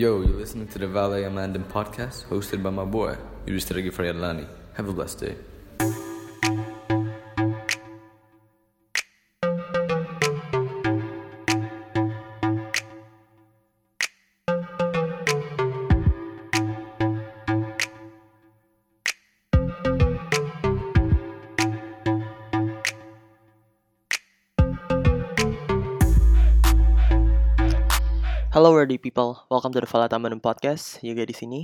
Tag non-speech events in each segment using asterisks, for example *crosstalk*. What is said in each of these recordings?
Yo, you're listening to the Valet Amandin podcast hosted by my boy, Yudhishthira Frayadlani. Have a blessed day. People, welcome to the Falata Manum Podcast. Yoga di sini.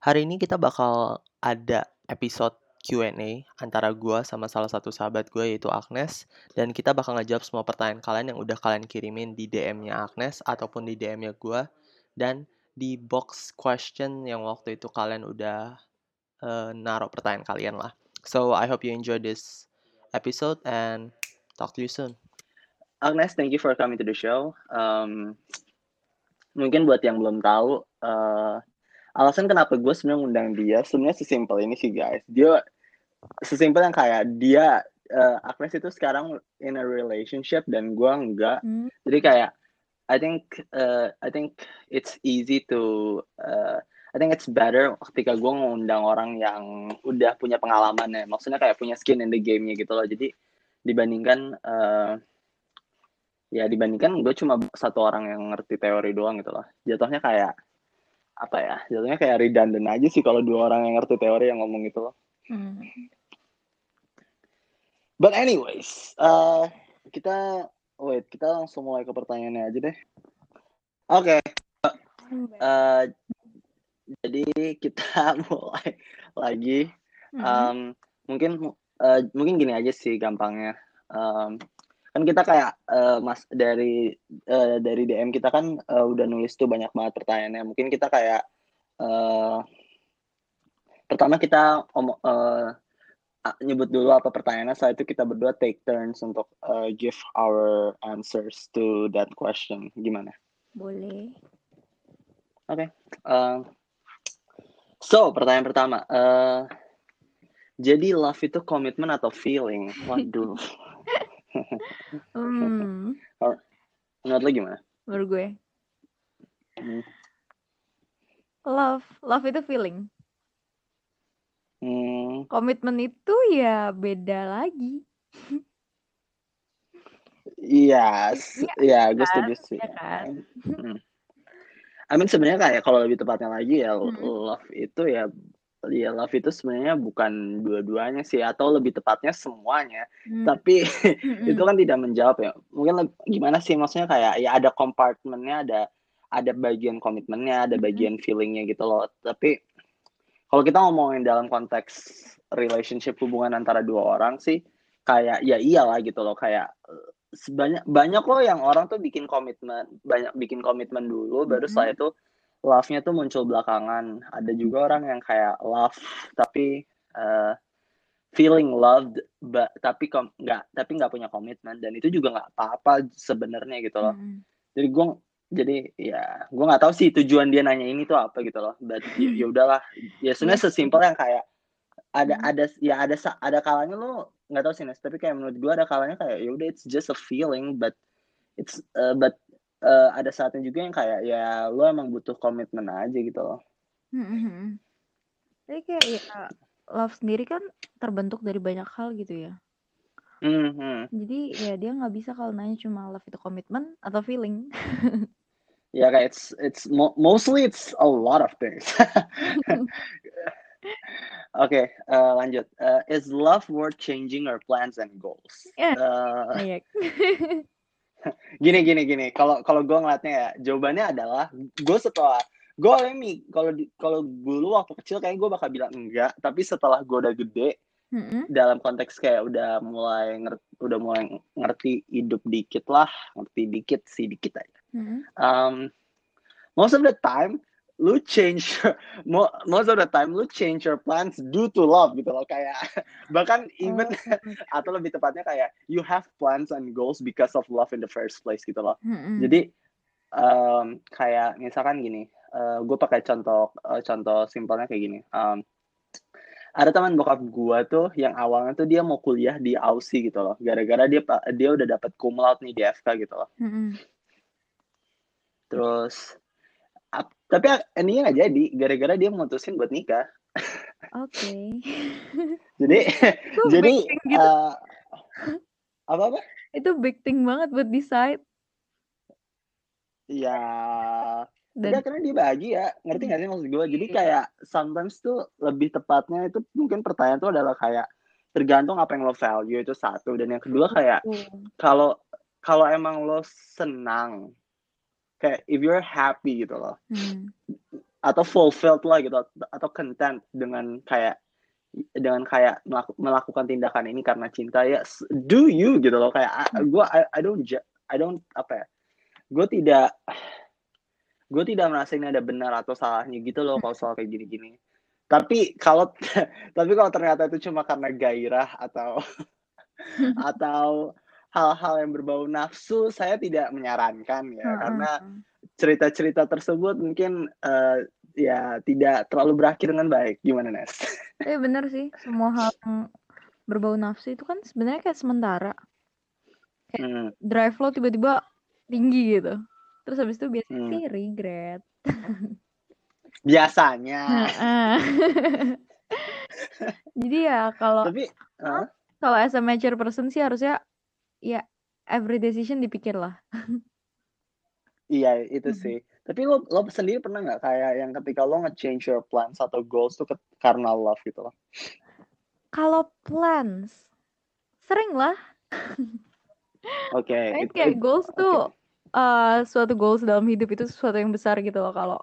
Hari ini kita bakal ada episode Q&A antara gua sama salah satu sahabat gue yaitu Agnes dan kita bakal ngejawab semua pertanyaan kalian yang udah kalian kirimin di DM-nya Agnes ataupun di DM-nya gua dan di box question yang waktu itu kalian udah uh, naruh pertanyaan kalian lah. So I hope you enjoy this episode and talk to you soon. Agnes, thank you for coming to the show. Um, mungkin buat yang belum tahu, uh, alasan kenapa gue sebenarnya ngundang dia, sebenarnya sesimpel ini sih guys. Dia sesimpel yang kayak dia, uh, Agnes itu sekarang in a relationship dan gue enggak. Hmm. Jadi kayak, I think, uh, I think it's easy to, uh, I think it's better ketika gue ngundang orang yang udah punya pengalaman ya. Maksudnya kayak punya skin in the game-nya gitu loh. Jadi dibandingkan uh, ya dibandingkan gue cuma satu orang yang ngerti teori doang gitu loh. Jatuhnya kayak apa ya jatuhnya kayak redundant aja sih kalau dua orang yang ngerti teori yang ngomong gitu loh. Hmm. but anyways uh, kita wait kita langsung mulai ke pertanyaannya aja deh. Oke uh, jadi kita *laughs* mulai lagi. Hmm. um, mungkin uh, mungkin gini aja sih gampangnya. Um, kan kita kayak uh, mas dari uh, dari DM kita kan uh, udah nulis tuh banyak banget pertanyaannya mungkin kita kayak uh, pertama kita om uh, nyebut dulu apa pertanyaannya setelah itu kita berdua take turns untuk uh, give our answers to that question gimana Boleh. Oke. Uh, so, pertanyaan pertama. Uh, jadi love itu komitmen atau feeling? Waduh. *laughs* Hmm. Menurut lo gimana? Menurut gue. Hmm. Love, love itu feeling. Hmm, Komitmen itu ya beda lagi, iya, s- iya, gue setuju sih. ya kan? Hmm. I mean sebenarnya kayak kalau lebih tepatnya lagi ya Hmm. love itu ya ya love itu sebenarnya bukan dua-duanya sih atau lebih tepatnya semuanya. Hmm. Tapi *laughs* Mm-mm. itu kan tidak menjawab ya. Mungkin gimana sih maksudnya kayak ya ada kompartemennya, ada ada bagian komitmennya, ada bagian feelingnya gitu loh. Tapi kalau kita ngomongin dalam konteks relationship hubungan antara dua orang sih kayak ya iyalah gitu loh kayak eh, sebanyak banyak loh yang orang tuh bikin komitmen banyak bikin komitmen dulu baru setelah itu love-nya tuh muncul belakangan. Ada juga orang yang kayak love tapi eh, feeling loved ba- tapi nggak tapi nggak punya komitmen. Dan itu juga nggak apa-apa sebenarnya gitu loh. Mm-mm. jadi gue jadi ya gue nggak tahu sih tujuan dia nanya ini tuh apa gitu loh. But ya, ya udahlah. Ya sebenarnya sesimpel yang kayak ada Hmm. ada ya ada ada kalanya lo nggak tahu sih Nes tapi kayak menurut gue ada kalanya kayak ya udah it's just a feeling but it's uh, but uh, ada saatnya juga yang kayak ya lo emang butuh komitmen aja gitu loh Mm-mm. Jadi kayak ya love sendiri kan terbentuk dari banyak hal gitu ya. hmm, hmm. Jadi ya dia nggak bisa kalau nanya cuma love itu komitmen atau feeling. ya kayak it's it's mo- mostly it's a lot of things *laughs* Oke, eh, lanjut. Eh, is love worth changing our plans and goals? Ya. Eh, Kayak. *laughs* *laughs* gini, gini, gini. Kalau kalau gue ngeliatnya ya, jawabannya adalah gue setelah gue alami kalau kalau dulu waktu kecil kayak gue bakal bilang enggak, tapi setelah gue udah gede Mm-mm. dalam konteks kayak udah mulai ngerti, udah mulai ngerti hidup dikit lah, ngerti dikit sih dikit aja. Mm-mm. Um, most of the time lu change *laughs* mo- most of the time lu change your plans due to love gitu loh kayak *laughs* bahkan even Oh, *laughs* atau lebih tepatnya kayak you have plans and goals because of love in the first place gitu loh Mm-mm. jadi um, kayak misalkan gini gue pakai contoh eh, contoh simpelnya kayak gini um, ada teman bokap gue tuh yang awalnya tuh dia mau kuliah di Aussie gitu loh gara-gara dia dia udah dapat cum laude nih di FK gitu loh Mm-mm. terus ap- tapi endingnya nggak jadi gara-gara dia mutusin buat nikah Oke. *laughs* jadi *laughs* Itu jadi thing gitu. eh, apa apa Itu big thing banget buat decide. ya Dan Enggak, karena dia bahagia. Ngerti gak sih maksud gue? Jadi Iya. kayak sometimes tuh lebih tepatnya itu mungkin pertanyaan tuh adalah kayak tergantung apa yang lo value itu satu dan yang kedua kayak kalau kalau emang lo senang kayak if you're happy gitu loh. Hmm. atau fulfilled lah gitu atau content dengan kayak dengan kayak melaku- melakukan tindakan ini karena cinta ya do you gitu loh. Kayak gue I, I don't I don't apa ya gue tidak gue tidak merasa ini ada benar atau salahnya gitu loh kalau soal kayak gini-gini. Tapi kalau *laughs* tapi kalau ternyata itu cuma karena gairah atau *laughs* atau hal-hal yang berbau nafsu saya tidak menyarankan ya Heeh. karena cerita-cerita tersebut mungkin eh, ya tidak terlalu berakhir dengan baik gimana Nes? *laughs* Tapi bener sih, semua hal yang berbau nafsu itu kan sebenarnya kayak sementara. Hmm, Drive lo tiba-tiba tinggi gitu. Terus habis itu biasanya Hmm. sih regret. *laughs* biasanya Heeh. *laughs* Jadi ya kalau tapi eh, kalau as a mature person sih harusnya ya every decision dipikir lah. iya itu sih tapi lo lo sendiri pernah nggak kayak yang ketika lo nge-change your plans atau goals tuh ke- karena love gitu loh Kalau plans, sering lah. oke *laughs* it- kayak it- goals tuh eh, suatu goals dalam hidup itu sesuatu yang besar gitu loh. Kalau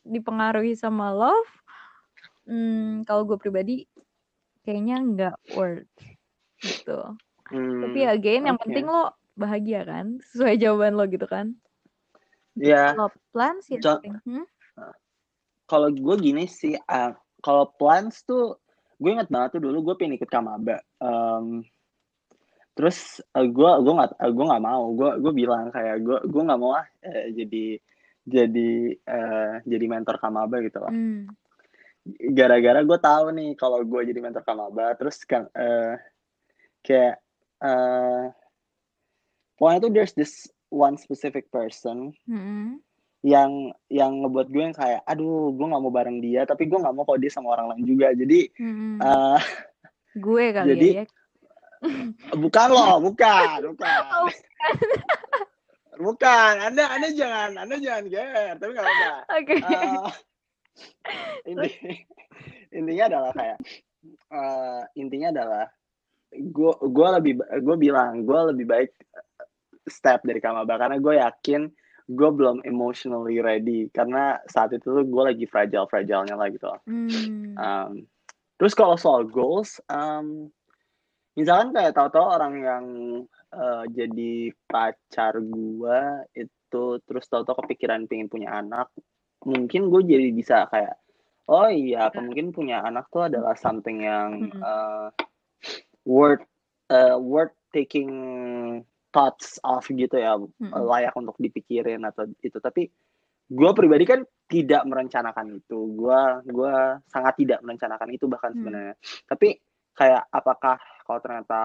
dipengaruhi sama love, hmm, kalau gue pribadi kayaknya nggak worth gitu. Hmm, Tapi again yang oke. penting lo bahagia kan, sesuai jawaban lo gitu kan. ya Kalau plans ya. Hmm? kalau gue gini sih ah, kalau plans tuh gue inget banget tuh dulu gue pengen ikut kamaba Em, terus eh, gue gue nggak eh, gue nggak mau gue gue bilang kayak gue gue nggak mau ah eh, jadi jadi eh, jadi mentor kamaba gitu loh Hmm. gara-gara gue tahu nih kalau gue jadi mentor kamaba terus kan eh, kayak eh pokoknya tuh there's this one specific person Mm-mm. yang yang ngebuat gue yang kayak aduh gue nggak mau bareng dia tapi gue nggak mau kalau dia sama orang lain juga jadi Mm-mm. eh Gue kali jadi ya, ya. *laughs* bukan loh bukan bukan *laughs* Oh, bukan anda anda jangan anda jangan ger tapi nggak apa Oke. Eh, inti, *laughs* intinya adalah kayak eh, intinya adalah gue gue lebih gue bilang gue lebih baik step dari Kamaba karena gue yakin gue belum emotionally ready karena saat itu tuh gue lagi fragile fragilenya lah gitu Hmm. Um, terus kalau soal goals, um, misalkan kayak tahu-tahu orang yang uh, jadi pacar gua itu terus tahu-tahu kepikiran pengen punya anak, mungkin gue jadi bisa kayak, oh iya, apa mungkin punya anak tuh adalah something yang Hmm. uh, worth uh, worth taking thoughts of gitu ya, Mm-mm. layak untuk dipikirin atau itu. Tapi gue pribadi kan tidak merencanakan itu gue gue sangat tidak merencanakan itu bahkan Hmm. sebenarnya tapi kayak apakah kalau ternyata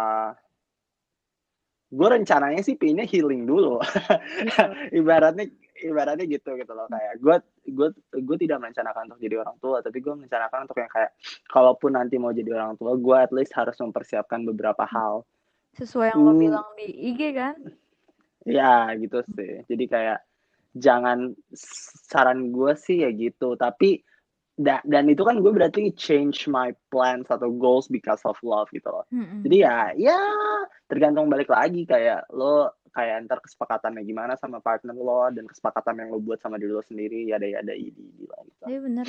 gue rencananya sih pinnya healing dulu Gitu. *laughs* ibaratnya ibaratnya gitu gitu loh kayak gue gue gue tidak merencanakan untuk jadi orang tua tapi gue merencanakan untuk yang kayak kalaupun nanti mau jadi orang tua gue at least harus mempersiapkan beberapa hal Sesuai yang lo Hmm. bilang di IG kan? Ya gitu sih. Jadi kayak jangan saran gue sih ya gitu. Tapi da- dan itu kan gue berarti change my plans atau goals because of love gitu loh. Mm-mm. Jadi ya ya tergantung balik lagi kayak lo kayak ntar kesepakatannya gimana sama partner lo dan kesepakatan yang lo buat sama diri lo sendiri ya ada ada ini lah gitu. Iya bener.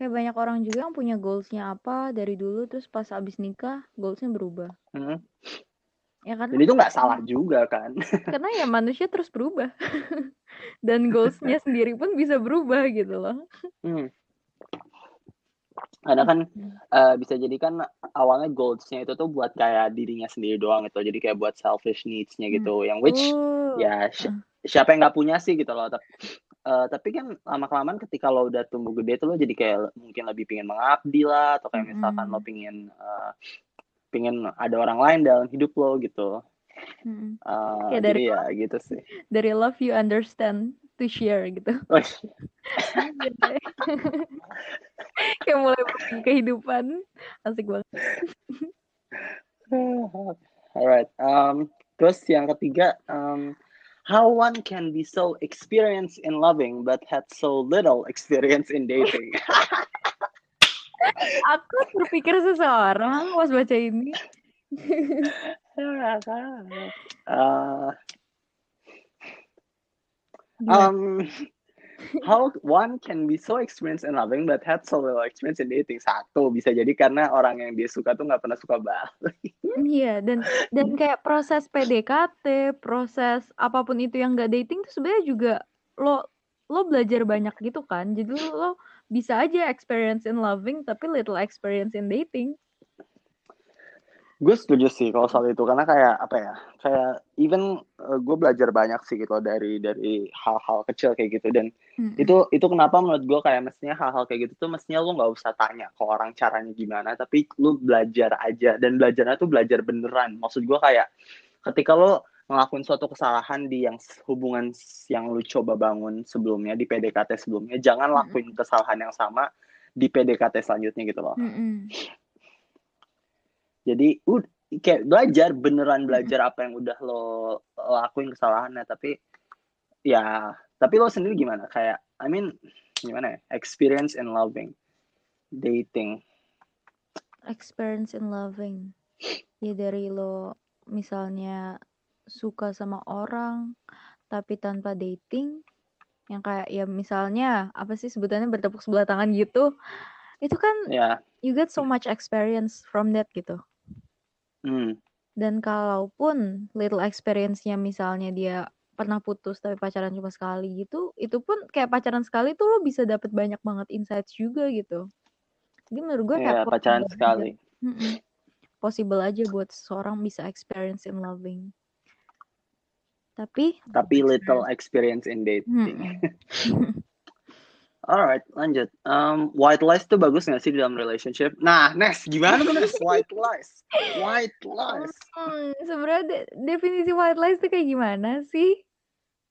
Kayak banyak orang juga yang punya goalsnya apa dari dulu terus pas abis nikah goalsnya berubah. Hmm. Ya kan? Dan itu nggak salah juga kan. *laughs* Karena ya manusia terus berubah. *laughs* Dan goalsnya sendiri pun bisa berubah gitu loh. Hmm. Karena kan eh, bisa jadi kan awalnya goalsnya itu tuh buat kayak dirinya sendiri doang gitu. Jadi kayak buat selfish needs-nya gitu. Yang which Oh. ya si- siapa yang nggak punya sih gitu loh. Tapi, eh, tapi kan lama kelamaan ketika lo udah tumbuh gede tuh lo jadi kayak mungkin lebih pingin mengabdi lah atau kayak misalkan lo Mm-mm. pingin eh, pingin ada orang lain dalam hidup lo gitu. Eh, Kayak jadi dari ya gitu sih. dari love you understand to share gitu. Oh, *laughs* Kayak mulai kehidupan. Asik banget. *laughs* Alright. Um, terus yang ketiga, um, how one can be so experienced in loving but had so little experience in dating. *laughs* Aku berpikir seseorang pas baca ini. uh? Um, how one can be so experienced in loving but had so little experience in dating. Satu bisa jadi karena orang yang dia suka tuh nggak pernah suka balik. Iya, dan dan *laughs* kayak proses PDKT, proses apa pun itu yang gak dating tuh sebenarnya juga lo lo belajar banyak gitu kan. Jadi lo, lo bisa aja experience in loving tapi little experience in dating. Gue setuju sih kalau soal itu karena kayak apa ya kayak even uh, gue belajar banyak sih gitu dari dari hal-hal kecil kayak gitu. Dan Mm-mm. itu itu kenapa menurut gue kayak mestinya hal-hal kayak gitu tuh mestinya lu nggak usah tanya ke orang caranya gimana tapi lu belajar aja. Dan belajarnya tuh belajar beneran. Maksud gue kayak ketika lu ngelakuin suatu kesalahan di yang hubungan yang lu coba bangun sebelumnya di PDKT sebelumnya jangan lakuin kesalahan yang sama di PDKT selanjutnya gitu loh. Mm-mm. Jadi ud kayak belajar beneran belajar apa yang udah lo lakuin kesalahannya tapi ya tapi lo sendiri gimana kayak I mean gimana ya experience in loving dating Experience in loving. Ya dari lo misalnya suka sama orang tapi tanpa dating yang kayak ya misalnya apa sih sebutannya bertepuk sebelah tangan gitu. Itu kan ya you get so much experience from that gitu. Hmm, Dan kalaupun little experience-nya misalnya dia pernah putus tapi pacaran cuma sekali gitu, itu pun kayak pacaran sekali tuh lo bisa dapet banyak banget insights juga gitu. Jadi menurut gue ya kayak pacaran possible aja. sekali. Possible aja buat seseorang bisa experience in loving. Tapi tapi little experience in dating Mm-mm. *laughs* alright lanjut. Um, white lies tuh bagus nggak sih di dalam relationship? Nah Nes gimana tuh Nes? White lies. White lies. Hmm, sebenarnya de- definisi white lies tuh kayak gimana sih?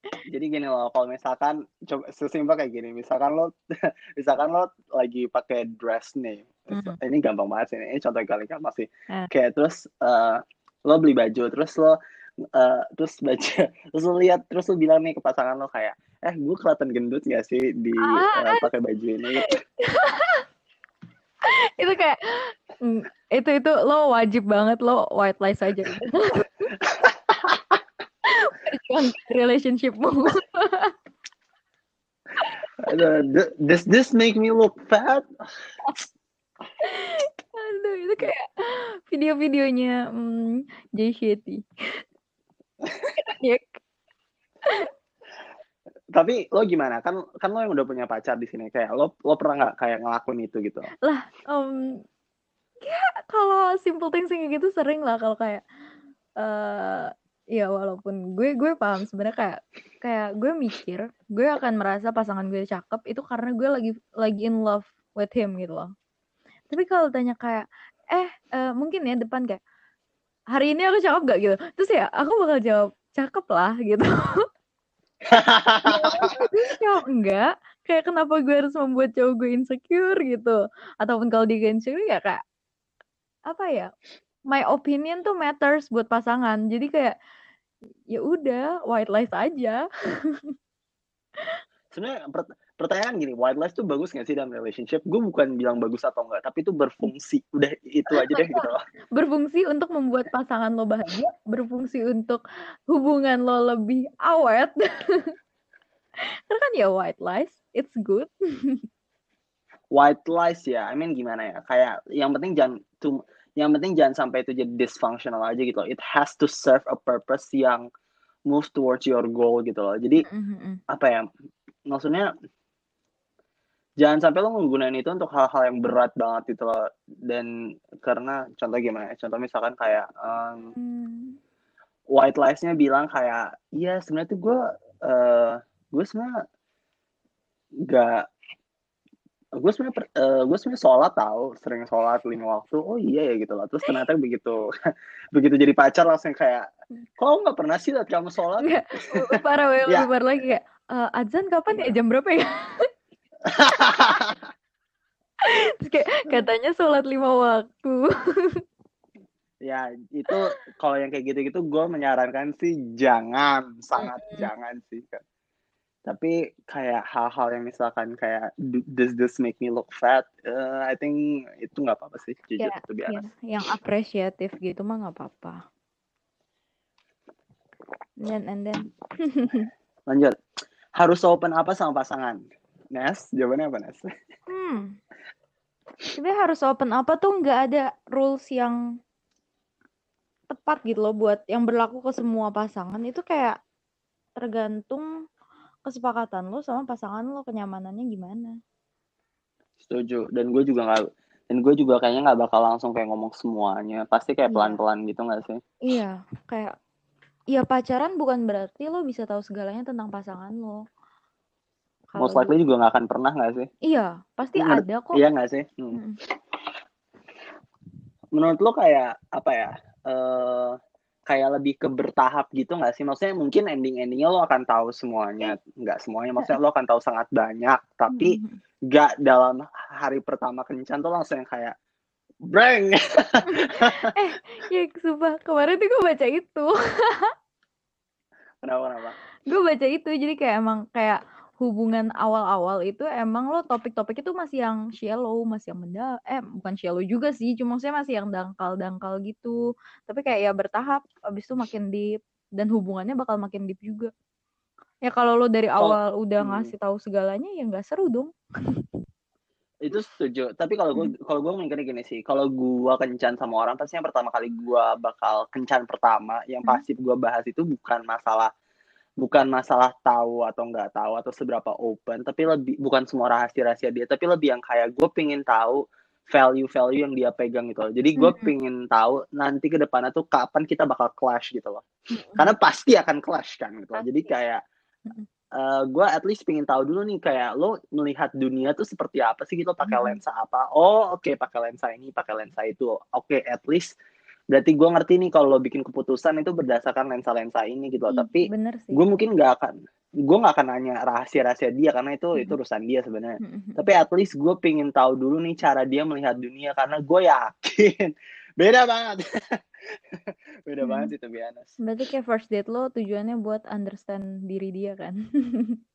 jadi gini loh kalau misalkan coba sesimpel kayak gini. Misalkan lo *laughs* misalkan lo lagi pakai dress nih. Mhm. ini gampang banget sih ini contoh kali gampang sih? Eh. kayak terus eh, lo beli baju terus lo eh, terus baju *laughs* terus lo lihat terus lo bilang nih ke pasangan lo kayak eh gue kelihatan gendut gak sih di Ah. eh, pakai baju ini *laughs* itu kayak mm, itu itu lo wajib banget lo white lies aja. *laughs* Perjuangkan relationshipmu. Does this make me look fat Aduh, itu kayak video-videonya hmm, Jay Shetty. Tapi lo gimana? Kan kan lo yang udah punya pacar di sini. Kayak lo lo pernah nggak kayak ngelakuin itu gitu? Um, ya kalau simple things kayak gitu sering lah. Kalau kayak eh ya walaupun gue gue paham sebenarnya kayak kayak gue mikir gue akan merasa pasangan gue cakep itu karena gue lagi lagi in love with him gitu loh. Tapi kalau tanya kayak eh eh, mungkin ya depan kayak hari ini aku cakep gak gitu. Terus ya aku bakal jawab cakep lah gitu *laughs* cowok enggak. Kayak kenapa gue harus membuat cowok gue insecure gitu? Ataupun kalau dia insecure ya kayak apa ya my opinion tuh matters buat pasangan. Jadi kayak ya udah white lies aja. Sebenarnya pertanyaan gini white lies tuh bagus nggak sih dalam relationship? Gue bukan bilang bagus atau enggak tapi itu berfungsi. Udah itu aja deh gitu loh. *laughs* Berfungsi untuk membuat pasangan lo bahagia berfungsi untuk hubungan lo lebih awet. *laughs* Karena kan ya white lies it's good. *laughs* White lies ya I mean gimana ya? Kayak yang penting jangan tuh yang penting jangan sampai itu jadi dysfunctional aja gitu loh. it has to serve a purpose yang move towards your goal gitu loh. Jadi Mhm. apa ya maksudnya jangan sampai lo menggunakan itu untuk hal-hal yang berat banget gitu loh dan karena contoh gimana ya? contoh misalkan kayak um, Hmm. white lies-nya bilang kayak iya sebenarnya tuh gue eh gue sebenarnya nggak gue sebenarnya per- eh, gue sebenarnya sholat tahu sering sholat lima waktu oh iya ya gitu loh terus ternyata begitu *laughs* begitu jadi pacar langsung kayak kok nggak pernah sih lihat kamu sholat Enggak, parah *laughs* Ya. lebih parah lagi kayak "Eh, adzan kapan ya? Jam berapa ya?" *laughs* Terus kayak katanya sholat lima waktu. ya itu kalau yang kayak gitu-gitu gue menyarankan sih jangan sangat Mm-mm. jangan sih tapi kayak hal-hal yang misalkan kayak "Do- does this make me look fat Eh, I think itu nggak apa-apa sih jujur Ya, to be ya, honest. yang apresiatif gitu mah nggak apa-apa. Dan and then lanjut harus open apa sama pasangan Nes jawabannya apa Nes Hmm. Sebenarnya harus open apa tuh nggak ada rules yang tepat gitu loh buat yang berlaku ke semua pasangan itu kayak tergantung kesepakatan lo sama pasangan lo kenyamanannya gimana. setuju dan gue juga nggak dan gue juga kayaknya nggak bakal langsung kayak ngomong semuanya pasti kayak Iya. pelan-pelan gitu nggak sih Iya, kayak ya pacaran bukan berarti lo bisa tahu segalanya tentang pasangan lo. Kalau most likely juga nggak akan pernah nggak sih iya, pasti Menurut- ada kok. iya nggak sih Hmm. Mm-mm. menurut lo kayak apa ya eh kayak lebih ke bertahap gitu nggak sih maksudnya mungkin ending endingnya lo akan tahu semuanya nggak semuanya maksudnya lo akan tahu sangat banyak tapi Mm-mm. nggak dalam hari pertama kencan tuh langsung yang kayak breng *laughs* Ya, sumpah kemarin tuh gue baca itu. kenapa kenapa gue baca itu jadi kayak emang kayak hubungan awal-awal itu emang lo topik-topik itu masih yang shallow masih yang menda eh bukan shallow juga sih cuma maksudnya masih yang dangkal-dangkal gitu. Tapi kayak ya bertahap abis itu makin deep dan hubungannya bakal makin deep juga. Ya kalau lo dari awal udah hmm. ngasih tahu segalanya ya nggak seru dong. Itu setuju. Tapi kalau gue kalau gue mikirnya gini sih kalau gue kencan sama orang pasti yang pertama kali gue bakal kencan pertama yang Hmm. pasti gue bahas itu bukan masalah bukan masalah tahu atau nggak tahu atau seberapa open tapi lebih bukan semua rahasia rahasia dia tapi lebih yang kayak gue pingin tahu value value yang dia pegang gitu loh jadi gue Mm-mm. pingin tahu nanti ke depannya tuh kapan kita bakal clash gitu loh karena pasti akan clash kan gitu loh. jadi kayak Mm-mm. eh gue at least pingin tahu dulu nih kayak lo melihat dunia tuh seperti apa sih gitu pakai Mm-mm. lensa apa oh oke pakai lensa ini pakai lensa itu oke at least berarti gue ngerti nih kalau lo bikin keputusan itu berdasarkan lensa-lensa ini gitu loh Ih, tapi gue mungkin nggak akan gue nggak akan nanya rahasia-rahasia dia karena itu itu Mm-mm. urusan dia sebenarnya Mm-mm. tapi at least gue pingin tahu dulu nih cara dia melihat dunia karena gue yakin *laughs* beda banget *laughs* beda Hmm. banget sih to be honest. berarti kayak first date lo tujuannya buat understand diri dia kan *laughs*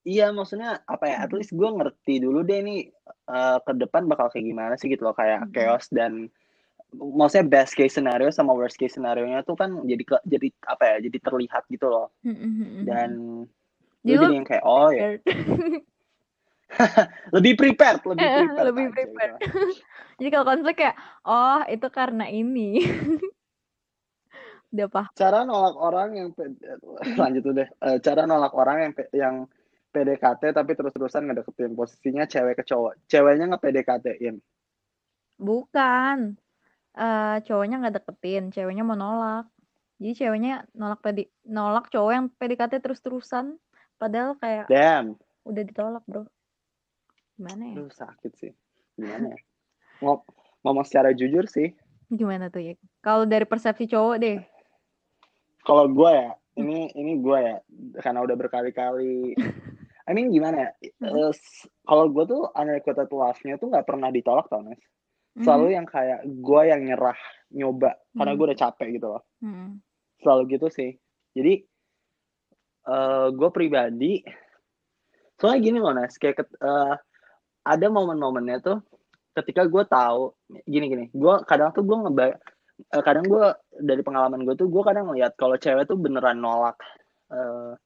Iya, maksudnya apa ya? At least gue ngerti dulu deh nih eh, ke depan bakal kayak gimana sih gitu loh kayak chaos dan maksudnya best case scenario sama worst case scenario-nya tuh kan jadi ke, jadi apa ya? Jadi terlihat gitu loh. Mm-mm. Dan Jadi gue lo jadi yang kayak oh ya *laughs* lebih prepared, lebih Eh, prepared. lebih aja prepared. gitu. *laughs* Jadi kalau konflik kayak, oh itu karena ini. *laughs* Udah paham. Cara nolak orang yang lanjut tuh deh. Eh, cara nolak orang yang yang PDKT tapi terus-terusan ngedeketin posisinya cewek ke cowok. Ceweknya nge-PDKT-in. Bukan. Eh cowoknya nggak deketin, ceweknya mau nolak. Jadi ceweknya nolak PD, nolak cowok yang PDKT terus-terusan. Padahal kayak Damn. udah ditolak bro. Gimana ya? Aduh sakit sih. Gimana ya? Ngom- ngomong secara jujur sih. Gimana tuh ya? Kalau dari persepsi cowok deh. Kalau gue ya, ini ini gue ya, karena udah berkali-kali. I mean gimana ya? Eh, s- kalau gue tuh unrequited love-nya tuh nggak pernah ditolak tau Nes. Selalu yang kayak gue yang nyerah nyoba karena gue udah capek gitu loh. Mm-mm. Selalu gitu sih. Jadi eh gue pribadi, soalnya gini loh Nes, kayak eh, ada momen-momennya tuh ketika gue tahu gini-gini, gue kadang tuh gue ngeba eh, kadang gue dari pengalaman gue tuh gue kadang ngeliat kalau cewek tuh beneran nolak eh,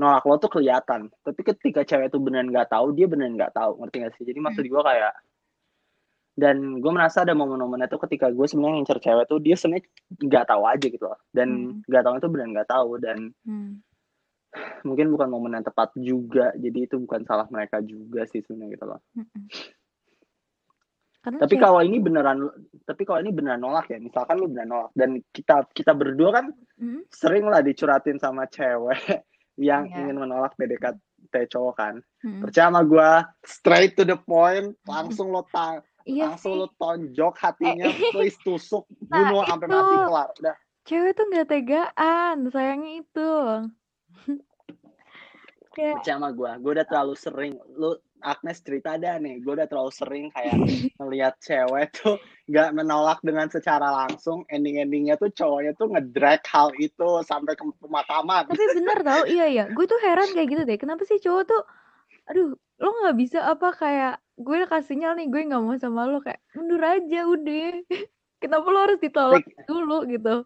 nolak lo tuh kelihatan tapi ketika cewek tuh beneran nggak tahu dia beneran nggak tahu ngerti gak sih jadi maksud gue kayak dan gue merasa ada momen-momennya tuh ketika gue sebenarnya ngincer cewek tuh dia sebenarnya nggak tahu aja gitu loh dan Hmm. nggak tahu itu beneran nggak tahu dan Hmm. mungkin bukan momen yang tepat juga jadi itu bukan salah mereka juga sih sebenarnya gitu loh Mm-mm. Karena tapi kalau ini beneran tapi kalau ini beneran nolak ya misalkan lu beneran nolak dan kita kita berdua kan Mm, sering lah dicuratin sama cewek *laughs* yang Iya. ingin menolak PDKT cowok kan mm. percaya sama gue straight to the point langsung lo tang Iya langsung sih. lo tonjok hatinya *laughs* please tusuk Nah, bunuh sampai itu. mati kelar udah Cewek tuh nggak tegaan, sayangnya itu. *laughs* kayak percaya sama gue gue udah terlalu sering lu Agnes cerita ada nih gue udah terlalu sering kayak *laughs* ngelihat cewek tuh nggak menolak dengan secara langsung ending-endingnya tuh cowoknya tuh ngedrag hal itu sampai ke pemakaman tapi bener tau iya ya gue tuh heran kayak gitu deh kenapa sih cowok tuh aduh lo nggak bisa apa kayak gue udah kasih sinyal nih gue nggak mau sama lo kayak mundur aja udah. *laughs* Kenapa lo harus ditolak Take- dulu gitu?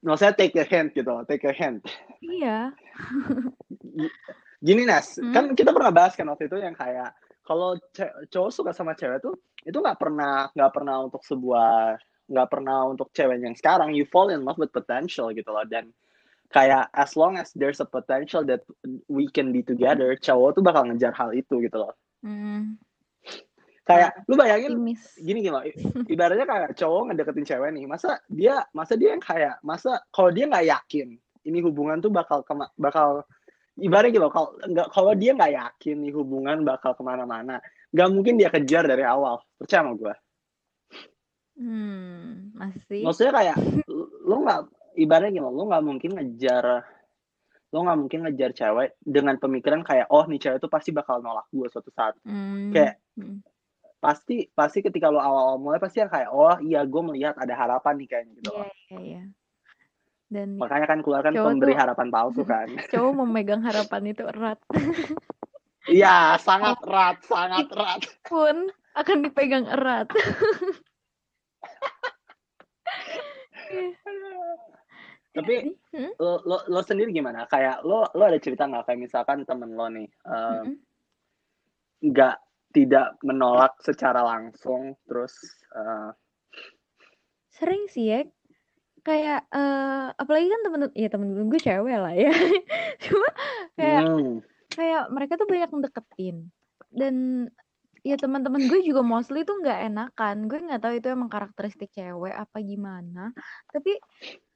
Maksudnya take a hint gitu take a hint iya. *laughs* Gini Nas Hmm? kan kita pernah bahas kan waktu itu yang kayak kalau cowok suka sama cewek tuh itu nggak pernah nggak pernah untuk sebuah nggak pernah untuk cewek yang sekarang. You fall in love with potential gitu loh. Dan kayak as long as there's a potential that we can be together cowok tuh bakal ngejar hal itu gitu loh hmm, kayak lu bayangin optimis. gini i- ibaratnya kayak cowok ngedeketin cewek nih masa dia masa dia yang kayak masa kalau dia nggak yakin ini hubungan tuh bakal kema- bakal ibaratnya gitu loh, kalau nggak kalau dia nggak yakin nih hubungan bakal ke mana-mana nggak mungkin dia kejar dari awal. Percaya sama gue hmm masih. Maksudnya kayak lu- nggak ibaratnya loh, lu nggak mungkin ngejar lu nggak mungkin ngejar cewek dengan pemikiran kayak oh nih cewek tuh pasti bakal nolak gue suatu saat. Hmm, kayak hmm. pasti pasti ketika lo awal-awal mulai pasti yang kayak oh iya gue melihat ada harapan nih kayaknya gitu iya loh. iya iya dan makanya kan keluarkan pemberi tuh- harapan palsu kan. *laughs* Cowok memegang harapan itu erat. *laughs* Iya sangat erat sangat erat. pun akan dipegang erat *laughs* tapi Hmm? lo, lo lo sendiri gimana? Kayak lo lo ada cerita nggak? Kayak misalkan temen lo nih eh, Mm-mm. nggak tidak menolak secara langsung terus eh, sering sih ya. Kayak eh apalagi kan temen ya temen gue cewek lah ya. *laughs* Cuma kayak hmm, kayak mereka tuh banyak deketin dan ya teman-teman gue juga mostly tuh nggak enakan. Gue nggak tahu itu emang karakteristik cewek apa gimana tapi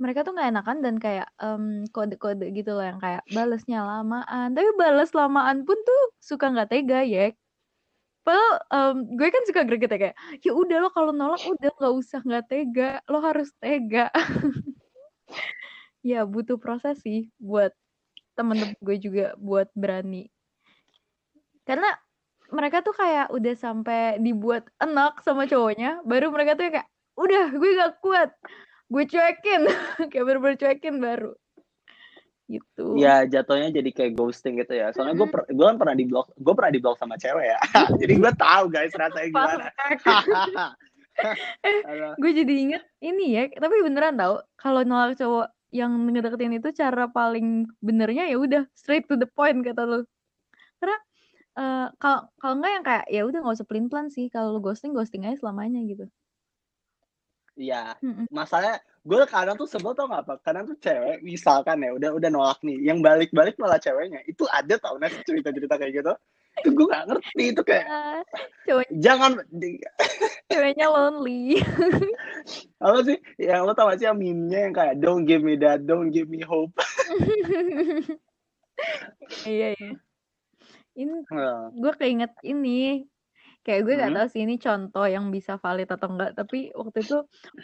mereka tuh nggak enakan dan kayak em, kode-kode gitu loh yang kayak balesnya lamaan. Tapi bales lamaan pun tuh suka nggak tega ya. Padahal em, gue kan suka greget ya kayak ya udah lo kalau nolak udah nggak usah nggak tega. Lo harus tega. *laughs* Ya butuh proses sih buat temen-temen gue juga buat berani. Karena mereka tuh kayak udah sampai dibuat enak sama cowoknya baru mereka tuh kayak udah gue gak kuat gue cuekin. *laughs* Kayak bener-bener cuekin baru. Gitu. Ya jatuhnya jadi kayak ghosting gitu ya. Soalnya gue Mm-mm. gue kan pernah di blok gue pernah di blok sama cewek ya. *laughs* Jadi gue tahu guys rasanya *laughs* gimana. Aduh. gue jadi inget ini ya tapi beneran tau kalau nolak cowok yang ngedeketin itu cara paling benernya ya udah straight to the point kata lu. karena eh, kalau kalau enggak yang kayak ya udah nggak usah pelin pelan sih kalau lu ghosting ghosting aja selamanya gitu Iya, masalahnya gue kadang tuh sebel tau gak apa? Kadang tuh cewek, misalkan ya, udah udah nolak nih, yang balik-balik malah ceweknya. Itu ada tau Nes cerita-cerita kayak gitu. Itu gue gak ngerti, itu kayak Ah, cowok jangan *laughs* ceweknya lonely *laughs* apa sih? Yang lo tau gak sih yang meme-nya yang kayak don't give me that, don't give me hope. *laughs* iya iya ini gue keinget ini. Kayak gue gak Hmm. tahu sih ini contoh yang bisa valid atau enggak tapi waktu itu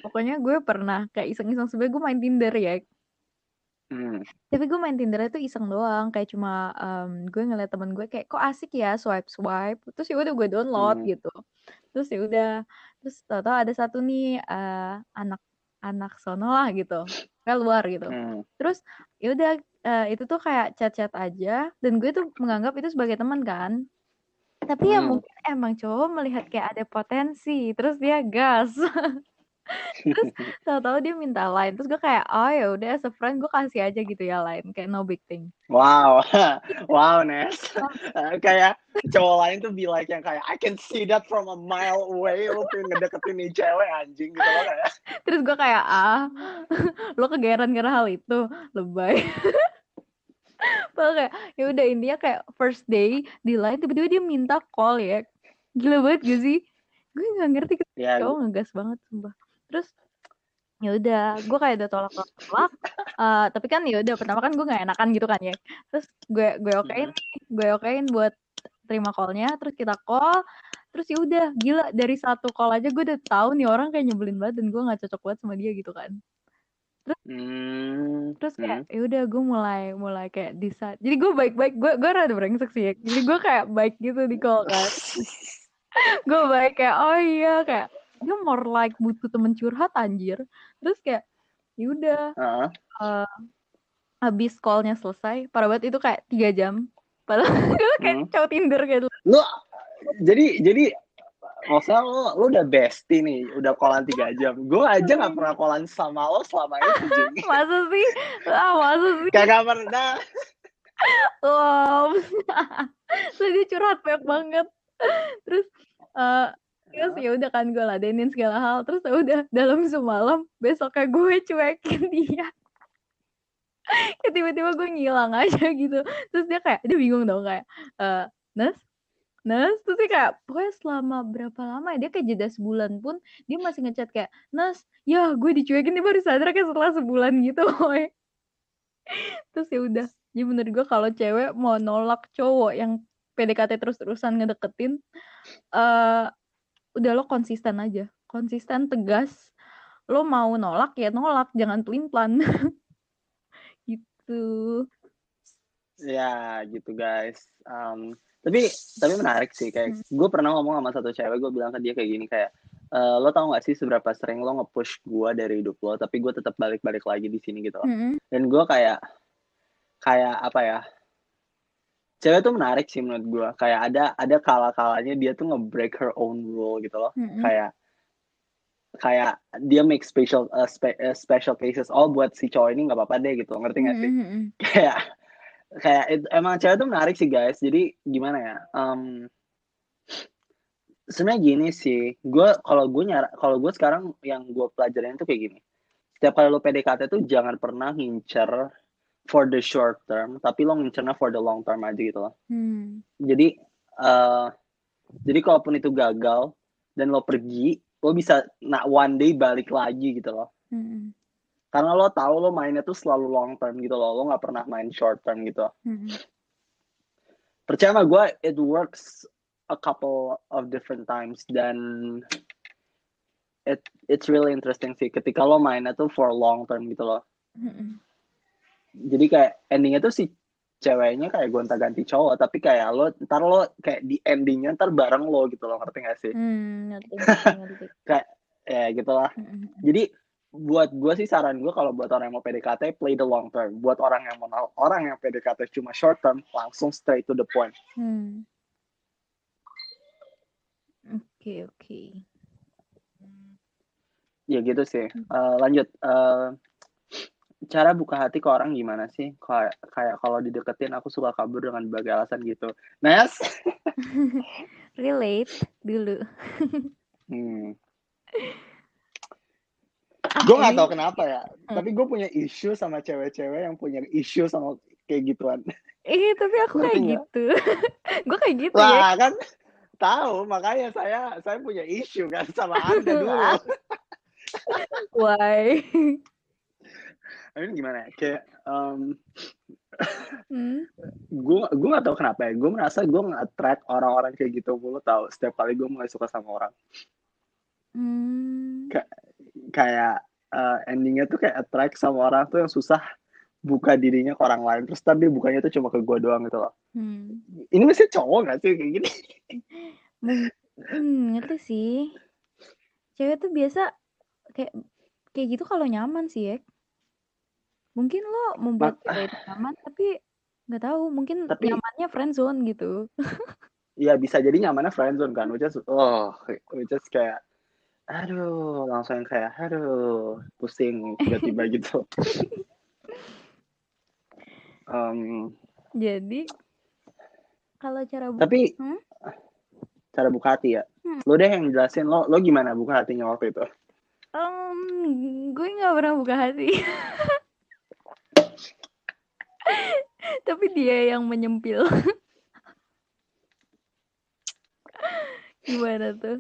pokoknya gue pernah kayak iseng-iseng. Sebenernya gue main Tinder ya. Hmm, tapi gue main Tinder itu iseng doang. Kayak cuma em, gue ngeliat temen gue kayak kok asik ya swipe swipe terus ya udah gue download Hmm. gitu. Terus ya udah. Terus tau-tau ada satu nih eh, anak anak sono lah gitu kayak luar gitu hmm. terus ya udah eh, itu tuh kayak chat-chat aja dan gue tuh menganggap itu sebagai teman kan tapi ya Hmm. mungkin emang cowok melihat kayak ada potensi terus dia gas *laughs* terus *laughs* tahu-tahu dia minta line terus gue kayak oh ya udah as a friend gue kasih aja gitu ya line kayak no big thing Wow, *laughs* wow Nes. *laughs* Eh, kayak cowok lain tuh be like yang kayak I can see that from a mile away. Lo pengen ngedeketin nih cewek anjing gitu loh kayak. terus gue kayak ah lo kegeran karena hal itu lebay Padahal kayak ya udah intinya kayak first day di line tiba-tiba dia minta call ya gila banget gak sih gue nggak ngerti Ya, cowok ngegas banget sumpah terus ya udah gue kayak udah tolak tolak tolak Eh, tapi kan ya udah pertama kan gue nggak enakan gitu kan ya. Terus gue gue okein nih, gue okein buat terima callnya terus kita call terus ya udah gila dari satu call aja gue udah tahu nih orang kayak nyebelin banget dan gue nggak cocok banget sama dia gitu kan. Hmm. terus kayak hmm. ya udah gue mulai mulai kayak decide. Jadi gue baik-baik gue gue rada brengsek sih ya. Jadi gue kayak baik gitu di call kan. *laughs* Gue baik kayak oh iya kayak dia more like butuh temen curhat anjir terus kayak ya udah Heeh. eh, habis callnya selesai parah banget itu kayak tiga jam *laughs* padahal gue kayak Hmm. cowok tinder gitu Lu jadi jadi maksudnya lo, lo udah bestie nih, udah kolan tiga jam. Gue aja nggak pernah kolan sama lo selama itu, *laughs* Jing. masa sih ah masa sih Kagak pernah. wow *laughs* terus dia curhat banyak banget terus eh terus ya udah kan gue ladenin segala hal. Terus ya udah dalam semalam besoknya gue cuekin dia. Kayak *laughs* tiba-tiba gue ngilang aja gitu. Terus dia kayak dia bingung dong kayak eh Nas Nas terus dia kayak pokoknya selama berapa lama ya? Dia kayak jeda sebulan pun dia masih ngechat kayak Nas ya gue dicuekin dia baru sadar kayak setelah sebulan gitu woy. *laughs* terus ya udah. Jadi menurut gue kalau cewek mau nolak cowok yang PDKT terus-terusan ngedeketin eh udah lo konsisten aja. Konsisten tegas. Lo mau nolak ya nolak. Jangan pelin plan *laughs* gitu. Ya gitu guys. Um, tapi tapi menarik sih. Kayak gue pernah ngomong sama satu cewek gue bilang ke dia kayak gini kayak "Eh, lo tau gak sih seberapa sering lo nge-push gue dari hidup lo tapi gue tetap balik-balik lagi di sini gitu loh. Mm-mm. dan gue kayak kayak apa ya cewek tuh menarik sih menurut gue kayak ada ada kala-kalanya dia tuh nge-break her own rule gitu loh. Mm-mm. kayak kayak dia make special uh, spe- uh, special cases. Oh buat si cowok ini nggak apa-apa deh gitu. Ngerti gak sih? Mm-mm. *laughs* kayak kayak it- emang cewek tuh menarik sih guys. Jadi gimana ya? Um, sebenarnya gini sih. Gue kalau gue nyara kalau gue sekarang yang gue pelajarin tuh kayak gini. Setiap kali lo PDKT tuh jangan pernah ngincer for the short term tapi lo ngincernya for the long term aja gitu loh Hmm. jadi eh jadi kalaupun itu gagal dan lo pergi lo bisa nak one day balik lagi gitu loh Mm-mm. karena lo tahu lo mainnya tuh selalu long term gitu loh lo nggak pernah main short term gitu Mm-mm. percaya sama gue it works a couple of different times dan it it's really interesting sih ketika lo mainnya tuh for long term gitu loh Mm-mm. Jadi kayak endingnya tuh si ceweknya kayak gonta-ganti cowok tapi kayak lo ntar lo kayak di endingnya ntar bareng lo gitu loh ngerti gak sih Hmm, ngerti, ngerti, *laughs* ngerti. ya gitulah Mm-mm. jadi buat gue sih saran gue kalau buat orang yang mau PDKT play the long term buat orang yang mau orang yang PDKT cuma short term langsung straight to the point Hmm. Oke, oke. ya gitu sih Eh, lanjut Eh, cara buka hati ke orang gimana sih kayak kayak kalau dideketin aku suka kabur dengan berbagai alasan gitu Nes *laughs* Relate dulu. hmm. Ah, gue nggak ini- tahu kenapa ya Hmm. tapi gue punya issue sama cewek-cewek yang punya issue sama kayak gituan Eh, tapi aku Ngerti kayak gitu. *laughs* gue kayak gitu ya. Wah kan tahu makanya saya saya punya issue kan sama anda dulu *laughs* Why? Ini gimana ya kayak um, Hmm. gue gue gak tahu kenapa ya gue merasa gue nge-attract orang-orang kayak gitu mulu tahu setiap kali gue mulai suka sama orang Hmm. kayak uh, endingnya tuh kayak attract sama orang tuh yang susah buka dirinya ke orang lain terus tapi bukanya tuh cuma ke gue doang gitu loh Hmm. ini mesti cowok gak sih kayak gini hmm, ngerti sih. Cewek tuh biasa kayak kayak gitu kalau nyaman sih ya. Mungkin lo membuat Mak- itu nyaman tapi nggak tahu mungkin Tapi- nyamannya friendzone gitu. *laughs* ya bisa jadi nyamannya friendzone kan which is oh which is kayak aduh langsung yang kayak aduh pusing tiba-tiba *laughs* gitu um, Jadi kalau cara bu- tapi Hmm? cara buka hati ya Hmm. lo deh yang jelasin lo lo gimana buka hatinya waktu itu Em, gue nggak pernah buka hati. *laughs* Tapi dia yang menyempil. Gimana tuh?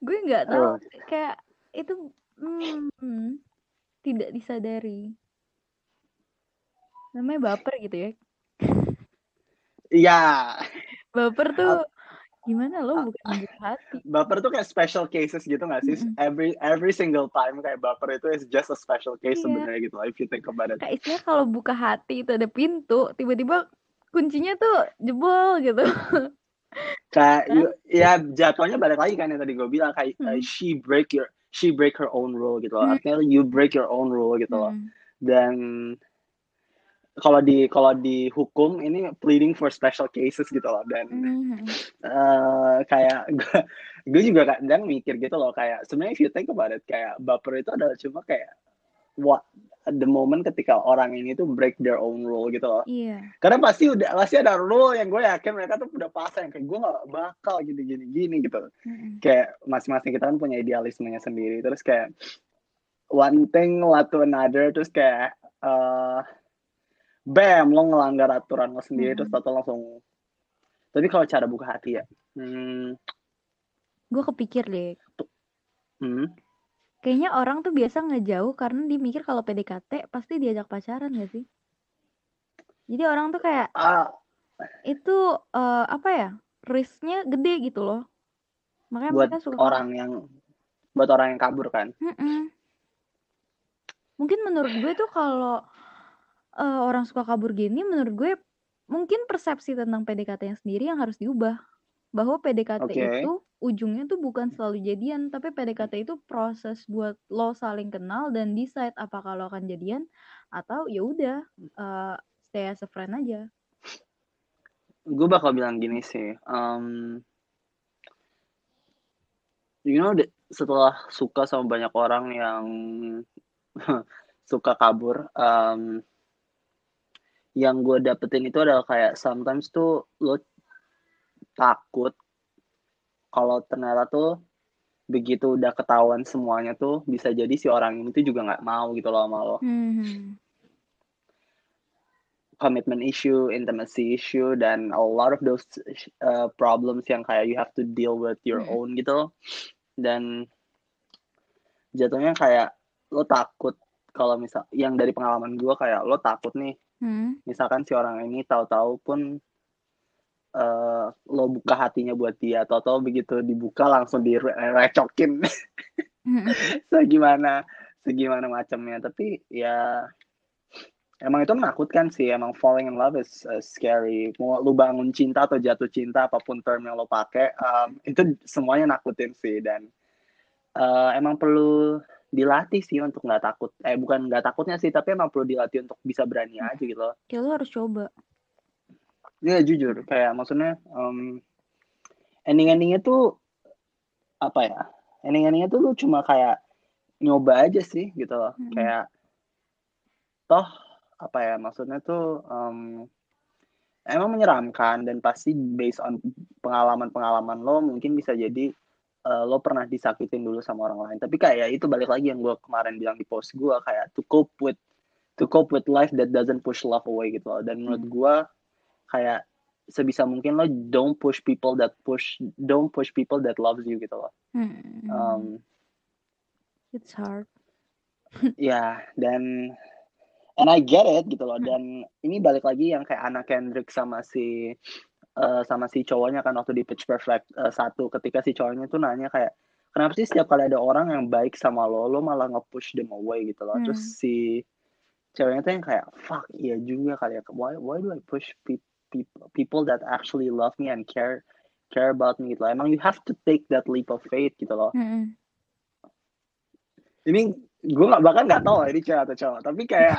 Gue nggak tahu. Oh. Kayak itu hmm, tidak disadari. Namanya baper gitu ya. iya Baper tuh Gimana lo bukan buka hati? *laughs* baper tuh kayak special cases gitu gak sih? Mm-mm. Every every single time kayak baper itu is just a special case Iya. sebenarnya gitu if you think about it. Kayak istilahnya kalau buka hati itu ada pintu, tiba-tiba kuncinya tuh jebol gitu. *laughs* Kayak Kan? you- ya jatuhnya balik lagi kan yang tadi gue bilang kayak uh, Hmm. she break your she break her own rule gitu loh. Hmm. Artinya you break your own rule gitu loh. Hmm. Dan kalau di kalau di hukum ini pleading for special cases gitu loh dan Hmm. eh kayak *laughs* gue, gue juga kadang mikir gitu loh kayak sebenarnya if you think about it kayak baper itu adalah cuma kayak what the moment ketika orang ini tuh break their own rule gitu loh Iya. karena pasti udah pasti ada rule yang gue yakin mereka tuh udah pasang kayak gue nggak bakal gini gini gini gitu Mm-mm. kayak masing-masing kita kan punya idealismenya sendiri terus kayak one thing led to another terus kayak eh bam lo ngelanggar aturan lo sendiri terus Mm-mm. tato langsung tapi kalau cara buka hati ya hmm, Gue kepikir deh, hmm, kayaknya orang tuh biasa ngejauh karena dia mikir kalau PDKT pasti diajak pacaran gak sih? Jadi orang tuh kayak ah, itu eh, apa ya? Risknya gede gitu loh. Makanya buat mereka suka orang yang buat orang yang kabur kan Mm-mm. Mungkin menurut gue tuh kalau eh, orang suka kabur gini, menurut gue mungkin persepsi tentang PDKT-nya sendiri yang harus diubah. Bahwa PDKT Oke. itu ujungnya tuh bukan selalu jadian, tapi PDKT itu proses buat lo saling kenal dan decide apakah lo akan jadian atau ya udah eh, stay as a friend aja. gue bakal bilang gini sih um, you know the- setelah suka sama banyak orang yang *laughs* suka kabur um, yang gue dapetin itu adalah kayak sometimes tuh lo takut kalau ternyata tuh begitu udah ketahuan semuanya tuh bisa jadi si orang ini tuh juga nggak mau gitu loh sama lo Hmm. commitment issue, intimacy issue, dan a lot of those uh, problems yang kayak you have to deal with your Mm-mm. own gitu. Dan jatuhnya kayak lo takut kalau misal yang dari pengalaman gue kayak lo takut nih, Hmm. misalkan si orang ini tahu-tahu pun uh, lo buka hatinya buat dia, atau begitu dibuka langsung direcokin Hmm. *laughs* segimana segimana macamnya. Tapi ya emang itu menakutkan sih emang falling in love is uh, scary mau lu bangun cinta atau jatuh cinta apa pun term yang lo pakai um, itu semuanya nakutin sih dan uh, emang perlu dilatih sih untuk nggak takut. Eh bukan nggak takutnya sih tapi emang perlu dilatih untuk bisa berani aja gitu loh. Kayak lo harus coba. Iya jujur. Kayak maksudnya um, ending-endingnya tuh apa ya ending-endingnya tuh lu cuma kayak nyoba aja sih gitu loh. Mm-mm. kayak toh apa ya maksudnya tuh um, emang menyeramkan dan pasti based on pengalaman-pengalaman lo mungkin bisa jadi uh, lo pernah disakitin dulu sama orang lain tapi kayak ya itu balik lagi yang gue kemarin bilang di post gue kayak to cope with to cope with life that doesn't push love away gitu loh dan menurut Hmm. gue kayak sebisa mungkin lo don't push people that push don't push people that loves you gitu loh Hmm. um, It's hard. *laughs* ya dan and I get it gitu loh Hmm. dan ini balik lagi yang kayak Anna Kendrick sama si eh, sama si cowoknya kan waktu di Pitch Perfect eh, satu ketika si cowoknya tuh nanya kayak kenapa sih setiap kali ada orang yang baik sama lo lo malah nge-push them away gitu loh. Terus Hmm. si ceweknya tuh yang kayak fuck iya juga kali ya. Why why do I push pe- people people that actually love me and care care about me? Gitu loh. Emang you have to take that leap of faith gitu loh. Hmm. ini gue nggak bahkan nggak tahu ini cewek atau cowok tapi kayak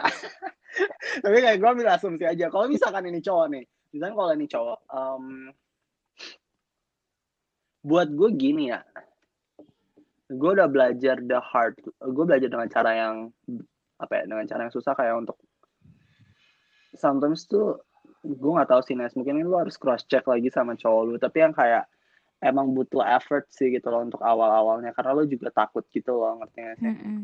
*laughs* tapi kayak gue ambil asumsi aja. Kalau misalkan ini cowok nih misalkan kalau ini cowok em, buat gue gini ya. Gue udah belajar the hard gue belajar dengan cara yang apa ya dengan cara yang susah kayak untuk sometimes tuh gue nggak tahu sih Nes. Mungkin lu harus cross check lagi sama cowok lu. Tapi yang kayak emang butuh effort sih gitu loh untuk awal-awalnya. Karena lo juga takut gitu loh ngerti gak sih? Hmm.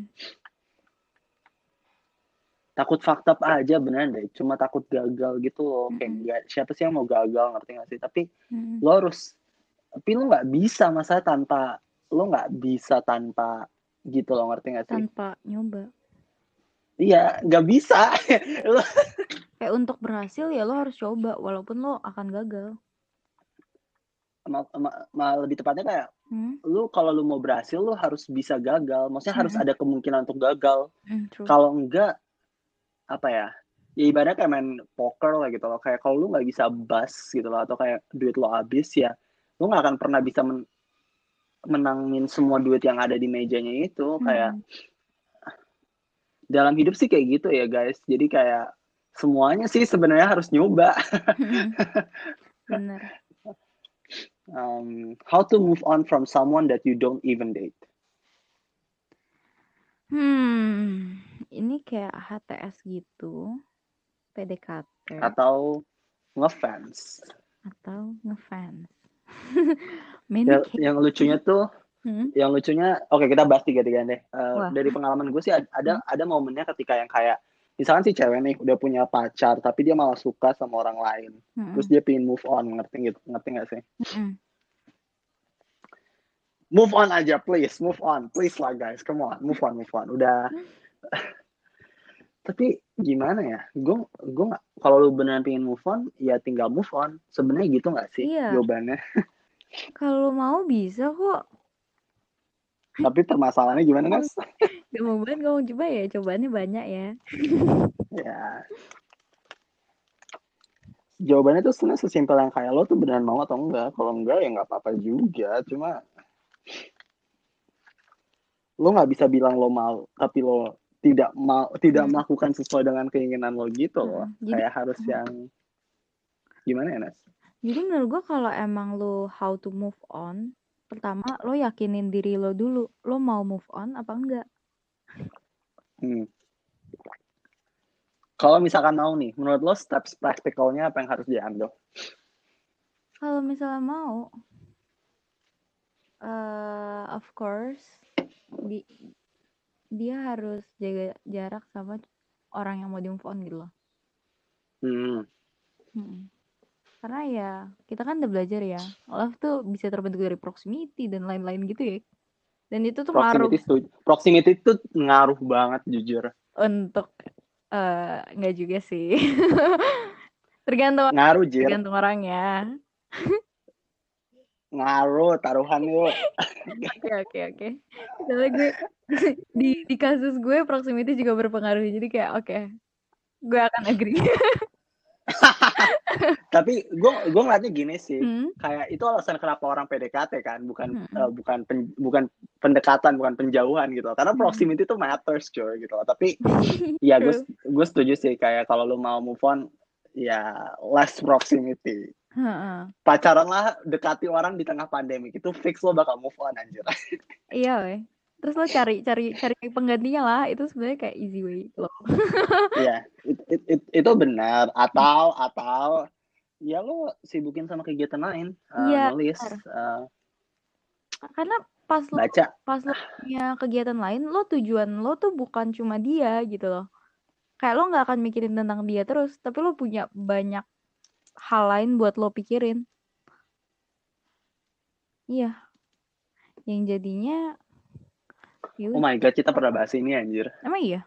Takut up aja beneran deh cuma takut gagal gitu loh kayak nggak siapa sih yang mau gagal ngerti gak sih tapi Hmm. lo harus tapi lo nggak bisa masa tanpa lo nggak bisa tanpa gitu loh ngerti gak sih Tanpa nyoba. iya nggak bisa lo *laughs* Kayak untuk berhasil ya lo harus coba walaupun lo akan gagal. ma- ma- ma- lebih tepatnya kayak Hmm? lu kalau lu mau berhasil lu harus bisa gagal maksudnya harus Mm-mm. ada kemungkinan untuk gagal Hmm, kalau enggak apa ya ya ibaratnya kayak main poker lah gitu loh kayak kalau lu nggak bisa bus gitu loh atau kayak duit lo habis ya lu nggak akan pernah bisa men- menangin semua duit yang ada di mejanya itu kayak Hmm. dalam hidup sih kayak gitu ya guys jadi kayak semuanya sih sebenarnya harus nyoba Hmm. *laughs* Bener. um, how to move on from someone that you don't even date Hmm, ini kayak HTS gitu, PDKT atau ngefans. Atau ngefans. *laughs* Ya- Many yang lucunya tuh Hmm? yang lucunya oke kita bahas tiga tiga deh. Eh, Wah. dari pengalaman gue sih ad- ada ada momennya ketika yang kayak misalkan si cewek nih udah punya pacar tapi dia malah suka sama orang lain. Hmm. terus dia pengen move on ngerti gitu ngerti gak sih? Hmm. move on aja please move on. Please lah guys come on move on move on. Udah *laughs* tapi gimana ya? Gue gue kalau lu beneran pengen move on ya tinggal move on. Sebenarnya gitu nggak sih Iya. jawabannya? *laughs* Kalau mau bisa kok. tapi permasalahannya gimana mas *laughs* Gak mau banget ngomong coba ya, cobaannya banyak ya. *laughs* ya. Jawabannya tuh sebenarnya sesimpel yang kayak lo tuh beneran mau atau enggak. Kalau enggak ya nggak apa-apa juga. Cuma lo nggak bisa bilang lo mau tapi lo tidak mau tidak Hmm. melakukan sesuai dengan keinginan lo gitu loh Hmm, jadi- kayak harus Hmm. yang gimana ya Nas? Jadi menurut gua kalau emang lo how to move on, pertama lo yakinin diri lo dulu, lo mau move on apa enggak? Hmm. Kalau misalkan mau nih, menurut lo steps practicalnya apa yang harus diambil? Kalau misalnya mau, eh of course, di, dia harus jaga jarak sama orang yang mau di move on gitu loh. Hmm. Mm. Karena ya kita kan udah belajar ya, love tuh bisa terbentuk dari proximity dan lain-lain gitu ya. Dan itu tuh ngaruh Proximity, stu- proximity itu ngaruh banget jujur. untuk eh nggak juga sih. *laughs* tergantung Ngaruh jir, tergantung orangnya. *laughs* ngaruh taruhan yuk. Oke oke oke. Soalnya gue *laughs* di di kasus gue proximity juga berpengaruh. Jadi kayak oke, gue akan agree. *laughs* Tapi gue gue ngeliatnya gini sih, Hmm, kayak itu alasan kenapa orang PDKT kan, bukan Mm-mm. eh, bukan pen- bukan pendekatan, bukan penjauhan gitu. Karena Mm. proximity itu matters coy gitu. Tapi *laughs* ya gue gue setuju sih kayak kalau lu mau move on ya less proximity. Heeh. pacaran lah dekati orang di tengah pandemi itu fix lo bakal move on anjir *laughs* Iya weh. Terus lo cari cari cari penggantinya lah. Itu sebenarnya kayak easy way lo. *laughs* Iya, it- it- it- itu benar atau atau ya lo sibukin sama kegiatan lain uh, nulis benar. uh, Karena pas lo baca pas lo punya kegiatan lain, lo tujuan lo tuh bukan cuma dia gitu loh. Kayak lo nggak akan mikirin tentang dia terus, tapi lo punya banyak hal lain buat lo pikirin. Iya. Yang jadinya ya oh my god kita pernah bahas ini anjir Emang iya?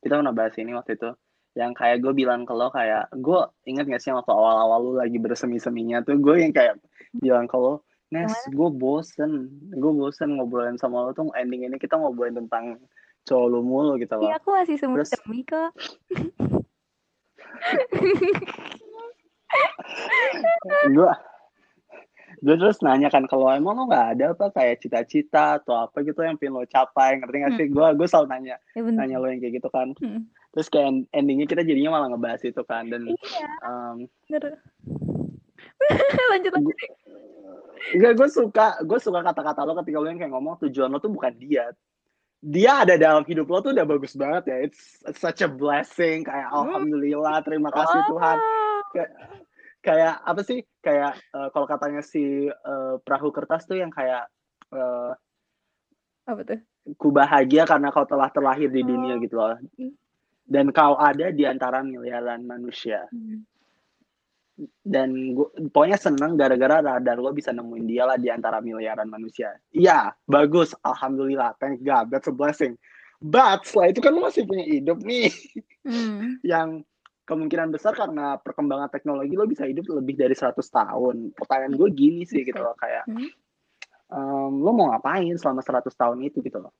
kita pernah bahas ini waktu itu yang kayak gue bilang ke lo kayak gue inget gak sih waktu awal-awal lu lagi bersemi-seminya tuh gue yang kayak bilang ke lo Nes, gue bosen, gue bosen ngobrolin sama lo tuh ending ini kita ngobrolin tentang cowok lu mulu gitu loh. Iya, aku masih semut Terus- semi kok. *laughs* gue gue terus nanya kan kalau emang lo nggak ada apa kayak cita-cita atau apa gitu yang pengen lo capai? Ngerti gak sih? Gue gue selalu nanya Ya bener. nanya lo yang kayak gitu kan. Hmm. terus kayak end- endingnya kita jadinya malah ngebahas itu kan dan Iya, um, *laughs* lanjut lanjut. enggak gue suka gue suka kata-kata lo ketika lo yang kayak ngomong tujuan lo tuh bukan dia. Dia ada dalam hidup lo tuh udah bagus banget ya. It's, it's such a blessing kayak Hmm. alhamdulillah terima kasih Tuhan. Kayak kayak apa sih? Kayak eh, kalau katanya si eh, perahu kertas tuh yang kayak eh, Apa tuh? ku bahagia karena kau telah terlahir di dunia Oh. gitu loh. Dan kau ada di antara miliaran manusia. Hmm. dan gua, pokoknya seneng gara-gara radar lo bisa nemuin dia lah di antara miliaran manusia. Iya bagus. Alhamdulillah. Thank God. That's a blessing. But setelah itu kan lo masih punya hidup nih. Hmm. *laughs* yang kemungkinan besar karena perkembangan teknologi lo bisa hidup lebih dari 100 tahun. Pertanyaan gue gini sih gitu loh kayak em, lo mau ngapain selama 100 tahun itu gitu loh.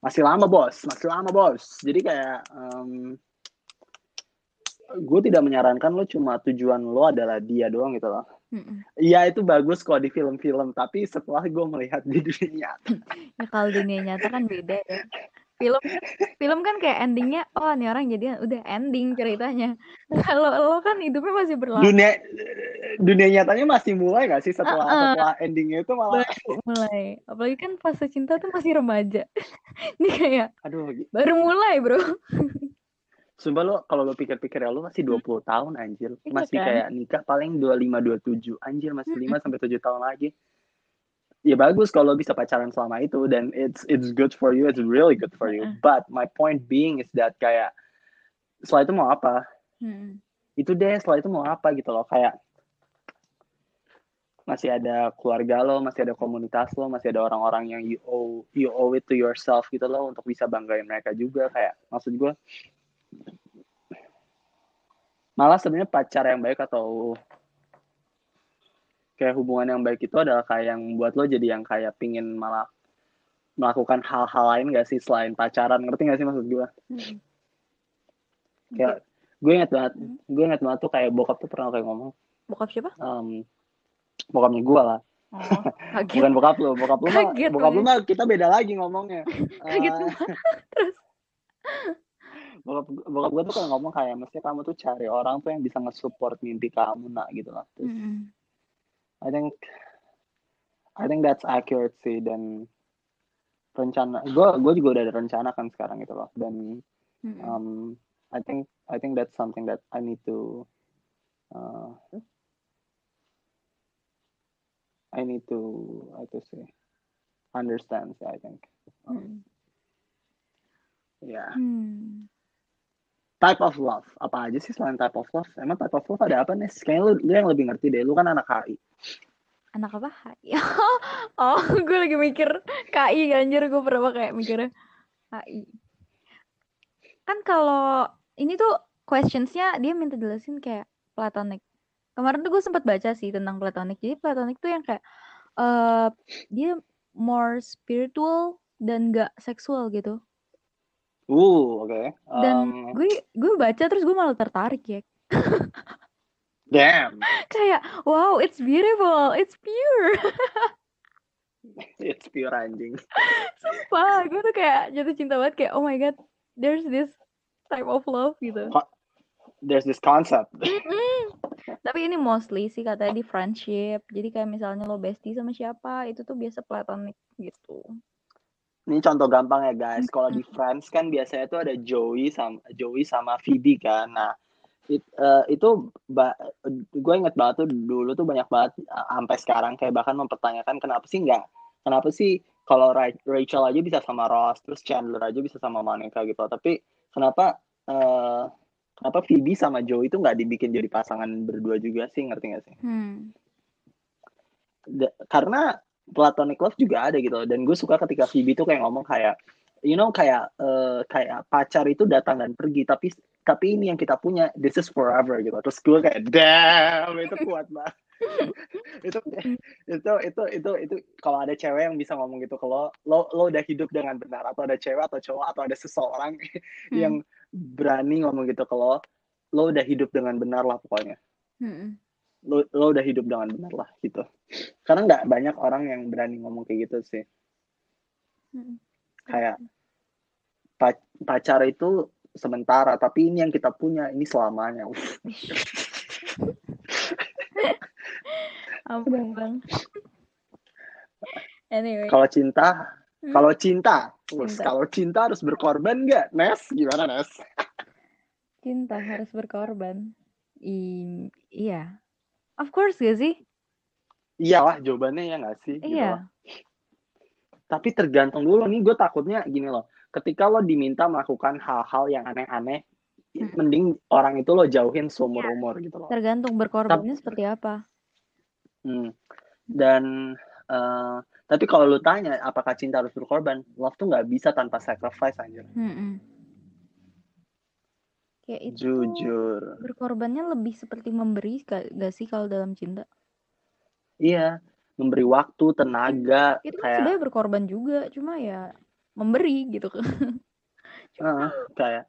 Masih lama bos, masih lama bos. Jadi kayak em, gue tidak menyarankan lo cuma tujuan lo adalah dia doang gitu loh. Iya itu bagus kok di film-film, tapi setelah gue melihat di dunia nyata, *laughs* Ya kalau dunia nyata kan beda ya. Film film kan kayak endingnya, oh nih orang jadi udah ending ceritanya. *laughs* Kalau lo kan hidupnya masih berlangsung. dunia dunia nyatanya masih mulai gak sih setelah Uh-uh. setelah endingnya itu malah baru mulai. Apalagi kan fase cinta tuh masih remaja. *laughs* Ini kayak aduh baru mulai, Bro. *laughs* sumpah lo kalau lo pikir-pikir ya lo masih 20 tahun anjir masih kan? kayak nikah paling 25 27 anjir masih 5 sampai 7 tahun lagi ya bagus kalau bisa pacaran selama itu dan it's it's good for you it's really good for you Uh-uh. but my point being is that kayak setelah itu mau apa Mm-mm. itu deh setelah itu mau apa gitu loh kayak masih ada keluarga lo, masih ada komunitas lo, masih ada orang-orang yang you owe you owe it to yourself gitu loh untuk bisa banggain mereka juga kayak maksud gue malah sebenarnya pacar yang baik atau kayak hubungan yang baik itu adalah kayak yang buat lo jadi yang kayak pingin malah melakukan hal-hal lain gak sih selain pacaran ngerti gak sih maksud gue Mm-mm. kayak gue inget banget gue inget banget tuh kayak bokap tuh pernah kayak ngomong Bokap siapa? um, bokapnya gue lah Oh, kaget. bukan bokap lu bokap lu mah bokap gue. mah kita beda lagi ngomongnya Kaget Eh, *laughs* Terus bokap bokap gue tuh kayak ngomong kayak mesti kamu tuh cari orang tuh yang bisa nge-support mimpi kamu nak gitu lah terus Mm-mm. I think I think that's accurate sih dan rencana gue gue juga udah ada rencana kan sekarang gitu loh dan Mm-mm. um, I think I think that's something that I need to uh, I need to how to say understand sih I think um, Mm-mm. yeah Hmm. Type of love apa aja sih selain type of love emang type of love ada apa nih kayaknya lu, lu yang lebih ngerti deh lu kan anak HI Anak apa? HI. *laughs* Oh, gue lagi mikir KI anjir gue pernah kayak mikirnya HI. Kan kalau ini tuh questionsnya dia minta jelasin kayak platonic. Kemarin tuh gue sempat baca sih tentang platonic. Jadi platonic tuh yang kayak eh dia more spiritual dan gak seksual gitu. Uh oke Dan Um, gue gue baca terus gue malah tertarik ya. damn *laughs* Kayak wow, it's beautiful, it's pure. *laughs* it's pure anjing *laughs* Sumpah, gue tuh kayak jatuh cinta banget kayak oh my god, there's this type of love gitu. there's this concept Mm-mm. Tapi ini mostly sih katanya di friendship. Jadi kayak misalnya lo bestie sama siapa, itu tuh biasa platonic gitu. Ini contoh gampang ya guys. Kalau di Friends kan biasanya tuh ada Joey sama Joey sama Phoebe kan. Nah it- eh, itu ba- gue inget banget tuh dulu tuh banyak banget eh, sampai sekarang kayak bahkan mempertanyakan kenapa sih nggak kenapa sih kalau Ra- Rachel aja bisa sama Ross terus Chandler aja bisa sama Monica gitu. Tapi kenapa eh, kenapa Phoebe sama Joey itu nggak dibikin jadi pasangan berdua juga sih? Ngerti nggak sih? Hmm. Da- karena platonic love juga ada gitu. Dan gue suka ketika Phoebe tuh kayak ngomong kayak you know kayak eh, kayak pacar itu datang dan pergi tapi tapi ini yang kita punya this is forever gitu. Terus gue kayak damn itu kuat banget. *laughs* Itu itu itu itu itu kalau ada cewek yang bisa ngomong gitu ke lo lo lo udah hidup dengan benar. Atau ada cewek atau cowok atau ada seseorang yang berani ngomong gitu ke lo lo udah hidup dengan benar lah pokoknya. Mm-mm. Lo lo udah hidup dengan benar lah gitu karena nggak banyak orang yang berani ngomong kayak gitu sih Mm-mm. kayak pa- pacar itu sementara tapi ini yang kita punya ini selamanya *laughs* Ampun bang. Anyway, kalau cinta Hmm. kalau cinta Cinta. kalau cinta harus berkorban nggak Nes gimana Nes cinta harus berkorban. I- iya. Of course gak sih? iyalah jawabannya ya nggak sih gitu. Iya. tapi tergantung dulu nih gue takutnya gini loh ketika lo diminta melakukan hal-hal yang aneh-aneh Hmm. mending orang itu lo jauhin seumur umur gitu loh Tergantung berkorbannya seperti apa. Hmm. Dan eh, tapi kalau lu tanya apakah cinta harus berkorban, love tuh nggak bisa tanpa sacrifice anjir. Mm-mm. Kayak itu jujur berkorbannya lebih seperti memberi gak, gak sih kalau dalam cinta iya memberi waktu tenaga itu kan kayak sebenarnya berkorban juga cuma ya memberi gitu *laughs* kan eh, kayak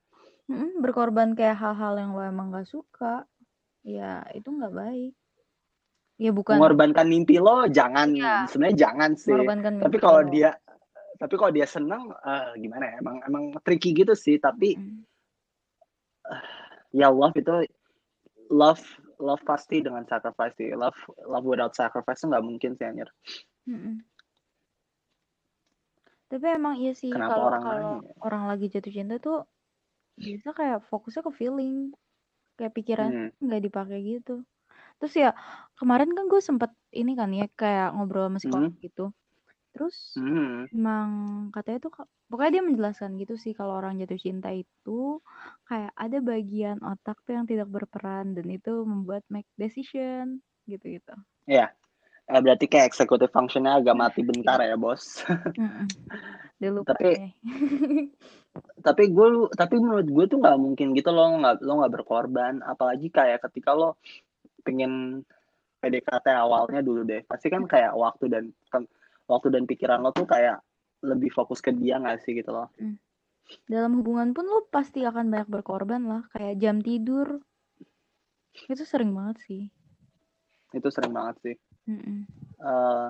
Mm, berkorban kayak hal-hal yang lo emang gak suka ya itu nggak baik ya bukan mengorbankan mimpi lo jangan Iya. sebenarnya jangan sih tapi kalau lo. dia tapi kalau dia seneng eh, gimana ya emang emang tricky gitu sih tapi Mm. Ya love itu love love pasti dengan sacrifice sih love love without sacrifice nggak mungkin sih anjir Mm-mm. Tapi emang iya sih kalau orang kalau orang lagi jatuh cinta tuh biasa kayak fokusnya ke feeling, kayak pikiran Hmm. nggak dipakai gitu. Terus ya kemarin kan gue sempet ini kan ya kayak ngobrol sama psikolog gitu. Terus Hmm. emang katanya tuh pokoknya dia menjelaskan gitu sih kalau orang jatuh cinta itu kayak ada bagian otak tuh yang tidak berperan dan itu membuat make decision gitu-gitu. Eh, berarti kayak executive functionnya agak mati bentar ya bos. *laughs* Dia lupa Tapi- *laughs* tapi gue tapi menurut gue tuh nggak mungkin gitu lo nggak lo nggak berkorban. Apalagi kayak ketika lo pengen PDKT awalnya dulu deh. Pasti kan kayak waktu dan waktu dan pikiran lo tuh kayak lebih fokus ke dia nggak sih gitu loh? Dalam hubungan pun lo pasti akan banyak berkorban lah kayak jam tidur. Itu sering banget sih. Itu sering banget sih. Eh,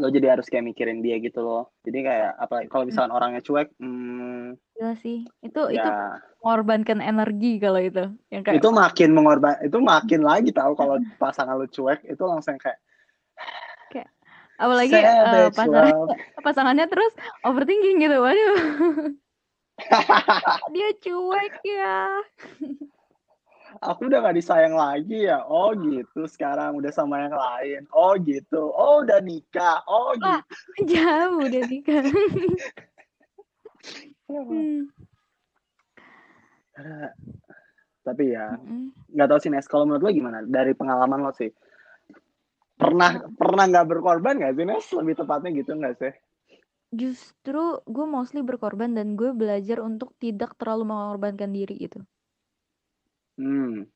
lo jadi harus kayak mikirin dia gitu loh. Jadi kayak apa kalau misalkan orangnya cuek hmm, Gila sih. Itu itu ya mengorbankan energi kalau itu. Yang kayak itu makin mengorban itu makin lagi tahu kalau pasangan lo cuek itu langsung kayak apalagi savage pasangan *laughs* pasangannya terus overthinking gitu waduh. *laughs* Dia cuek ya. Aku udah gak disayang lagi ya? Oh gitu. Sekarang udah sama yang lain. Oh gitu. Oh udah nikah. Oh Wah. gitu. *laughs* jauh udah nikah. Hmm. tapi ya nggak tahu sih Nes. Kalau menurut lo gimana? Dari pengalaman lo sih pernah pernah nggak berkorban nggak sih Nes? Lebih tepatnya gitu nggak sih? Justru gue mostly berkorban dan gue belajar untuk tidak terlalu mengorbankan diri gitu. Hmm.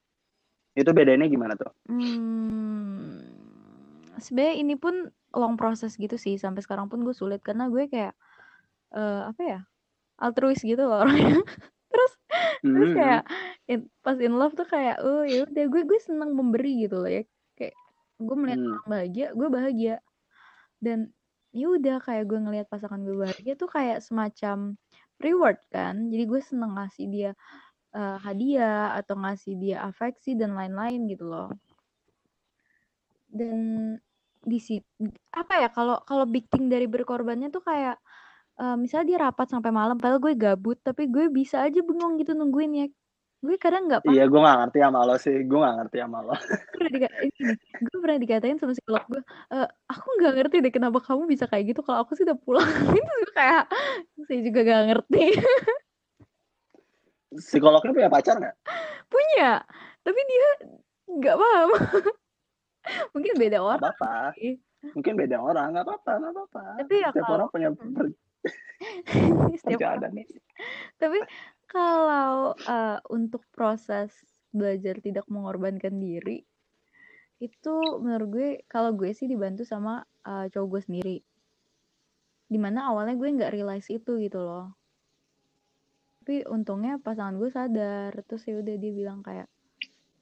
Itu bedanya gimana tuh? Hmm, sebenarnya ini pun long proses gitu sih. Sampai sekarang pun gue sulit karena gue kayak eh, apa ya altruis gitu loh orangnya. *laughs* Terus terus Hmm. kayak in- pas in love tuh kayak oh ya udah gue gue seneng memberi gitu loh ya gue melihat Hmm. orang bahagia gue bahagia. Dan ya udah kayak gue ngelihat pasangan gue bahagia tuh kayak semacam reward kan. Jadi gue seneng ngasih dia eh, hadiah atau ngasih dia afeksi dan lain-lain gitu loh. Dan di apa ya kalau kalau big thing dari berkorbannya tuh kayak eh, misalnya dia rapat sampai malam padahal gue gabut tapi gue bisa aja bengong gitu nungguin ya gue kadang nggak paham. iya gue nggak ngerti sama lo sih. Gue nggak ngerti sama lo. Gue pernah dikatain sama psikolog gue "Eh, aku nggak ngerti deh kenapa kamu bisa kayak gitu. Kalau aku sih udah pulang. *laughs* Itu gue kayak saya juga gak ngerti. Psikolognya punya pacar nggak? Punya tapi dia nggak paham. *laughs* Mungkin beda nggak orang apa-apa. sih. mungkin beda orang nggak apa-apa nggak apa-apa. Tapi ya setiap kalau- orang punya *laughs* Setiap orang Tapi kalau eh, untuk proses belajar tidak mengorbankan diri itu menurut gue kalau gue sih dibantu sama eh, cowok gue sendiri. Di mana awalnya gue nggak realize itu gitu loh. Tapi untungnya pasangan gue sadar terus ya udah dia bilang kayak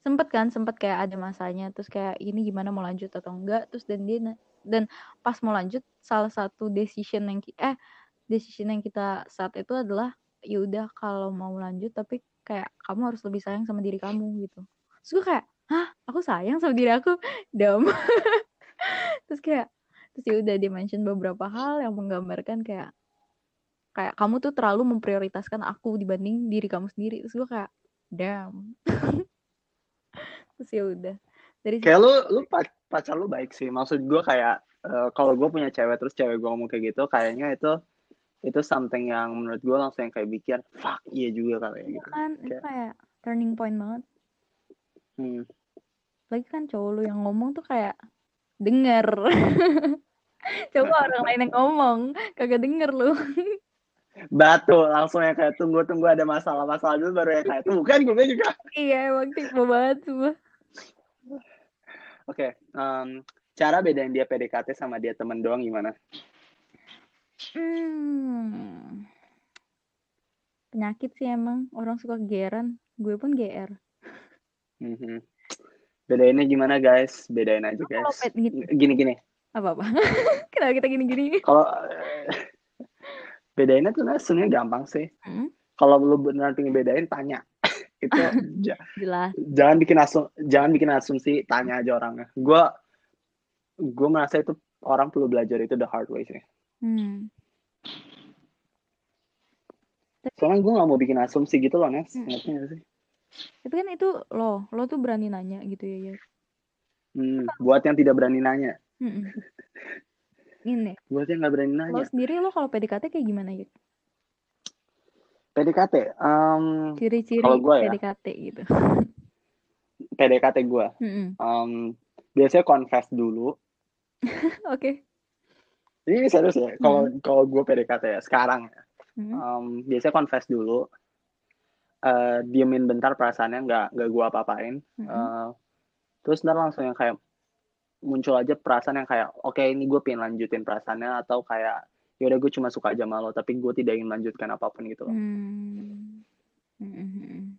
sempet kan sempet kayak ada masanya terus kayak ini gimana mau lanjut atau enggak terus dan dia dan pas mau lanjut salah satu decision yang eh decision yang kita saat itu adalah ya udah kalau mau lanjut tapi kayak kamu harus lebih sayang sama diri kamu gitu. Terus gue kayak hah? Aku sayang sama diri aku? *laughs* Dam. *laughs* Terus kayak terus ya udah dia mention beberapa hal yang menggambarkan kayak kayak kamu tuh terlalu memprioritaskan aku dibanding diri kamu sendiri. Terus gue kayak damn *laughs* terus ya udah. Dari kayak lu lu pa- pacar lu baik sih. Maksud gue kayak eh, kalau gue punya cewek terus cewek gue ngomong kayak gitu kayaknya itu itu something yang menurut gue langsung yang kayak bikin fuck iya juga kali ya gitu. kan? Itu kayak- kayak turning point banget. Hmm. lagi kan cowok lu yang ngomong tuh kayak denger. *laughs* Coba orang lain yang ngomong kagak denger lu. Batu langsung yang kayak tunggu tunggu ada masalah masalah dulu baru yang kayak tuh bukan gue juga. Iya emang tipe banget semua. oke em, cara bedain dia PDKT sama dia temen doang gimana Hmm. Penyakit sih emang orang suka geran. Gue pun GR. Mhm. bedainnya gimana guys bedain aja Lu kalau guys pet gitu gini gini apa apa? *laughs* Kenapa kita gini-gini? kalau eh, bedainnya tuh sebenarnya gampang sih Hmm, kalau lu beneran pengen bedain tanya *laughs* itu ja- jelas. jangan bikin asum jangan bikin asumsi tanya aja orangnya gue gue merasa itu orang perlu belajar itu the hard way sih Hmm. soalnya gue gak mau bikin asumsi gitu loh Nes Hmm. ngerti sih Tapi kan itu lo, lo tuh berani nanya gitu ya, ya. hmm, buat yang tidak berani nanya Mm-mm. Ini, buat yang gak berani lo nanya sendiri lo kalau PDKT kayak gimana ya? PDKT em, Ciri-ciri Kalau gua ya? PDKT gitu. PDKT gue Mm-mm. em, biasanya confess dulu *laughs* Oke. Ini serius ya kalau kalau gue PDKT ya sekarang ya Mm. em, biasanya confess dulu eh diemin bentar perasaannya nggak nggak gue apa-apain Mm-mm. Eh, terus ntar langsung yang kayak muncul aja perasaan yang kayak oke ini gue pengen lanjutin perasaannya atau kayak yaudah gue cuma suka aja sama lo tapi gue tidak ingin melanjutkan apa pun gitu loh Hmm. Mm-mm.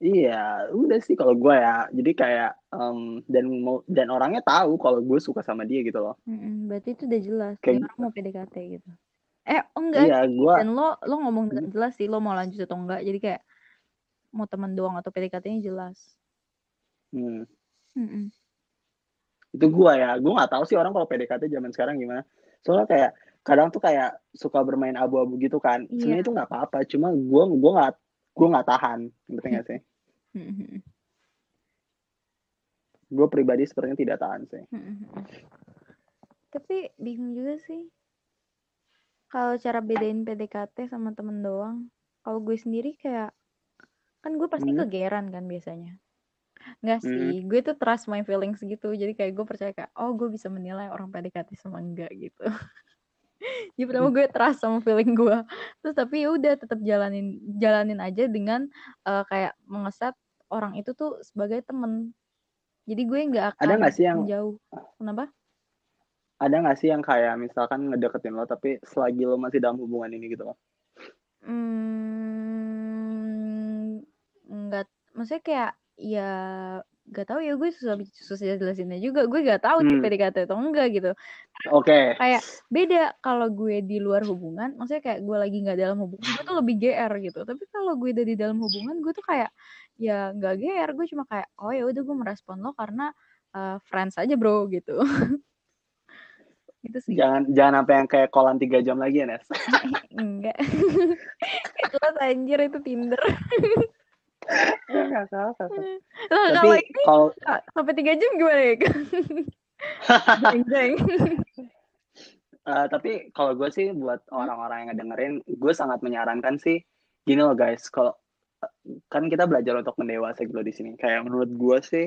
Iya udah sih kalau gue ya jadi kayak em, dan mau dan orangnya tahu kalau gue suka sama dia gitu loh Mm-mm. Berarti itu udah jelas. Kayak orang mau PDKT gitu. Eh, oh enggak. iya gue Dan lo lo ngomong dengan jelas sih lo mau lanjut atau enggak. Jadi kayak mau teman doang atau PDKT-nya jelas. hmm, Mm-mm. itu gue ya gue nggak tahu sih orang kalau PDKT zaman sekarang gimana soalnya kayak kadang tuh kayak suka bermain abu-abu gitu kan Iya. sebenarnya itu nggak apa-apa cuma gue gue nggak gue nggak tahan ngerti nggak sih Mm-mm. gue pribadi sepertinya tidak tahan sih Mm-mm. Tapi bingung juga sih. Kalau cara bedain PDKT sama temen doang. Kalau gue sendiri kayak kan gue pasti Hmm. kegeran kan biasanya. Enggak Hmm. sih, gue tuh trust my feelings gitu. Jadi kayak gue percaya kayak oh gue bisa menilai orang PDKT sama enggak gitu. *laughs* Jadi pertama gue trust sama feeling gue. Terus tapi ya udah tetap jalanin jalanin aja dengan eh, kayak mengeset orang itu tuh sebagai temen. Jadi gue nggak akan Ada nggak sih yang- menjauh. Kenapa? ada nggak sih yang kayak misalkan ngedeketin lo tapi selagi lo masih dalam hubungan ini gitu loh Hmm, enggak, maksudnya kayak ya gak tahu ya gue susah susah jelasinnya juga. Gue gak tahu Hmm. PDKT atau enggak gitu. Oke. Kayak beda kalau gue di luar hubungan maksudnya kayak gue lagi nggak dalam hubungan gue tuh lebih GR gitu. Tapi kalau gue udah di dalam hubungan gue tuh kayak ya nggak GR gue cuma kayak oh ya udah gue merespon lo karena uh, friends aja bro gitu. *laughs* Itu sih. Jangan jangan sampai yang kayak kolan tiga jam lagi ya Nes. *laughs* Enggak. *laughs* Kelas anjir itu Tinder Nggak tahu, nggak tahu. Lah, tapi kalau ini kalau sampai tiga jam gimana ya? *laughs* jeng jeng. eh, tapi kalau gue sih buat Hmm. orang-orang yang ngedengerin gue sangat menyarankan sih gini loh guys kalau kan kita belajar untuk mendewasa gitu di sini kayak menurut gue sih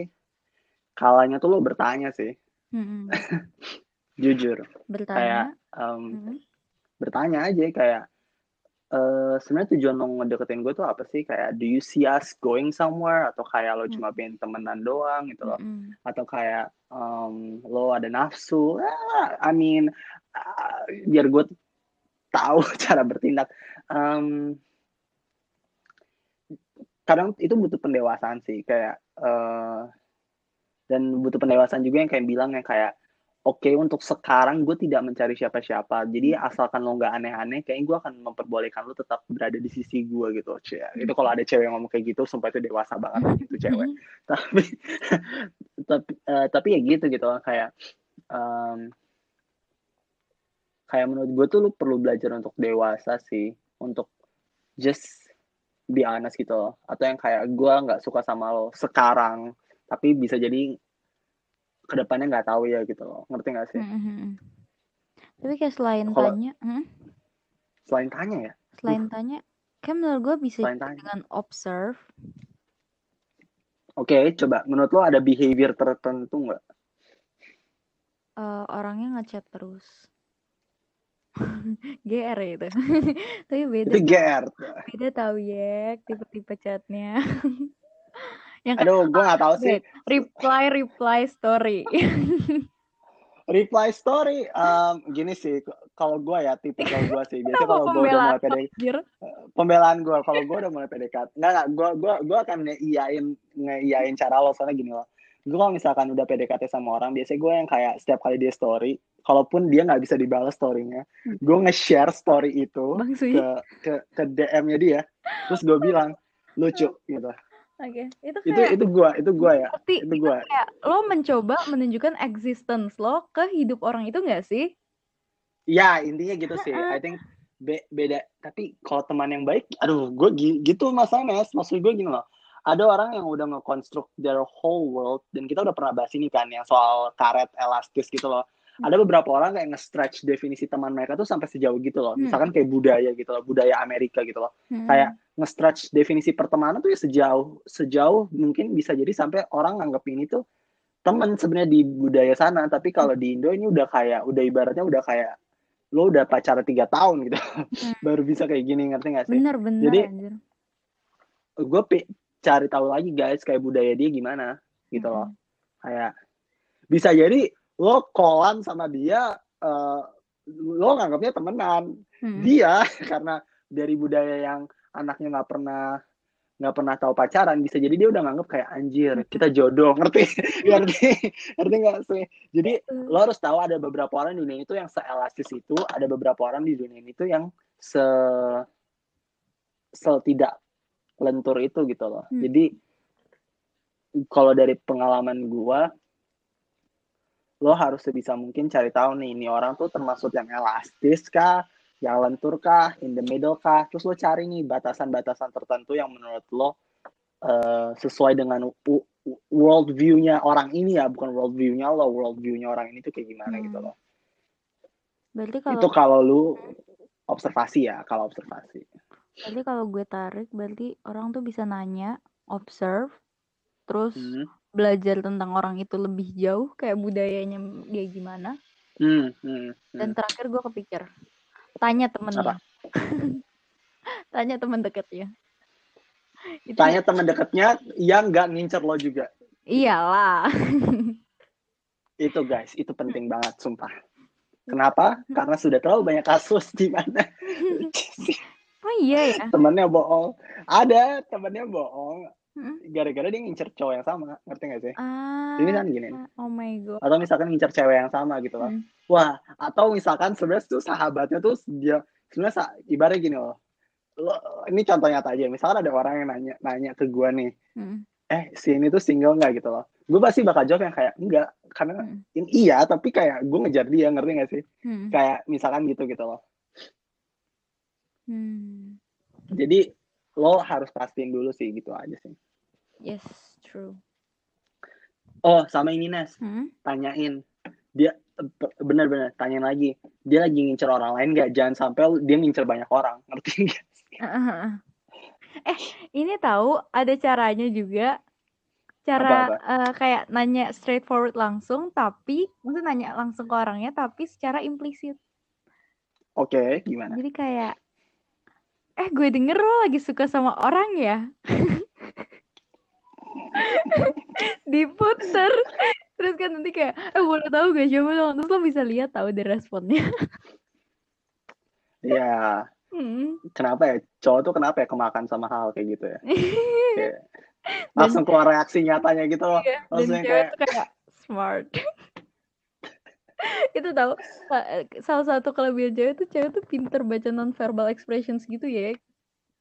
kalanya tuh lo bertanya sih Mm-mm. *laughs* jujur Bertanya. em, Mm-mm. bertanya aja kayak eh sebenarnya tujuan lo ngedeketin gue tuh apa sih? Kayak do you see us going somewhere? Atau kayak lo cuma pengen temenan doang gitu loh. Mm-mm. atau kayak em, lo ada nafsu? Ah, I mean ah, biar gue tahu *laughs* cara bertindak. Em, kadang itu butuh pendewasaan sih kayak eh, dan butuh pendewasaan juga yang kayak bilang yang kayak oke untuk sekarang gue tidak mencari siapa-siapa. Jadi asalkan lo nggak aneh-aneh kayaknya gue akan memperbolehkan lo tetap berada di sisi gue gitu. Cie. itu kalau ada cewek yang ngomong kayak gitu sumpah itu dewasa banget itu cewek. *laughs* Tapi tapi eh, tapi ya gitu gitu kayak em, kayak menurut gue tuh lu perlu belajar untuk dewasa sih untuk just be honest gitu loh. Atau yang kayak gue nggak suka sama lo sekarang tapi bisa jadi ke depannya nggak tahu ya gitu loh ngerti nggak sih Mm-mm. Tapi kayak selain Kalau- tanya, mm, selain tanya ya selain tanya, kan menurut gue bisa dengan observe. oke coba menurut lo ada behavior tertentu nggak eh, orangnya ngechat terus. *laughs* GR ya itu. *laughs* Tapi beda Itu. GR. Beda tau ya tipe-tipe chatnya. *laughs* Yang Aduh, gue gak tahu sih. reply reply story. *laughs* Reply story, um, gini sih, kalau gue ya, tipe *laughs* kalau gue sih. Biasanya kalau gue udah mulai pembelaan PD, anjir? pembelaan gue, kalau gue udah mulai PDKT, enggak, enggak, gue gua, gua akan ngeiyain, ngeiyain cara lo, soalnya gini loh. Gue kalau misalkan udah PDKT sama orang, biasanya gue yang kayak setiap kali dia story, kalaupun dia nggak bisa dibalas storynya, gue nge-share story itu ke ke, ke DM-nya dia, terus gue bilang lucu gitu. Oke, itu Itu kayak itu gue, itu gue ya, berarti itu itu gue. kayak lo mencoba menunjukkan existence lo ke hidup orang itu nggak sih? Ya intinya gitu sih. I think be- beda. Tapi kalau teman yang baik, aduh, gue gi- gitu mas Anes. Maksud gue gini loh. Ada orang yang udah nge-construct their whole world dan kita udah pernah bahas ini kan yang soal karet elastis gitu loh. Ada beberapa orang kayak nge-stretch definisi teman mereka tuh sampai sejauh gitu loh. Hmm. Misalkan kayak budaya gitu loh, budaya Amerika gitu loh. Hmm. Kayak nge-stretch definisi pertemanan tuh ya sejauh sejauh mungkin bisa jadi sampai orang nganggap ini tuh teman sebenarnya di budaya sana. Tapi kalau di Indo ini udah kayak udah ibaratnya udah kayak lo udah pacaran tiga tahun gitu *laughs* baru bisa kayak gini ngerti gak sih? bener bener Jadi anjir. gue pe- cari tahu lagi guys kayak budaya dia gimana gitu loh. Kayak bisa jadi lo kolan sama dia eh, lo nganggapnya temenan. Hmm. Dia *laughs* karena dari budaya yang anaknya nggak pernah nggak pernah tahu pacaran bisa jadi dia udah nganggap kayak anjir kita jodoh. *laughs* Ngerti? Ngerti? Ngerti nggak sih? Jadi lo harus tahu ada beberapa orang di dunia itu yang seelastis itu ada beberapa orang di dunia ini tuh yang se se tidak lentur itu gitu loh. Hmm. jadi kalau dari pengalaman gua lo harus sebisa mungkin cari tahu nih ini orang tuh termasuk yang elastis kah yang lentur kah in the middle kah terus lo cari nih batasan-batasan tertentu yang menurut lo eh, sesuai dengan world view-nya orang ini ya bukan world view-nya lo world view-nya orang ini tuh kayak gimana Hmm. gitu loh Berarti kalau itu kalau lu observasi ya kalau observasi berarti kalau gue tarik berarti orang tuh bisa nanya, observe, terus hmm. Belajar tentang orang itu lebih jauh kayak budayanya dia gimana. Hmm, hmm, hmm. Dan terakhir gue kepikir tanya temennya. Apa? *laughs* tanya temen deketnya. Itu tanya teman dekatnya yang nggak ngincer lo juga iyalah. *laughs* itu guys itu penting banget sumpah kenapa karena sudah terlalu banyak kasus di mana *laughs* oh iya ya. temennya bohong ada temennya bohong Gara-gara dia ngincer cowok yang sama ngerti gak sih Ah. ini kan gini Oh my god. atau misalkan ngincer cewek yang sama gitu loh Hmm. wah atau misalkan sebenarnya tuh sahabatnya tuh dia sebenarnya ibaratnya gini loh lo ini contoh nyata aja misalkan ada orang yang nanya nanya ke gua nih Hmm. eh si ini tuh single nggak gitu loh gue pasti bakal jawab yang kayak enggak karena Hmm. ini iya tapi kayak gue ngejar dia ngerti gak sih Hmm. kayak misalkan gitu gitu loh Hmm. jadi lo harus pastiin dulu sih gitu aja sih. Yes, true. oh sama ini Nes. Hmm. tanyain. Dia bener-bener tanyain lagi. Dia lagi ngincer orang lain nggak? Jangan sampai dia ngincer banyak orang. *laughs* Ngerti nggak *laughs* eh, ini tahu ada caranya juga. Cara eh, kayak nanya straightforward langsung, tapi maksudnya nanya langsung ke orangnya, tapi secara implisit. oke gimana? Jadi kayak, eh gue denger lo lagi suka sama orang ya? *laughs* Diputer. Terus kan nanti kayak, eh boleh tahu gak coba dong. Terus lo bisa lihat tahu dari responnya. ya Hmm. kenapa ya cowok tuh kenapa ya kemakan sama hal kayak gitu ya *laughs* Kayak langsung keluar reaksi nyatanya gitu loh Iya, langsung kayak kayak smart. *laughs* itu tahu sa- salah satu kelebihan cewek tuh cewek tuh pinter baca non verbal expressions gitu ya.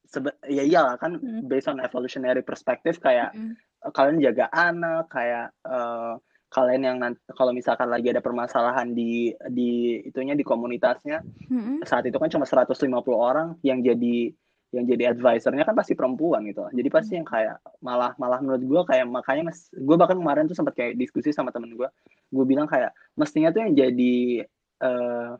sebe- ya iyalah kan Hmm. based on evolutionary perspective kayak Mm. kalian jaga anak kayak eh, kalian yang nanti kalau misalkan lagi ada permasalahan di di itunya di komunitasnya Mm-mm. saat itu kan cuma 150 orang yang jadi yang jadi advisernya kan pasti perempuan gitu jadi pasti yang kayak malah malah menurut gue kayak makanya mas gue bahkan kemarin tuh sempat kayak diskusi sama temen gue gue bilang kayak mestinya tuh yang jadi eh,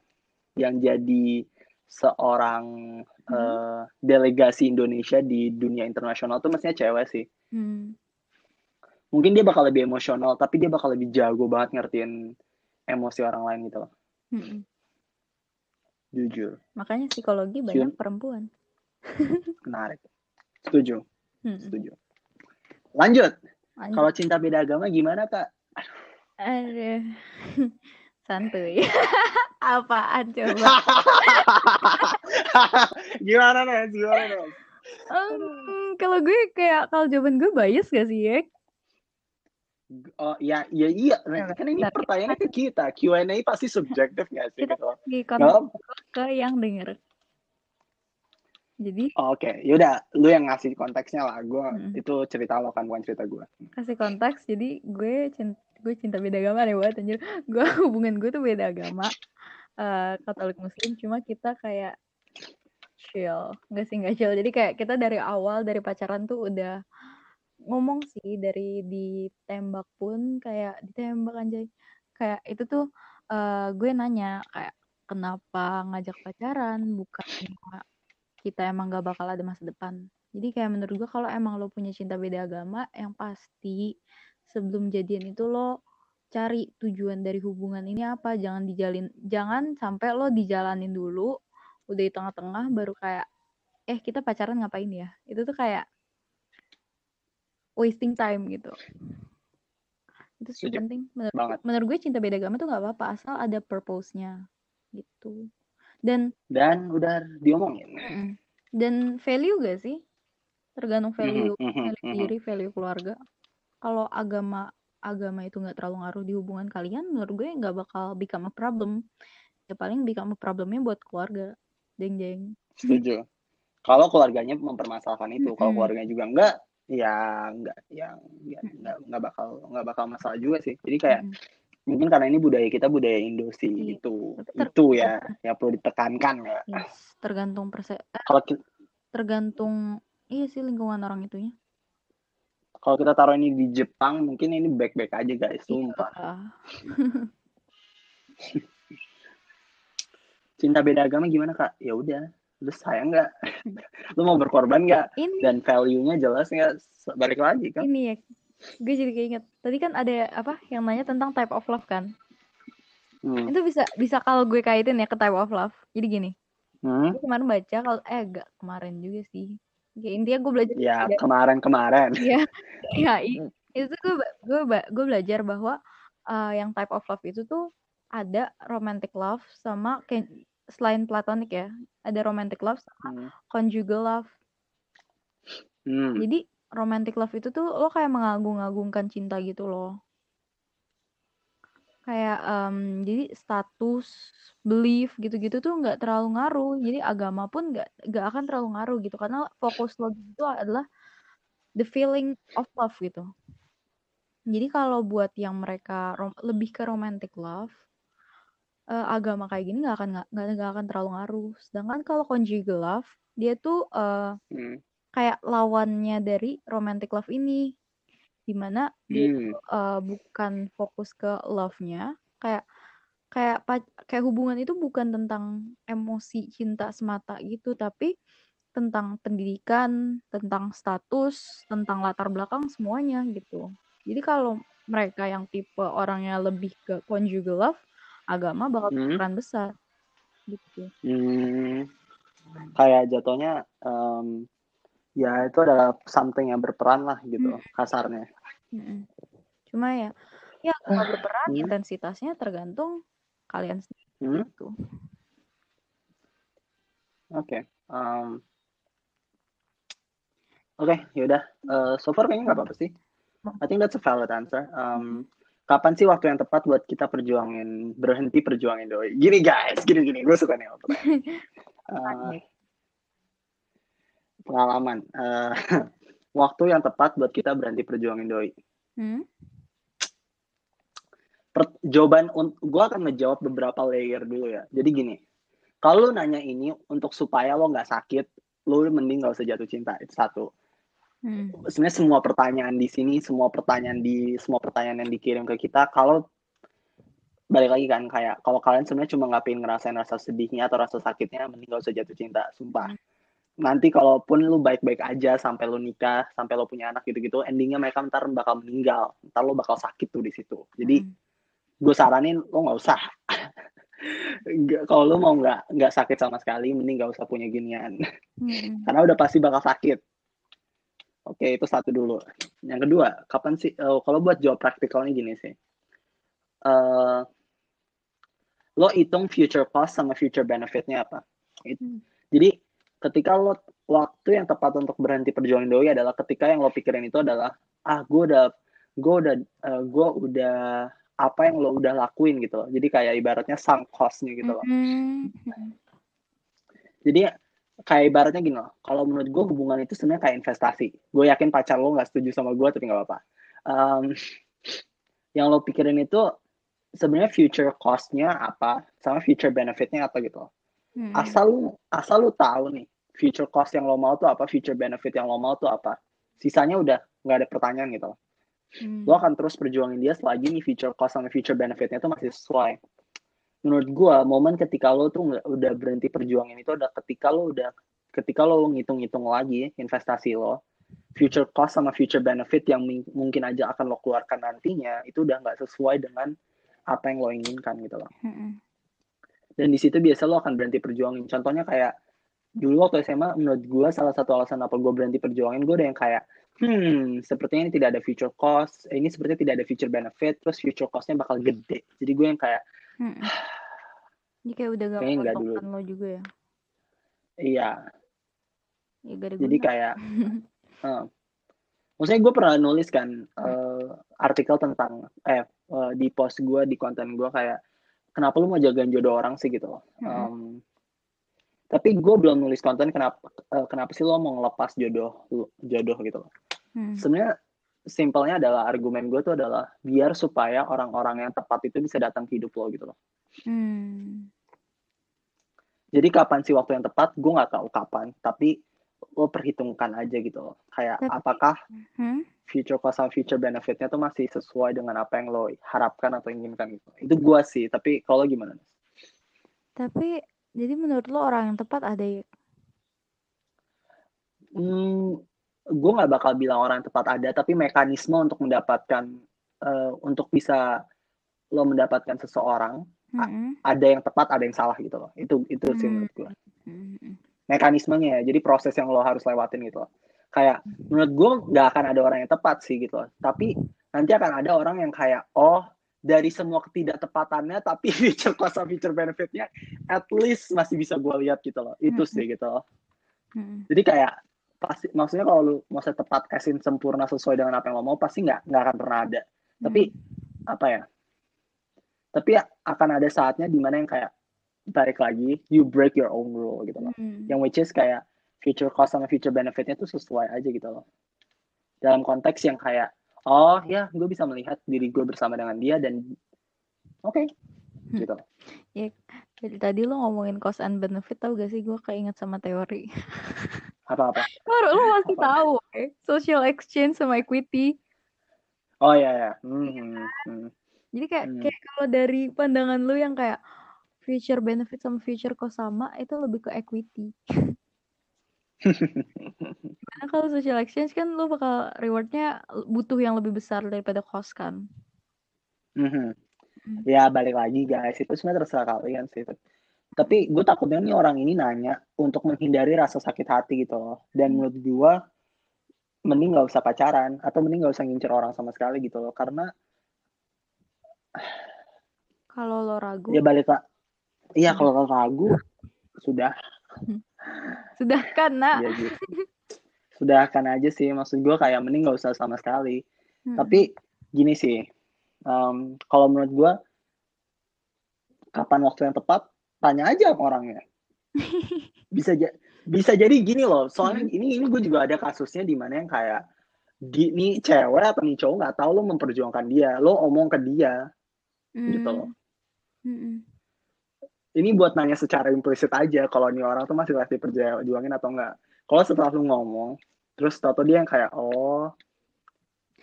yang jadi seorang eh, delegasi Indonesia di dunia internasional tuh mestinya cewek sih Hmm. mungkin dia bakal lebih emosional tapi dia bakal lebih jago banget ngertiin emosi orang lain gitu loh Mm-mm. jujur Makanya psikologi banyak perempuan. Menarik setuju Hmm. setuju lanjut Lanjut. kalau cinta beda agama gimana kak Aduh. *laughs* Santuy. *laughs* Apaan coba? *laughs* gimana nih gimana nih Hmm, kalau gue kayak kalau jawaban gue bias gak sih ya? oh ya ya iya Ya, kan ini bentar. pertanyaannya ke kita Q&A pasti subjektif nggak sih Kita gitu Di ke yang denger. Jadi? Oh, Oke, yaudah, lu yang ngasih konteksnya lah. Gue Mm. itu cerita lo kan, bukan cerita gue. kasih konteks jadi gue cinta gue cinta beda agama nih buat anjir. *laughs* Gue hubungan gue tuh beda agama. Eh Katolik Muslim cuma kita kayak chill. Nggak sih nggak chill. Jadi kayak kita dari awal dari pacaran tuh udah ngomong sih dari ditembak pun kayak ditembak anjay. Kayak itu tuh eh gue nanya kayak kenapa ngajak pacaran? Bukan kita emang gak bakal ada masa depan. Jadi kayak menurut gue kalau emang lo punya cinta beda agama yang pasti sebelum jadian itu lo cari tujuan dari hubungan ini apa. Jangan dijalin jangan sampai lo dijalanin dulu udah di tengah-tengah baru kayak eh kita pacaran ngapain ya? Itu tuh kayak wasting time gitu. Itu sih penting. Menurut, Banget. menurut gue cinta beda agama tuh nggak apa-apa asal ada purpose-nya gitu dan Dan udah diomongin. Dan value gak sih? Tergantung value, Mhm, mhm, value mhm. diri, value keluarga. Kalau agama agama itu nggak terlalu ngaruh di hubungan kalian, menurut gue nggak bakal become a problem. Ya paling become a problemnya buat keluarga. Jeng jeng. Setuju. Kalau keluarganya mempermasalahkan itu, kalau keluarganya juga enggak, ya enggak, ya enggak, enggak, enggak bakal enggak bakal masalah juga sih. Jadi kayak. Mungkin karena ini budaya kita budaya Indo sih Iya. itu Tapi ter- itu ya yang perlu ditekankan ya. Yes, tergantung perse eh, Kalau ki- tergantung iya sih lingkungan orang itunya. kalau kita taruh ini di Jepang mungkin ini baik-baik aja guys, sumpah. Ah, *laughs* Cinta beda agama gimana kak? Ya udah, lu sayang nggak? lu mau berkorban nggak? Dan value-nya jelas nggak? Balik lagi kan? ini ya. Gue jadi keinget. Tadi kan ada apa yang nanya tentang type of love kan? Hmm. Itu bisa bisa kalau gue kaitin ya ke type of love. Jadi gini, Hmm? gue kemarin baca kalau eh enggak kemarin juga sih. Ya, intinya gue belajar Ya dari- kemarin-kemarin. Iya, *laughs* iya, i- itu tuh gue gue gue belajar bahwa uh, yang type of love itu tuh ada romantic love sama kayak selain platonic ya, ada romantic love sama Hmm. conjugal love. Hmm. Jadi romantic love itu tuh lo kayak mengagung-agungkan cinta gitu loh. Kayak em, jadi status, belief gitu-gitu tuh nggak terlalu ngaruh. Jadi agama pun nggak nggak akan terlalu ngaruh gitu karena fokus lo itu adalah the feeling of love gitu. Jadi kalau buat yang mereka lebih ke romantic love, eh, agama kayak gini nggak akan nggak akan terlalu ngaruh. Sedangkan kalau conjugal love, dia tuh eh, Hmm. Kayak lawannya dari romantic love ini, di mana dia Hmm. eh, bukan fokus ke love-nya, kayak kayak kayak hubungan itu bukan tentang emosi cinta semata gitu, tapi tentang pendidikan, tentang status, tentang latar belakang semuanya gitu. Jadi kalau mereka yang tipe orangnya lebih ke conjugal love, agama bakal Hmm. berperan besar gitu. Hmm. Kayak jatuhnya em, ya itu adalah something yang berperan lah gitu kasarnya. Mm-mm. Cuma ya, ya kalau berperan Hmm. intensitasnya tergantung kalian sendiri Hmm. gitu. Oke. em, Oke, yaudah. Eh, so far kayaknya nggak apa-apa sih. I think that's a valid answer. Um, kapan sih waktu yang tepat buat kita perjuangin berhenti perjuangin doi? Gini guys, gini gini. Gue suka nih. Uh, *laughs* pengalaman. Eh, *laughs* waktu yang tepat buat kita berhenti perjuangin doi. Hmm? Per- jawaban gue akan ngejawab beberapa layer dulu ya. Jadi gini, kalau nanya ini untuk supaya lo nggak sakit, lu mending nggak usah jatuh cinta. Itu satu. Hmm. sebenarnya semua pertanyaan di sini, semua pertanyaan di semua pertanyaan yang dikirim ke kita, kalau balik lagi kan kayak kalau kalian sebenarnya cuma nggak pengen ngerasain rasa sedihnya atau rasa sakitnya, mending gak usah jatuh cinta, sumpah. Nanti kalaupun lu baik-baik aja sampai lu nikah, sampai lu punya anak gitu-gitu, endingnya mereka ntar bakal meninggal, ntar lu bakal sakit tuh di situ. Jadi Hmm. gue saranin lo nggak usah, kalau lu mau nggak nggak sakit sama sekali mending nggak usah punya ginian Mm-mm. karena udah pasti bakal sakit oke itu satu dulu yang kedua kapan sih eh, kalau buat jawab praktikalnya gini sih Eh, lo hitung future cost sama future benefitnya apa It- Hmm. jadi ketika lo waktu yang tepat untuk berhenti perjuangan doi adalah ketika yang lo pikirin itu adalah ah gue udah gue udah gue udah apa yang lo udah lakuin gitu loh jadi kayak ibaratnya sunk cost-nya gitu loh Mm-mm. jadi kayak ibaratnya gini loh kalau menurut gue hubungan itu sebenarnya kayak investasi gue yakin pacar lo nggak setuju sama gue tapi nggak apa-apa Em, *laughs* yang lo pikirin itu sebenarnya future cost-nya apa sama future benefit-nya apa gitu loh. Mm-mm. asal lu asal lu tahu nih future cost yang lo mau tuh apa future benefit yang lo mau tuh apa sisanya udah nggak ada pertanyaan gitu loh. Mm. lo akan terus perjuangin dia selagi nih future cost sama future benefitnya tuh masih sesuai menurut gua momen ketika lo tuh nggak udah berhenti perjuangin itu udah ketika lo udah ketika lo ngitung-ngitung lagi investasi lo future cost sama future benefit yang mungkin aja akan lo keluarkan nantinya itu udah nggak sesuai dengan apa yang lo inginkan gitu loh Mm-mm. dan di situ biasa lo akan berhenti perjuangin contohnya kayak dulu waktu SMA menurut gue salah satu alasan apa gue berhenti perjuangin gue udah yang kayak hmm sepertinya ini tidak ada future cost ini sepertinya tidak ada future benefit terus future costnya bakal gede jadi gue yang kayak Mm-mm. Jadi kayak udah gak Kayaknya dulu. lo juga ya. iya Ya gak ada jadi guna. kayak *laughs* eh, maksudnya gue pernah nulis kan eh, artikel tentang eh eh, di post gue di konten gue kayak kenapa lu mau jagain jodoh orang sih gitu loh. Em, tapi gue belum nulis konten kenapa eh, kenapa sih lo mau ngelepas jodoh jodoh gitu loh Mm. sebenarnya simpelnya adalah argumen gue tuh adalah biar supaya orang-orang yang tepat itu bisa datang ke hidup lo gitu loh. Mm. Jadi kapan sih waktu yang tepat? Gue nggak tahu kapan, tapi lo perhitungkan aja gitu loh. Kayak Tapi- apakah Hmm? future cost sama future benefitnya tuh masih sesuai dengan apa yang lo harapkan atau inginkan gitu. Itu gue sih, tapi kalau gimana? Tapi jadi menurut lo orang yang tepat ada ya? Hmm, gue nggak bakal bilang orang yang tepat ada, tapi mekanisme untuk mendapatkan eh, untuk bisa lo mendapatkan seseorang Mm-mm. ada yang tepat, ada yang salah gitu loh. Itu itu sih Hmm. menurut gue. Mm-mm. mekanismenya ya jadi proses yang lo harus lewatin gitu loh kayak menurut gue nggak akan ada orang yang tepat sih gitu loh tapi nanti akan ada orang yang kayak oh dari semua ketidaktepatannya tapi *laughs* feature cost sama feature benefitnya at least masih bisa gue lihat gitu loh. Itu sih gitu loh. Jadi kayak pasti maksudnya kalau lu mau tepat esin sempurna sesuai dengan apa yang lo mau pasti nggak nggak akan pernah ada. Tapi apa ya? Tapi ya akan ada saatnya di mana yang kayak balik lagi you break your own rule gitu loh. Mm. yang which is kayak future cost sama future benefitnya tuh sesuai aja gitu loh. Dalam konteks yang kayak oh ya gue bisa melihat diri gue bersama dengan dia dan oke Hmm. gitu loh. Jadi tadi lo ngomongin cost and benefit tau gak sih gue keinget sama teori. *laughs* apa apa Baru lo pasti Apa? tahu, eh? social exchange sama equity. oh ya ya Hmm, hmm, hmm. Jadi kayak Hmm. kayak kalau dari pandangan lu yang kayak future benefit sama future cost sama itu lebih ke equity. *laughs* *laughs* Karena kalau social exchange kan lu bakal rewardnya butuh yang lebih besar daripada cost kan. Mhm. Hmm. ya balik lagi guys itu sebenarnya terserah kalian sih tapi gue takutnya nih orang ini nanya untuk menghindari rasa sakit hati gitu loh dan menurut gue mending nggak usah pacaran atau mending nggak usah ngincer orang sama sekali gitu loh karena Kalau lo ragu, ya balik lah iya Hmm. kalau lo ragu sudah sudah kan nak. ya gitu sudah kan aja sih maksud gue kayak mending nggak usah sama sekali Mm-mm. tapi gini sih em, kalau menurut gue kapan waktu yang tepat tanya aja sama orangnya *laughs* bisa ja- bisa jadi gini loh soalnya ini ini gue juga ada kasusnya di mana yang kayak di nih cewek atau nih cowok nggak tahu lo memperjuangkan dia lo omong ke dia gitu loh Mm-mm. Ini buat nanya secara implisit aja kalau nih orang tuh masih masih perjuangin atau enggak kalau setelah lu ngomong terus tau dia yang kayak oh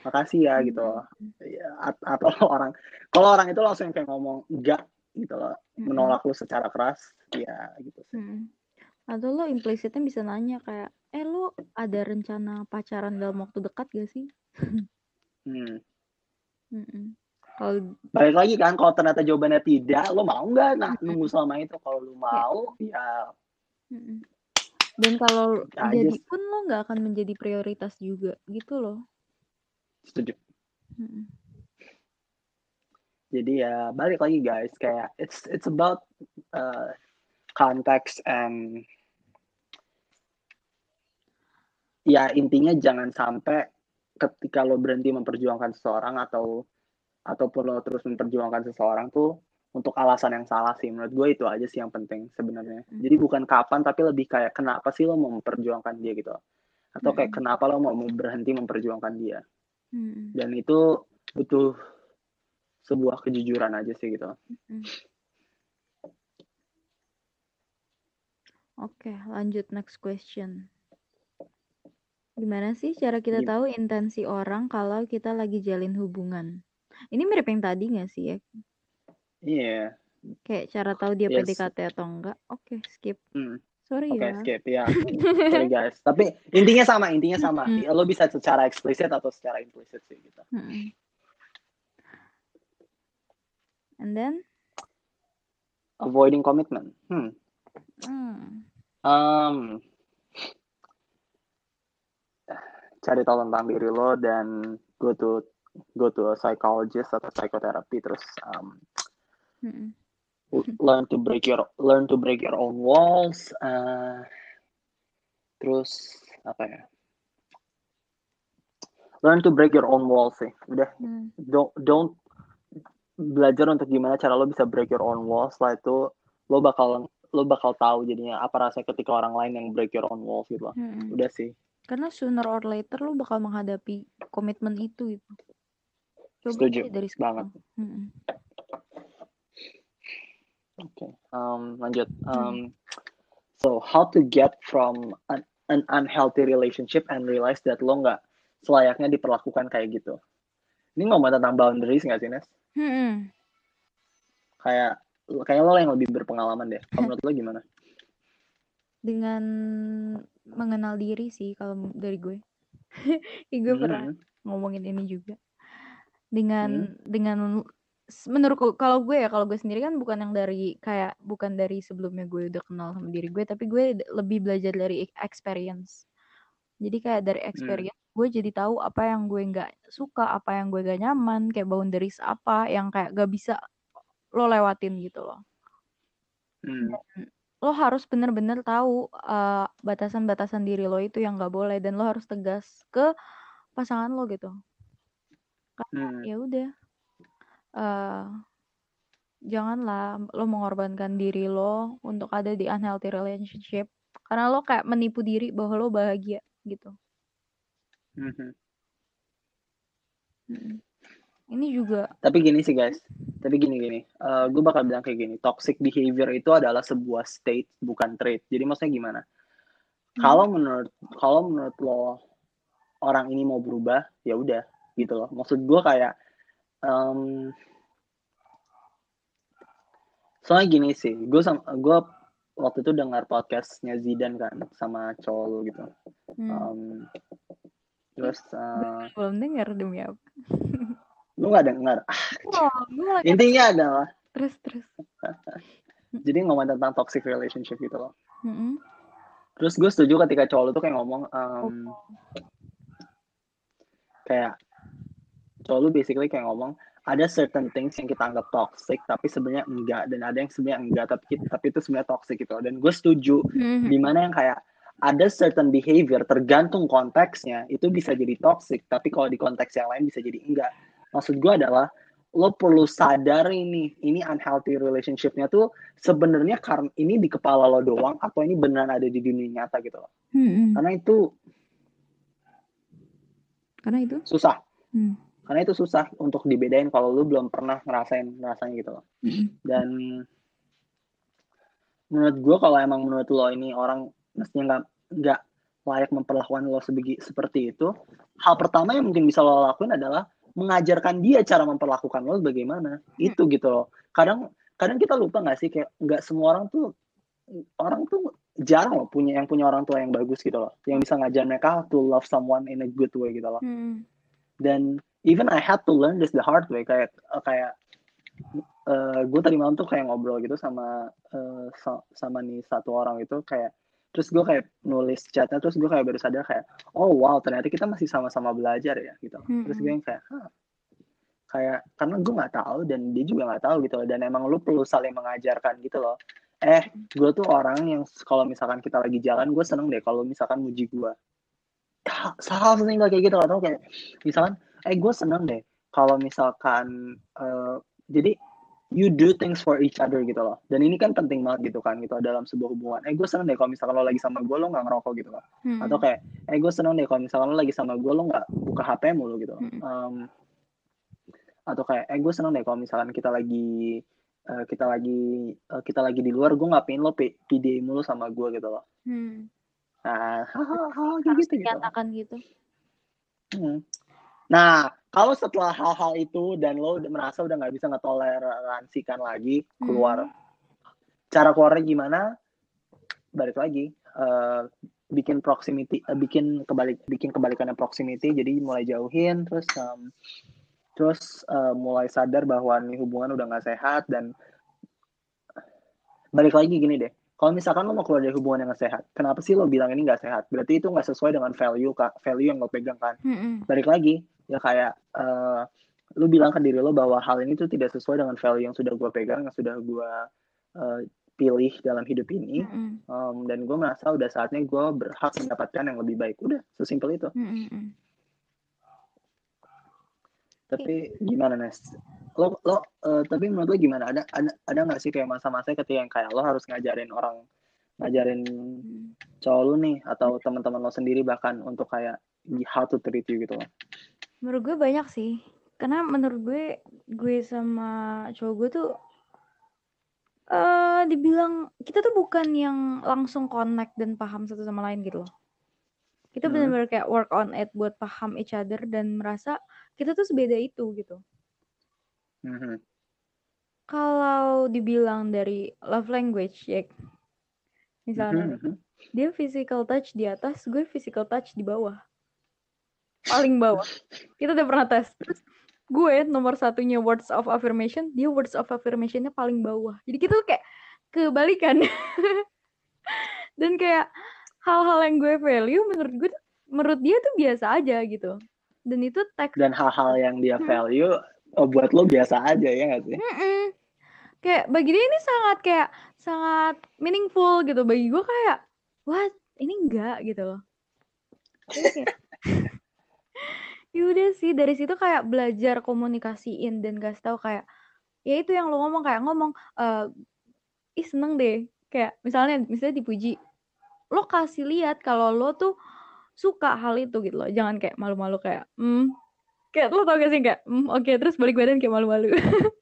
makasih ya gitu loh ya, at- atau *laughs* orang kalau orang itu langsung yang kayak ngomong enggak gitu loh Mm-mm. menolak lu secara keras ya gitu sih Mm-mm. Atau lo implisitnya bisa nanya kayak, eh lo ada rencana pacaran dalam waktu dekat gak sih? *laughs* hmm. Mm-mm. Kalau balik lagi kan kalau ternyata jawabannya tidak lo mau nggak nah nunggu selama itu kalau lo mau ya dan kalau aja jadi sih. pun lo nggak akan menjadi prioritas juga gitu loh. setuju Mm-mm. jadi ya balik lagi guys kayak it's it's about uh, context and ya intinya jangan sampai ketika lo berhenti memperjuangkan seseorang atau ataupun lo terus memperjuangkan seseorang tuh untuk alasan yang salah sih menurut gue itu aja sih yang penting sebenarnya Hmm. jadi bukan kapan tapi lebih kayak kenapa sih lo mau memperjuangkan dia gitu atau kayak Mm-mm. kenapa lo mau berhenti memperjuangkan dia Mm-mm. dan itu butuh sebuah kejujuran aja sih gitu Mm. Oke, lanjut next question. Gimana sih cara kita Gim- tahu intensi orang kalau kita lagi jalin hubungan? Ini mirip yang tadi nggak sih ya? iya Kayak cara tahu dia Yes. PDKT atau enggak? Oke, skip. Hmm. Sorry Oke, ya. skip ya. *laughs* Sorry guys. Tapi intinya sama, intinya sama. Mm-mm. Lo bisa secara eksplisit atau secara implisit sih gitu. Mm-mm. And then, Avoiding commitment. Hmm. hmm, Um, cari tahu tentang diri lo dan go to go to a psychologist atau psychotherapy terus um, mm-mm. learn to break your learn to break your own walls. uh, terus apa ya? Learn to break your own walls sih. Udah Hmm. don't don't belajar untuk gimana cara lo bisa break your own walls setelah itu lo bakal lo bakal tahu jadinya apa rasanya ketika orang lain yang break your own walls gitu loh Mm-mm. udah sih Karena sooner or later lo bakal menghadapi komitmen itu gitu. Coba Setuju dari banget. Mm-mm. oke um, lanjut Hmm. um, so how to get from an, an unhealthy relationship and realize that lo nggak selayaknya diperlakukan kayak gitu ini ngomong tentang boundaries nggak sih Nes Mm-mm. kayak kayak lo yang lebih berpengalaman deh kalau menurut lo gimana Dengan mengenal diri sih kalau dari gue. *laughs* Gue pernah Hmm, ngomongin ini juga. Dengan dengan menurut kalau gue ya kalau gue sendiri kan bukan yang dari kayak bukan dari sebelumnya gue udah kenal sama diri gue tapi gue lebih belajar dari e- experience. Jadi kayak dari experience gue jadi tahu apa yang gue nggak suka apa yang gue gak nyaman kayak boundaries apa yang kayak gak bisa lo lewatin gitu loh. Hmm, lo harus bener-bener tahu uh, batasan-batasan diri lo itu yang nggak boleh dan lo harus tegas ke pasangan lo gitu hmm. ya udah eh janganlah lo mengorbankan diri lo untuk ada di unhealthy relationship karena lo kayak menipu diri bahwa lo bahagia gitu Mhm. Mm-mm. ini juga Tapi gini sih guys, tapi gini gini, gue bakal bilang kayak gini, toxic behavior itu adalah sebuah state bukan trait. Jadi maksudnya gimana? Kalau menurut kalau menurut lo orang ini mau berubah, ya udah gitu loh. Maksud gue kayak, em, soalnya gini sih, gue sama gue waktu itu dengar podcastnya Zidan kan sama cowok lo gitu. hmm, Em, terus eh, belum dengar demi apa lu nggak dengar. Malah *laughs* Intinya adalah terus terus *laughs* jadi ngomong tentang toxic relationship gitu loh. Mm-mm. Terus gue setuju ketika cowok lu tuh kayak ngomong um, kayak cowok lu basically kayak ngomong ada certain things yang kita anggap toxic tapi sebenarnya enggak. Dan ada yang sebenarnya enggak tapi tapi itu sebenarnya toxic gitu. Dan gue setuju Mhm. di mana yang kayak ada certain behavior tergantung konteksnya itu bisa jadi toxic. Tapi kalau di konteks yang lain bisa jadi enggak. Maksud gue adalah lo perlu sadar ini ini unhealthy relationshipnya tuh sebenarnya karena ini di kepala lo doang atau ini beneran ada di dunia nyata gitu loh. Mm-mm. karena itu karena itu? Susah. Hmm. Karena itu susah untuk dibedain kalau lu belum pernah ngerasain rasanya gitu loh. Mm-mm. dan menurut gue kalau emang menurut lo ini orang mestinya nggak nggak layak memperlakukan lo sebegi, seperti itu hal pertama yang mungkin bisa lo lakuin adalah mengajarkan dia cara memperlakukan lo bagaimana. Itu gitu loh. Kadang kadang kita lupa nggak sih kayak nggak semua orang tuh orang tuh jarang loh punya yang punya orang tua yang bagus gitu loh. Yang bisa ngajar mereka to love someone in a good way gitu loh. Mm-mm. dan even I had to learn this the hard way. Kayak uh, kayak uh, gue tadi malam tuh kayak ngobrol gitu sama uh, sa- sama nih satu orang itu kayak terus gue kayak nulis chatnya terus gue kayak baru sadar kayak oh wow ternyata kita masih sama-sama belajar ya gitu. Terus gue yang kayak Hah. kayak karena gue nggak tahu dan dia juga nggak tahu gitu loh dan emang lu perlu saling mengajarkan gitu loh. Eh gue tuh orang yang kalau misalkan kita lagi jalan gue seneng deh kalau misalkan muji gue salah sering kayak gitu atau kayak misalkan eh gue seneng deh kalau misalkan uh, jadi you do things for each other gitu loh dan ini kan penting banget gitu kan gitu dalam sebuah hubungan eh gue seneng deh kalau misalkan lo lagi sama gue lo nggak ngerokok gitu loh Hmm. atau kayak eh gue seneng deh kalau misalkan lo lagi sama gue lo nggak buka hp mulu gitu Hmm. um, atau kayak eh gue seneng deh kalau misalkan kita lagi eh, kita lagi eh, kita lagi di luar gue nggak pengen lo P- PDA mulu sama gue gitu loh Hmm. nah hal-hal gitu gitu dinyatakan gitu. Hmm. Nah, kalau setelah hal-hal itu dan lo udah merasa udah nggak bisa ngetoleransikan lagi keluar, Hmm. cara keluarnya gimana? Balik lagi, eh, bikin proximity, eh, bikin kebalik, bikin kebalikannya proximity. Jadi mulai jauhin, terus em, terus eh, mulai sadar bahwa nih hubungan udah nggak sehat dan balik lagi gini deh. Kalau misalkan lo mau keluar dari hubungan yang nggak sehat, kenapa sih lo bilang ini nggak sehat? Berarti itu nggak sesuai dengan value kak, value yang lo pegang kan? Hmm. balik lagi ya kayak eh, lu bilang ke diri lo bahwa hal ini tuh tidak sesuai dengan value yang sudah gue pegang yang sudah gue eh, pilih dalam hidup ini Hmm. Um, dan gue merasa udah saatnya gue berhak mendapatkan yang lebih baik udah sesimpel itu Hmm. tapi gimana Nes lo lo eh, tapi menurut lo gimana ada ada ada nggak sih kayak masa-masa ketika yang kayak lo harus ngajarin orang ngajarin Hmm. cowok lu nih atau teman-teman lo sendiri bahkan untuk kayak how to treat you gitu loh Menurut gue banyak sih. Karena menurut gue, gue sama cowok gue tuh eh dibilang kita tuh bukan yang langsung connect dan paham satu sama lain gitu loh. Kita Hmm. benar-benar kayak work on it buat paham each other dan merasa kita tuh sebeda itu gitu. Mhm. Kalau dibilang dari love language ya misalnya Mhm, mhm. dia physical touch di atas, gue physical touch di bawah. Paling bawah. Kita udah pernah tes. Terus gue nomor satunya words of affirmation, dia words of affirmationnya paling bawah. Jadi kita tuh kayak kebalikan. *laughs* Dan kayak hal-hal yang gue value menurut gue menurut dia tuh biasa aja gitu. Dan itu teks dan hal-hal yang dia Hmm. value oh, buat lo biasa aja ya nggak sih. Kayak bagi dia ini sangat kayak sangat meaningful gitu. Bagi gue kayak what ini enggak gitu loh. Kayak, ya udah sih dari situ kayak belajar komunikasiin dan kasih tahu kayak ya itu yang lo ngomong kayak ngomong eh ih seneng deh. Kayak misalnya misalnya dipuji lo kasih lihat kalau lo tuh suka hal itu gitu loh. Jangan kayak malu-malu kayak hmm. Kayak lo tau gak sih kayak hmm, oke terus balik badan kayak malu-malu. *laughs*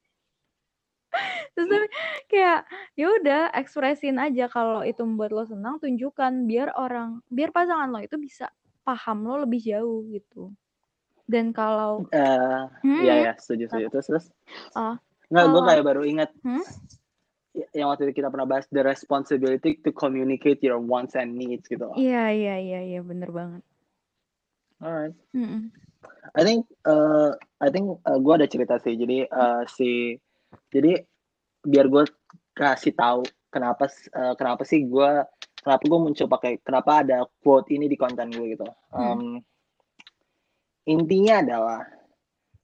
Terus tapi kayak ya udah ekspresin aja kalau itu membuat lo senang tunjukkan biar orang biar pasangan lo itu bisa paham lo lebih jauh gitu dan kalau Eh, Hmm, iya ya setuju setuju terus terus Oh, nggak gue kayak baru ingat Hmm? y- yang waktu itu kita pernah bahas the responsibility to communicate your wants and needs gitu iya iya iya iya bener banget Alright. Mm-mm. I think uh, I think gue ada cerita sih. Jadi uh, si jadi biar gue kasih tahu kenapa uh, kenapa sih gue kenapa gue muncul pakai kenapa ada quote ini di konten gue gitu. Um, intinya adalah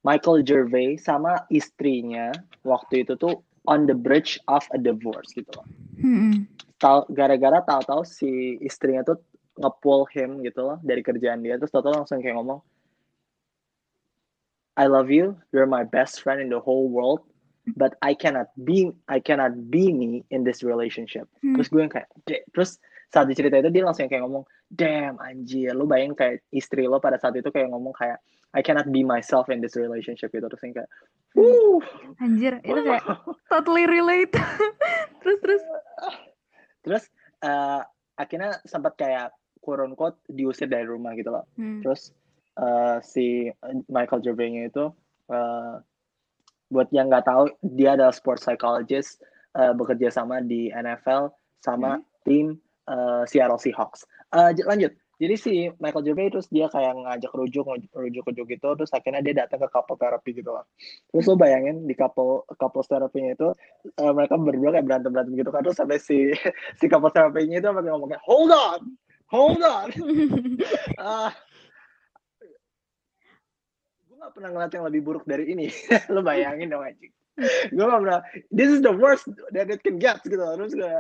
Michael Gervais sama istrinya waktu itu tuh on the bridge of a divorce gitu loh. Tahu gara-gara tahu-tahu si istrinya tuh nge-pull him gitu loh dari kerjaan dia terus tahu langsung kayak ngomong I love you you're my best friend in the whole world but I cannot be I cannot be me in this relationship Hmm. terus gue yang kayak terus saat dicerita itu dia langsung kayak ngomong damn anjir lu bayangin kayak istri lo pada saat itu kayak ngomong kayak I cannot be myself in this relationship gitu. Terus kayak Wuh, anjir itu kayak *laughs* totally relate. *laughs* Terus terus. Terus eh, akhirnya sempat kayak quote unquote diusir dari rumah gitu loh. Hmm. terus eh, si Michael Gervais itu eh, buat yang nggak tahu dia adalah sports psychologist eh, bekerja sama di NFL sama Hmm. tim eh, Seattle Seahawks. J- lanjut. Jadi si Michael Gervais terus dia kayak ngajak rujuk rujuk rujuk gitu terus akhirnya dia datang ke couple therapy gitu lah. Terus lo bayangin di couple couple therapy itu uh, mereka berdua kayak berantem berantem gitu kan terus sampai si *laughs* si couple therapy itu sampai ngomong kayak hold on hold on. *laughs* Uh, gue gak pernah ngeliat yang lebih buruk dari ini. *laughs* Lo bayangin dong anjing. Gue gak pernah this is the worst that it can get gitu. Terus gue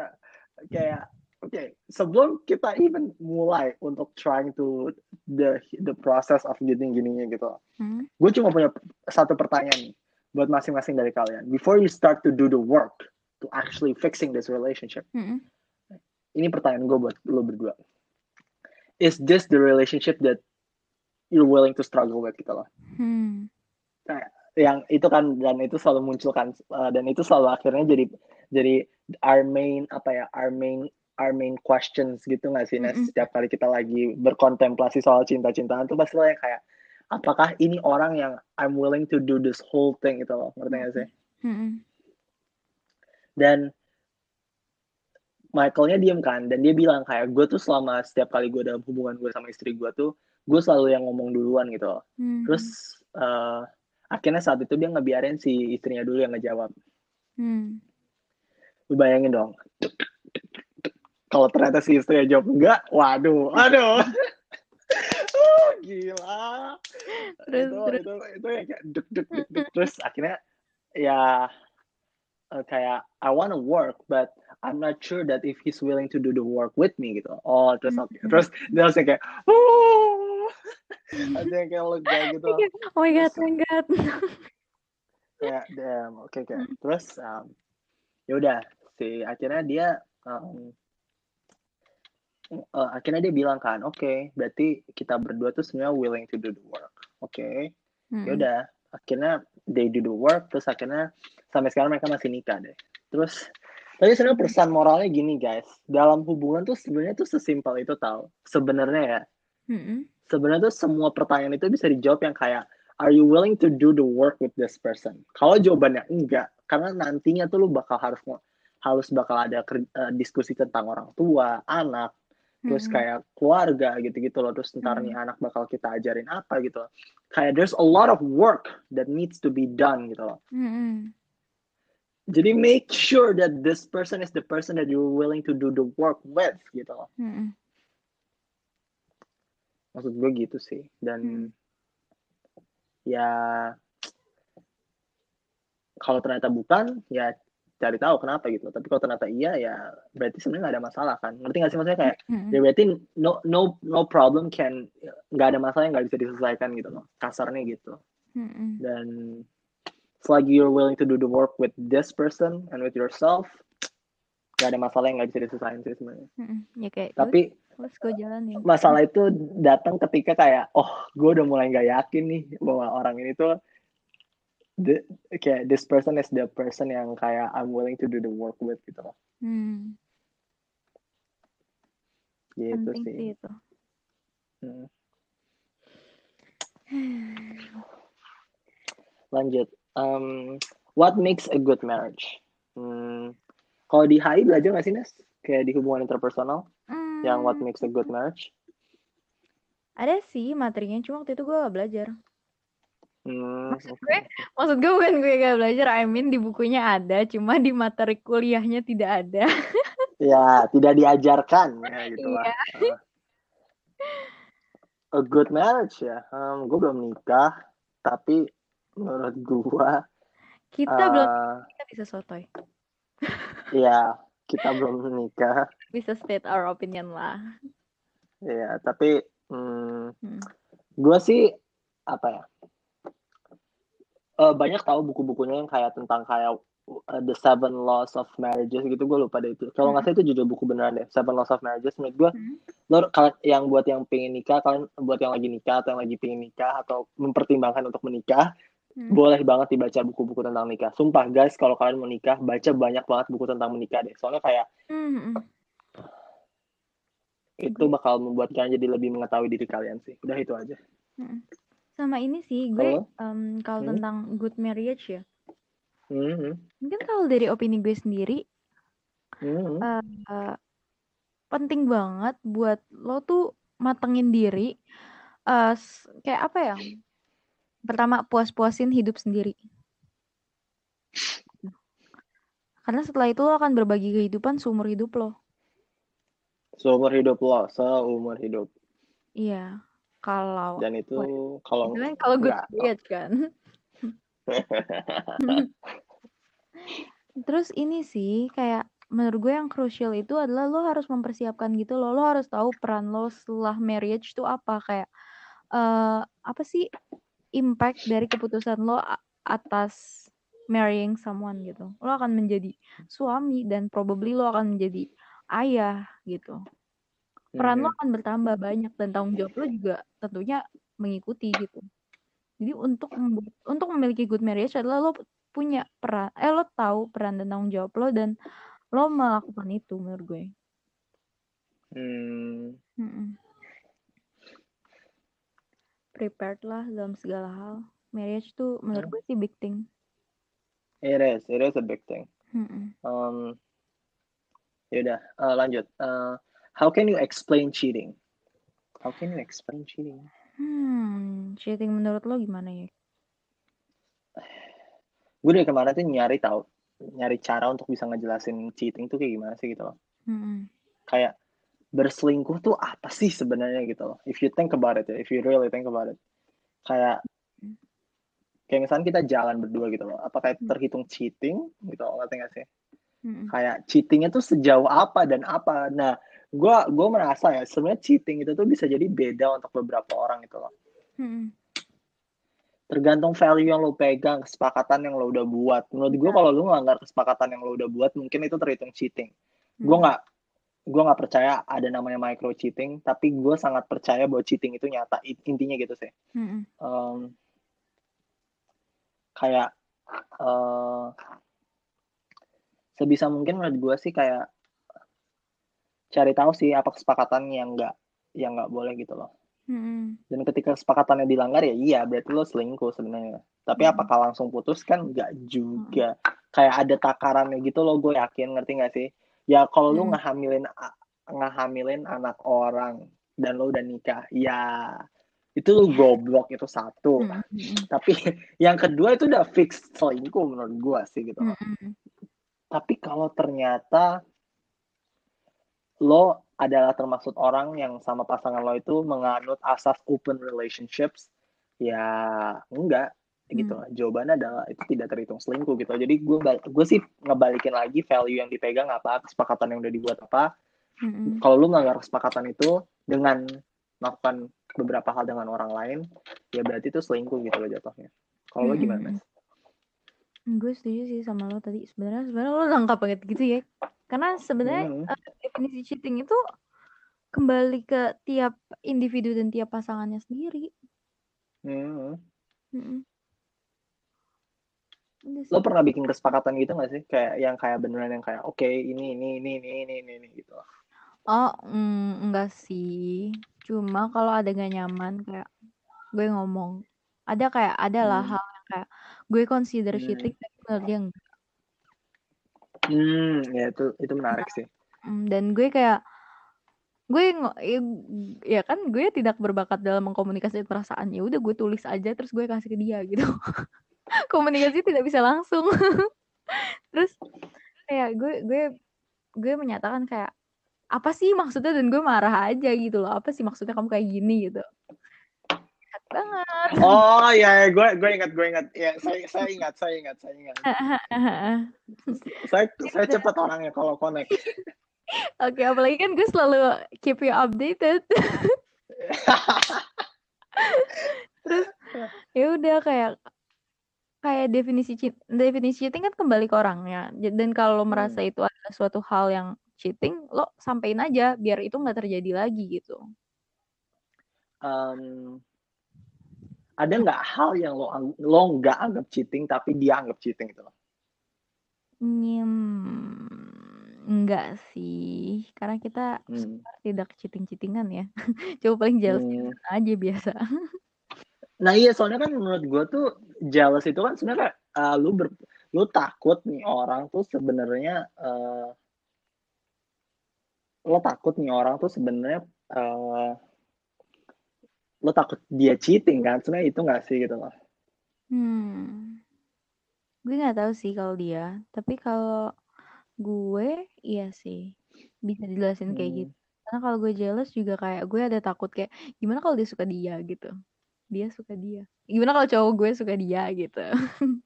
kayak okay, sebelum kita even mulai untuk trying to the the process of getting gininya gitu, hmm. gue cuma punya satu pertanyaan nih buat masing-masing dari kalian. Before you start to do the work to actually fixing this relationship, hmm. ini pertanyaan gue buat lo berdua. Is this the relationship that you're willing to struggle with gitu loh? Hmm. Kayak yang itu kan dan itu selalu muncul kan uh, dan itu selalu akhirnya jadi jadi our main apa ya our main our main questions gitu nggak sih Nes? Mm -hmm. Setiap kali kita lagi berkontemplasi soal cinta-cintaan tuh pasti lo yang kayak apakah ini orang yang I'm willing to do this whole thing gitu loh, ngerti gak sih? Mm -hmm. Dan Michaelnya diem kan, dan dia bilang kayak gue tuh selama setiap kali gue dalam hubungan gue sama istri gue tuh, gue selalu yang ngomong duluan gitu loh. Mm -hmm. Terus uh, akhirnya saat itu dia ngebiarin si istrinya dulu yang ngejawab. Mm. Lu bayangin dong, kalau ternyata si istri jawab enggak waduh aduh *laughs* oh gila terus, itu, terus. itu itu ya kayak duk duk duk, duk. *laughs* terus akhirnya ya uh, kayak I wanna work but I'm not sure that if he's willing to do the work with me gitu oh terus okay. terus dia langsung kayak oh ada yang kayak lega gitu *laughs* oh my god oh my god kayak damn oke okay, okay. terus um, ya udah si akhirnya dia um, uh, akhirnya dia bilang kan, oke, okay, berarti kita berdua tuh sebenarnya willing to do the work, oke? Okay? Hmm. Ya udah, akhirnya they do the work, terus akhirnya sampai sekarang mereka masih nikah deh. Terus tapi sebenarnya pesan moralnya gini guys, dalam hubungan tuh sebenarnya tuh sesimpel itu tau. Sebenarnya ya, hmm. sebenarnya tuh semua pertanyaan itu bisa dijawab yang kayak, are you willing to do the work with this person? Kalau jawabannya enggak, karena nantinya tuh lu bakal harus harus bakal ada uh, diskusi tentang orang tua, anak, terus kayak keluarga gitu-gitu loh terus ntar nih anak bakal kita ajarin apa gitu loh. kayak there's a lot of work that needs to be done gitu loh. Hmm jadi make sure that this person is the person that you're willing to do the work with gitu loh. Hmm maksud gue gitu sih. Dan hmm. ya kalau ternyata bukan ya cari tahu kenapa gitu tapi kalau ternyata iya ya berarti sebenarnya nggak ada masalah kan ngerti nggak sih maksudnya kayak mm-hmm. ya berarti no no no problem can nggak ada masalah yang nggak bisa diselesaikan gitu loh kasarnya gitu mm-hmm. dan selagi you're willing to do the work with this person and with yourself nggak ada masalah yang nggak bisa diselesaikan sih sebenarnya mm-hmm. ya, kayak, tapi let's go jalan ya. masalah itu datang ketika kayak oh gue udah mulai nggak yakin nih bahwa orang ini tuh the, kayak this person is the person yang kayak I'm willing to do the work with gitu loh. Hmm. Gitu Penting sih. itu. Hmm. *sighs* Lanjut. Um, what makes a good marriage? Hmm. Kalau di HI belajar nggak sih Nes? Kayak di hubungan interpersonal? Hmm. Yang what makes a good marriage? Ada sih materinya, cuma waktu itu gue gak belajar. Hmm, maksud gue, maksud gue bukan gue gak belajar, I mean di bukunya ada, cuma di materi kuliahnya tidak ada. *laughs* ya, tidak diajarkan ya gitu lah. Iya. A good marriage ya. Um, gue belum nikah, tapi menurut gue kita uh, belum kita bisa sotoy. *laughs* Iya, kita belum nikah. Bisa state our opinion lah. Iya, tapi hmm, hmm. gue sih apa ya? Uh, banyak tahu buku-bukunya yang kayak tentang kayak uh, The Seven Laws of Marriages gitu gue lupa deh itu kalau nggak salah itu judul buku beneran deh Seven Laws of Marriages menurut gue hmm. lo kalian yang buat yang pengen nikah kalian buat yang lagi nikah atau yang lagi pengen nikah atau mempertimbangkan untuk menikah hmm. boleh banget dibaca buku-buku tentang nikah sumpah guys kalau kalian mau nikah baca banyak banget buku tentang menikah deh soalnya kayak hmm. itu bakal membuat kalian jadi lebih mengetahui diri kalian sih udah itu aja hmm. Sama ini sih, gue um, kalau hmm? tentang good marriage ya. Hmm. Mungkin kalau dari opini gue sendiri, hmm. uh, uh, penting banget buat lo tuh matengin diri eh s- kayak apa ya pertama puas-puasin hidup sendiri karena setelah itu lo akan berbagi kehidupan seumur hidup lo Seumur hidup lo, seumur hidup. iya kalau Dan itu kalau kan kalau gue nggak. lihat kan *laughs* Terus ini sih kayak menurut gue yang krusial itu adalah lo harus mempersiapkan gitu loh. Lo harus tahu peran lo setelah marriage itu apa kayak eh apa sih impact dari keputusan lo atas marrying someone gitu. Lo akan menjadi suami dan probably lo akan menjadi ayah gitu. Peran lo Mhm. akan bertambah banyak dan tanggung jawab lo juga tentunya mengikuti gitu. Jadi untuk untuk memiliki good marriage adalah lo punya peran, eh lo tahu peran dan tanggung jawab lo dan lo melakukan itu menurut gue. Hmm. Prepared lah dalam segala hal. Marriage tuh menurut gue sih big thing. it is, it is a big thing. Mm-mm. Um, yaudah, eh, lanjut. Eh, how can you explain cheating? How can you explain cheating? Hmm, cheating menurut lo gimana ya? Gue dari kemarin tuh nyari tahu, nyari cara untuk bisa ngejelasin cheating tuh kayak gimana sih gitu loh. Mm-mm. Kayak berselingkuh tuh apa sih sebenarnya gitu loh. If you think about it ya, if you really think about it. Kayak kayak misalnya kita jalan berdua gitu loh. Apakah itu terhitung cheating gitu loh, ngerti gak sih? Mm-mm. kayak cheatingnya tuh sejauh apa dan apa. Nah, gue gue merasa ya sebenarnya cheating itu tuh bisa jadi beda untuk beberapa orang gitu loh. Mm-mm. Tergantung value yang lo pegang, kesepakatan yang lo udah buat. Menurut gue kalau lo ngelanggar kesepakatan yang lo udah buat, mungkin itu terhitung cheating. Gue Mm-mm. nggak gue nggak percaya ada namanya micro cheating, tapi gue sangat percaya bahwa cheating itu nyata. Intinya gitu sih. Mm-mm. Em, kayak eh, sebisa mungkin menurut gue sih kayak cari tahu sih apa kesepakatan yang nggak yang nggak boleh gitu loh. Mm-mm. Dan ketika kesepakatannya dilanggar ya iya berarti lo selingkuh sebenarnya. Tapi Hmm. apakah langsung putus kan nggak juga. Kayak ada takarannya gitu loh gue yakin ngerti nggak sih? Ya kalau lu Hmm. ngehamilin a- ngehamilin anak orang dan lo udah nikah, ya itu lu goblok itu satu. Mm-mm. Tapi *laughs* yang kedua itu udah fix selingkuh menurut gue sih gitu. loh. Mm-mm. Tapi kalau ternyata lo adalah termasuk orang yang sama pasangan lo itu menganut asas open relationships, ya enggak gitu. Hmm. Jawabannya adalah itu tidak terhitung selingkuh gitu. Jadi gue gue sih ngebalikin lagi value yang dipegang apa, kesepakatan yang udah dibuat apa. Mm-mm. Kalau lu melanggar kesepakatan itu dengan melakukan beberapa hal dengan orang lain, ya berarti itu selingkuh gitu loh jatuhnya. Kalau lo gimana? Mm-mm. Gue setuju sih sama lo tadi. Sebenarnya sebenarnya lo lengkap banget gitu ya. Karena sebenarnya Hmm. eh, definisi cheating itu kembali ke tiap individu dan tiap pasangannya sendiri. Hmm. Sih. Lo pernah bikin kesepakatan gitu gak sih? Kayak yang kayak beneran yang kayak oke ini ini ini ini ini ini, ini gitu. Oh, mm, enggak sih. Cuma kalau ada gak nyaman kayak gue ngomong. Ada kayak ada lah Hmm. hal yang kayak gue consider Hmm. cheating tapi menurut dia enggak. Hmm, ya itu itu menarik sih. Mm, Dan gue kayak gue ya, kan gue tidak berbakat dalam mengkomunikasi perasaan ya udah gue tulis aja terus gue kasih ke dia gitu *laughs* komunikasi tidak bisa langsung *laughs* terus kayak gue gue gue menyatakan kayak apa sih maksudnya dan gue marah aja gitu loh apa sih maksudnya kamu kayak gini gitu banget Oh ya, ya, gue gue ingat gue ingat. Ya saya saya ingat saya ingat saya ingat. *laughs* Saya saya cepat orangnya kalau connect. Oke apalagi kan gue selalu keep you updated terus ya udah kayak kayak definisi definisi cheating kan kembali ke orangnya dan kalau lo merasa Hmm. itu adalah suatu hal yang cheating lo sampein aja biar itu nggak terjadi lagi gitu Em, ada nggak hal yang lo lo nggak anggap cheating tapi dia anggap cheating gitu loh? Hmm, enggak sih karena kita Hmm. tidak cheating cheatingan ya *laughs* coba paling jealous Hmm. aja biasa Nah iya soalnya kan menurut gue tuh jealous itu kan sebenarnya uh, lu ber, lu takut nih orang tuh sebenarnya uh, lo takut nih orang tuh sebenarnya uh, lo takut dia cheating kan sebenarnya itu nggak sih gitu loh Hmm. Gue nggak tahu sih kalau dia, tapi kalau gue iya sih bisa dijelasin kayak Hmm. gitu. Karena kalau gue jealous juga kayak gue ada takut kayak gimana kalau dia suka dia gitu. Dia suka dia. Gimana kalau cowok gue suka dia gitu. *laughs*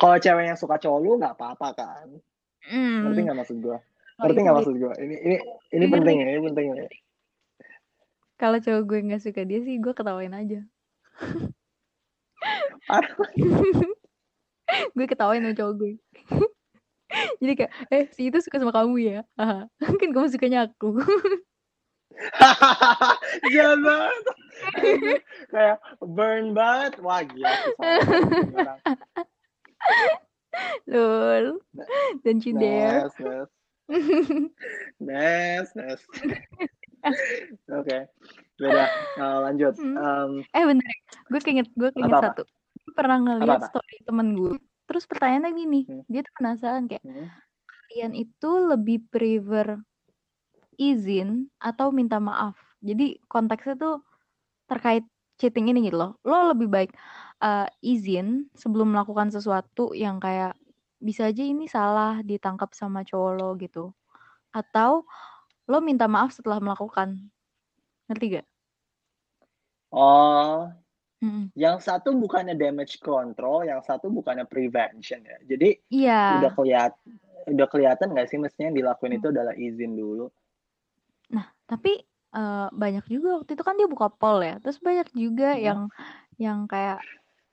kalau cewek yang suka cowok lu nggak apa-apa kan ngerti Hmm. nggak maksud gue Oh, ngerti itu nggak beda. maksud gue ini ini ini Ngerti. penting ya ini penting ya Kalau cowok gue nggak suka dia sih gue ketawain aja. Parah. *laughs* gue ketawain sama cowok gue. *laughs* Jadi kayak, eh si itu suka sama kamu ya? *laughs* Kan kamu sukanya aku. *laughs* jahat banget kayak burn banget wah gila. Lol. Don't you dare. Nes, nes. Nes, nes. Oke, beda. Uh, lanjut. Hmm. Um, Eh bener, ya, gue keinget, gue keinget satu. Gue pernah ngeliat story temen gue. Terus pertanyaannya gini, Hmm. dia tuh penasaran kayak, hmm. kalian itu lebih prefer izin atau minta maaf? Jadi konteksnya tuh terkait cheating ini gitu loh. Lo lebih baik eh, izin sebelum melakukan sesuatu yang kayak bisa aja ini salah ditangkap sama cowok lo gitu. Atau lo minta maaf setelah melakukan. Ngerti gak? Oh, Yang satu bukannya damage control, yang satu bukannya prevention ya. Jadi Iya. udah kelihatan udah kelihatan nggak sih mestinya yang dilakuin Hmm. itu adalah izin dulu. Nah, tapi eh, banyak juga waktu itu kan dia buka poll ya. Terus banyak juga Hmm. yang yang kayak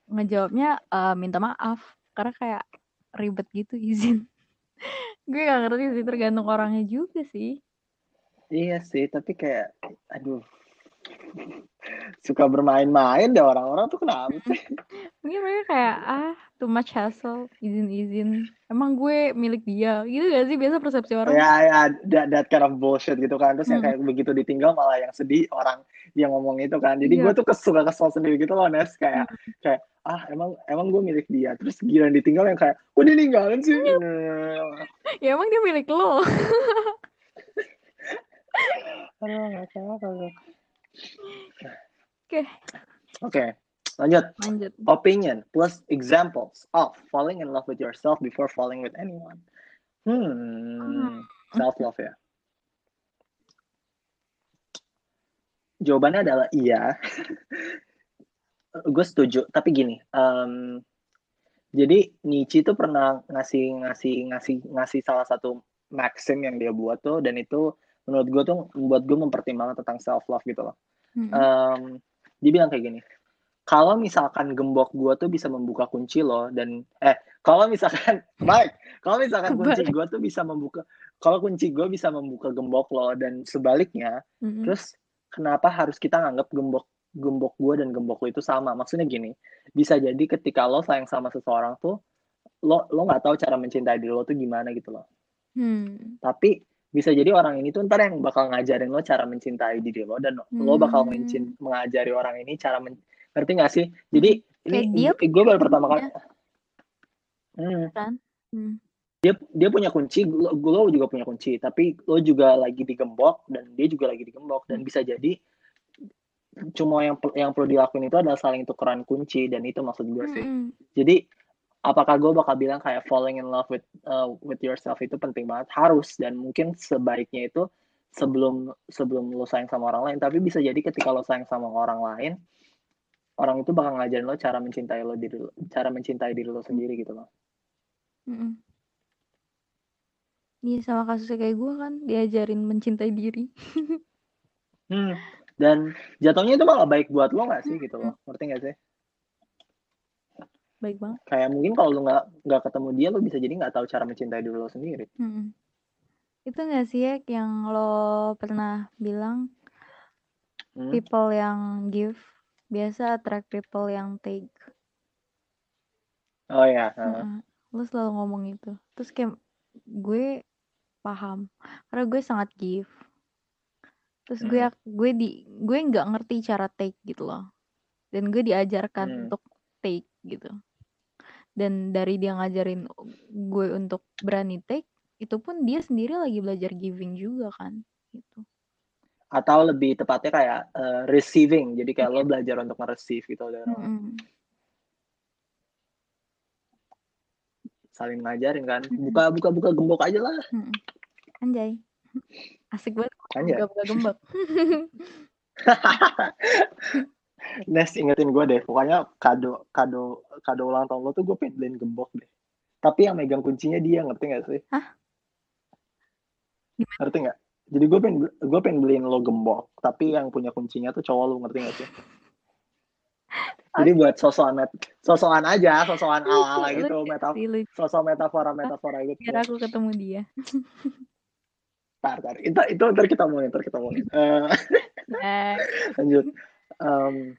ngejawabnya eh, minta maaf karena kayak ribet gitu izin. *laughs* Gue gak ngerti sih tergantung orangnya juga sih. Iya sih, tapi kayak aduh suka bermain-main deh orang-orang tuh kenapa sih? *laughs* Mungkin mereka kayak ah too much hassle izin-izin. Emang gue milik dia gitu gak sih biasa persepsi orang? Ya ya that, that kind of bullshit gitu kan. Terus yang Hmm. kayak begitu ditinggal malah yang sedih orang yang ngomong itu kan. Jadi Iya. gue tuh kes, suka kesel sendiri gitu loh Nes kayak kayak ah emang emang gue milik dia. Terus gila ditinggal yang kayak kok dia ninggalin sih? *laughs* Ya emang dia milik lo. Aduh, nggak apa-apa. Oke, Oke, lanjut. lanjut. Opinion plus examples of falling in love with yourself before falling with anyone. Hmm, self love ya. Jawabannya adalah iya. *laughs* Gue setuju, tapi gini. em, jadi Nietzsche tuh pernah ngasih ngasih ngasih ngasih salah satu maxim yang dia buat tuh, dan itu menurut gue tuh membuat gue mempertimbangkan tentang self love gitu loh. Mm-mm. Em, dia bilang kayak gini kalau misalkan gembok gua tuh bisa membuka kunci lo dan eh kalau misalkan *laughs* Mike kalau misalkan kunci gua tuh bisa membuka kalau kunci gua bisa membuka gembok lo dan sebaliknya Mm-mm. terus kenapa harus kita nganggap gembok gembok gua dan gembok lo itu sama maksudnya gini bisa jadi ketika lo sayang sama seseorang tuh lo lo nggak tahu cara mencintai diri lo tuh gimana gitu loh Hmm. tapi bisa jadi orang ini tuh ntar yang bakal ngajarin lo cara mencintai diri lo dan lo bakal Hmm. mencin- mengajari orang ini cara men- ngerti gak sih jadi Kayak ini dia gue baru pertama kali. Hmm, Hmm. dia dia punya kunci lo, lo juga punya kunci tapi lo juga lagi digembok dan dia juga lagi digembok dan bisa jadi cuma yang yang perlu dilakuin itu adalah saling tukeran kunci dan itu maksud gue sih Mm-mm. jadi apakah gue bakal bilang kayak falling in love with uh, with yourself itu penting banget harus dan mungkin sebaiknya itu sebelum sebelum lo sayang sama orang lain tapi bisa jadi ketika lo sayang sama orang lain orang itu bakal ngajarin lo cara mencintai lo diri lo cara mencintai diri lo sendiri gitu loh Mm-mm. Iya sama kasusnya kayak gue kan diajarin mencintai diri. *laughs* hmm. dan jatuhnya itu malah baik buat lo nggak sih gitu loh ngerti nggak sih Baik banget. kayak mungkin kalau lo nggak nggak ketemu dia lo bisa jadi nggak tahu cara mencintai diri lo sendiri Mm-mm. Itu gak sih ya yang lo pernah bilang Hmm. people yang give biasa attract people yang take. oh ya Heeh. Lo selalu ngomong itu. Terus kayak gue paham karena gue sangat give. Terus gue Hmm. gue di gue nggak ngerti cara take gitu loh. Dan gue diajarkan Hmm. untuk take gitu. Dan dari dia ngajarin gue untuk berani take, itu pun dia sendiri lagi belajar giving juga kan gitu. atau lebih tepatnya kayak uh, receiving jadi kayak lo belajar untuk nge-receive gitu dari orang Mm-mm. saling ngajarin kan buka buka buka gembok aja lah. Anjay. *laughs* Asik banget Anjay. buka-buka gembok. *laughs* *laughs* Nes ingetin gue deh pokoknya kado kado kado ulang tahun lo tuh gue pengen beliin gembok deh tapi yang megang kuncinya dia ngerti gak sih Hah? Gimana? ngerti nggak jadi gue pengen gue pengen beliin lo gembok tapi yang punya kuncinya tuh cowok lo ngerti gak sih *laughs* jadi buat sosokan met sosokan aja sosokan ala ala *laughs* gitu Lucu meta sih, lucu. sosok metafora metafora gitu Biar aku ketemu dia. *laughs* tar tar itu itu ntar kita mau ntar kita mau Next. lanjut um,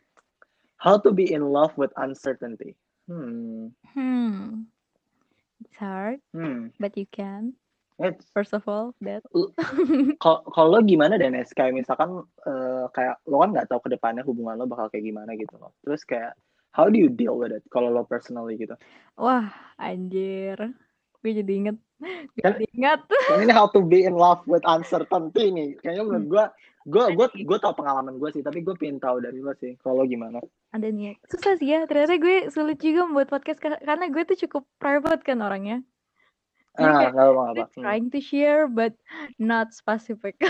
how to be in love with uncertainty hmm Hmm. It's hard, hmm but you can. It's- First of all, that. kalau gimana Dennis kayak misalkan eh, kayak lo kan nggak tahu ke depannya hubungan lo bakal kayak gimana gitu loh terus kayak how do you deal with it kalau lo personally gitu Wah, anjir. Gue jadi inget. Kan- inget. Yang *laughs* ini how to be in love with uncertainty nih kayaknya menurut gue gue gue gue tau pengalaman gue sih tapi gue pengen tahu dari lo sih kalau gimana Ada niat. Susah sih ya. Ternyata gue sulit juga membuat podcast ka- karena gue tuh cukup private kan orangnya. Ah kayak nggak apa apa trying to share but not specific. *laughs*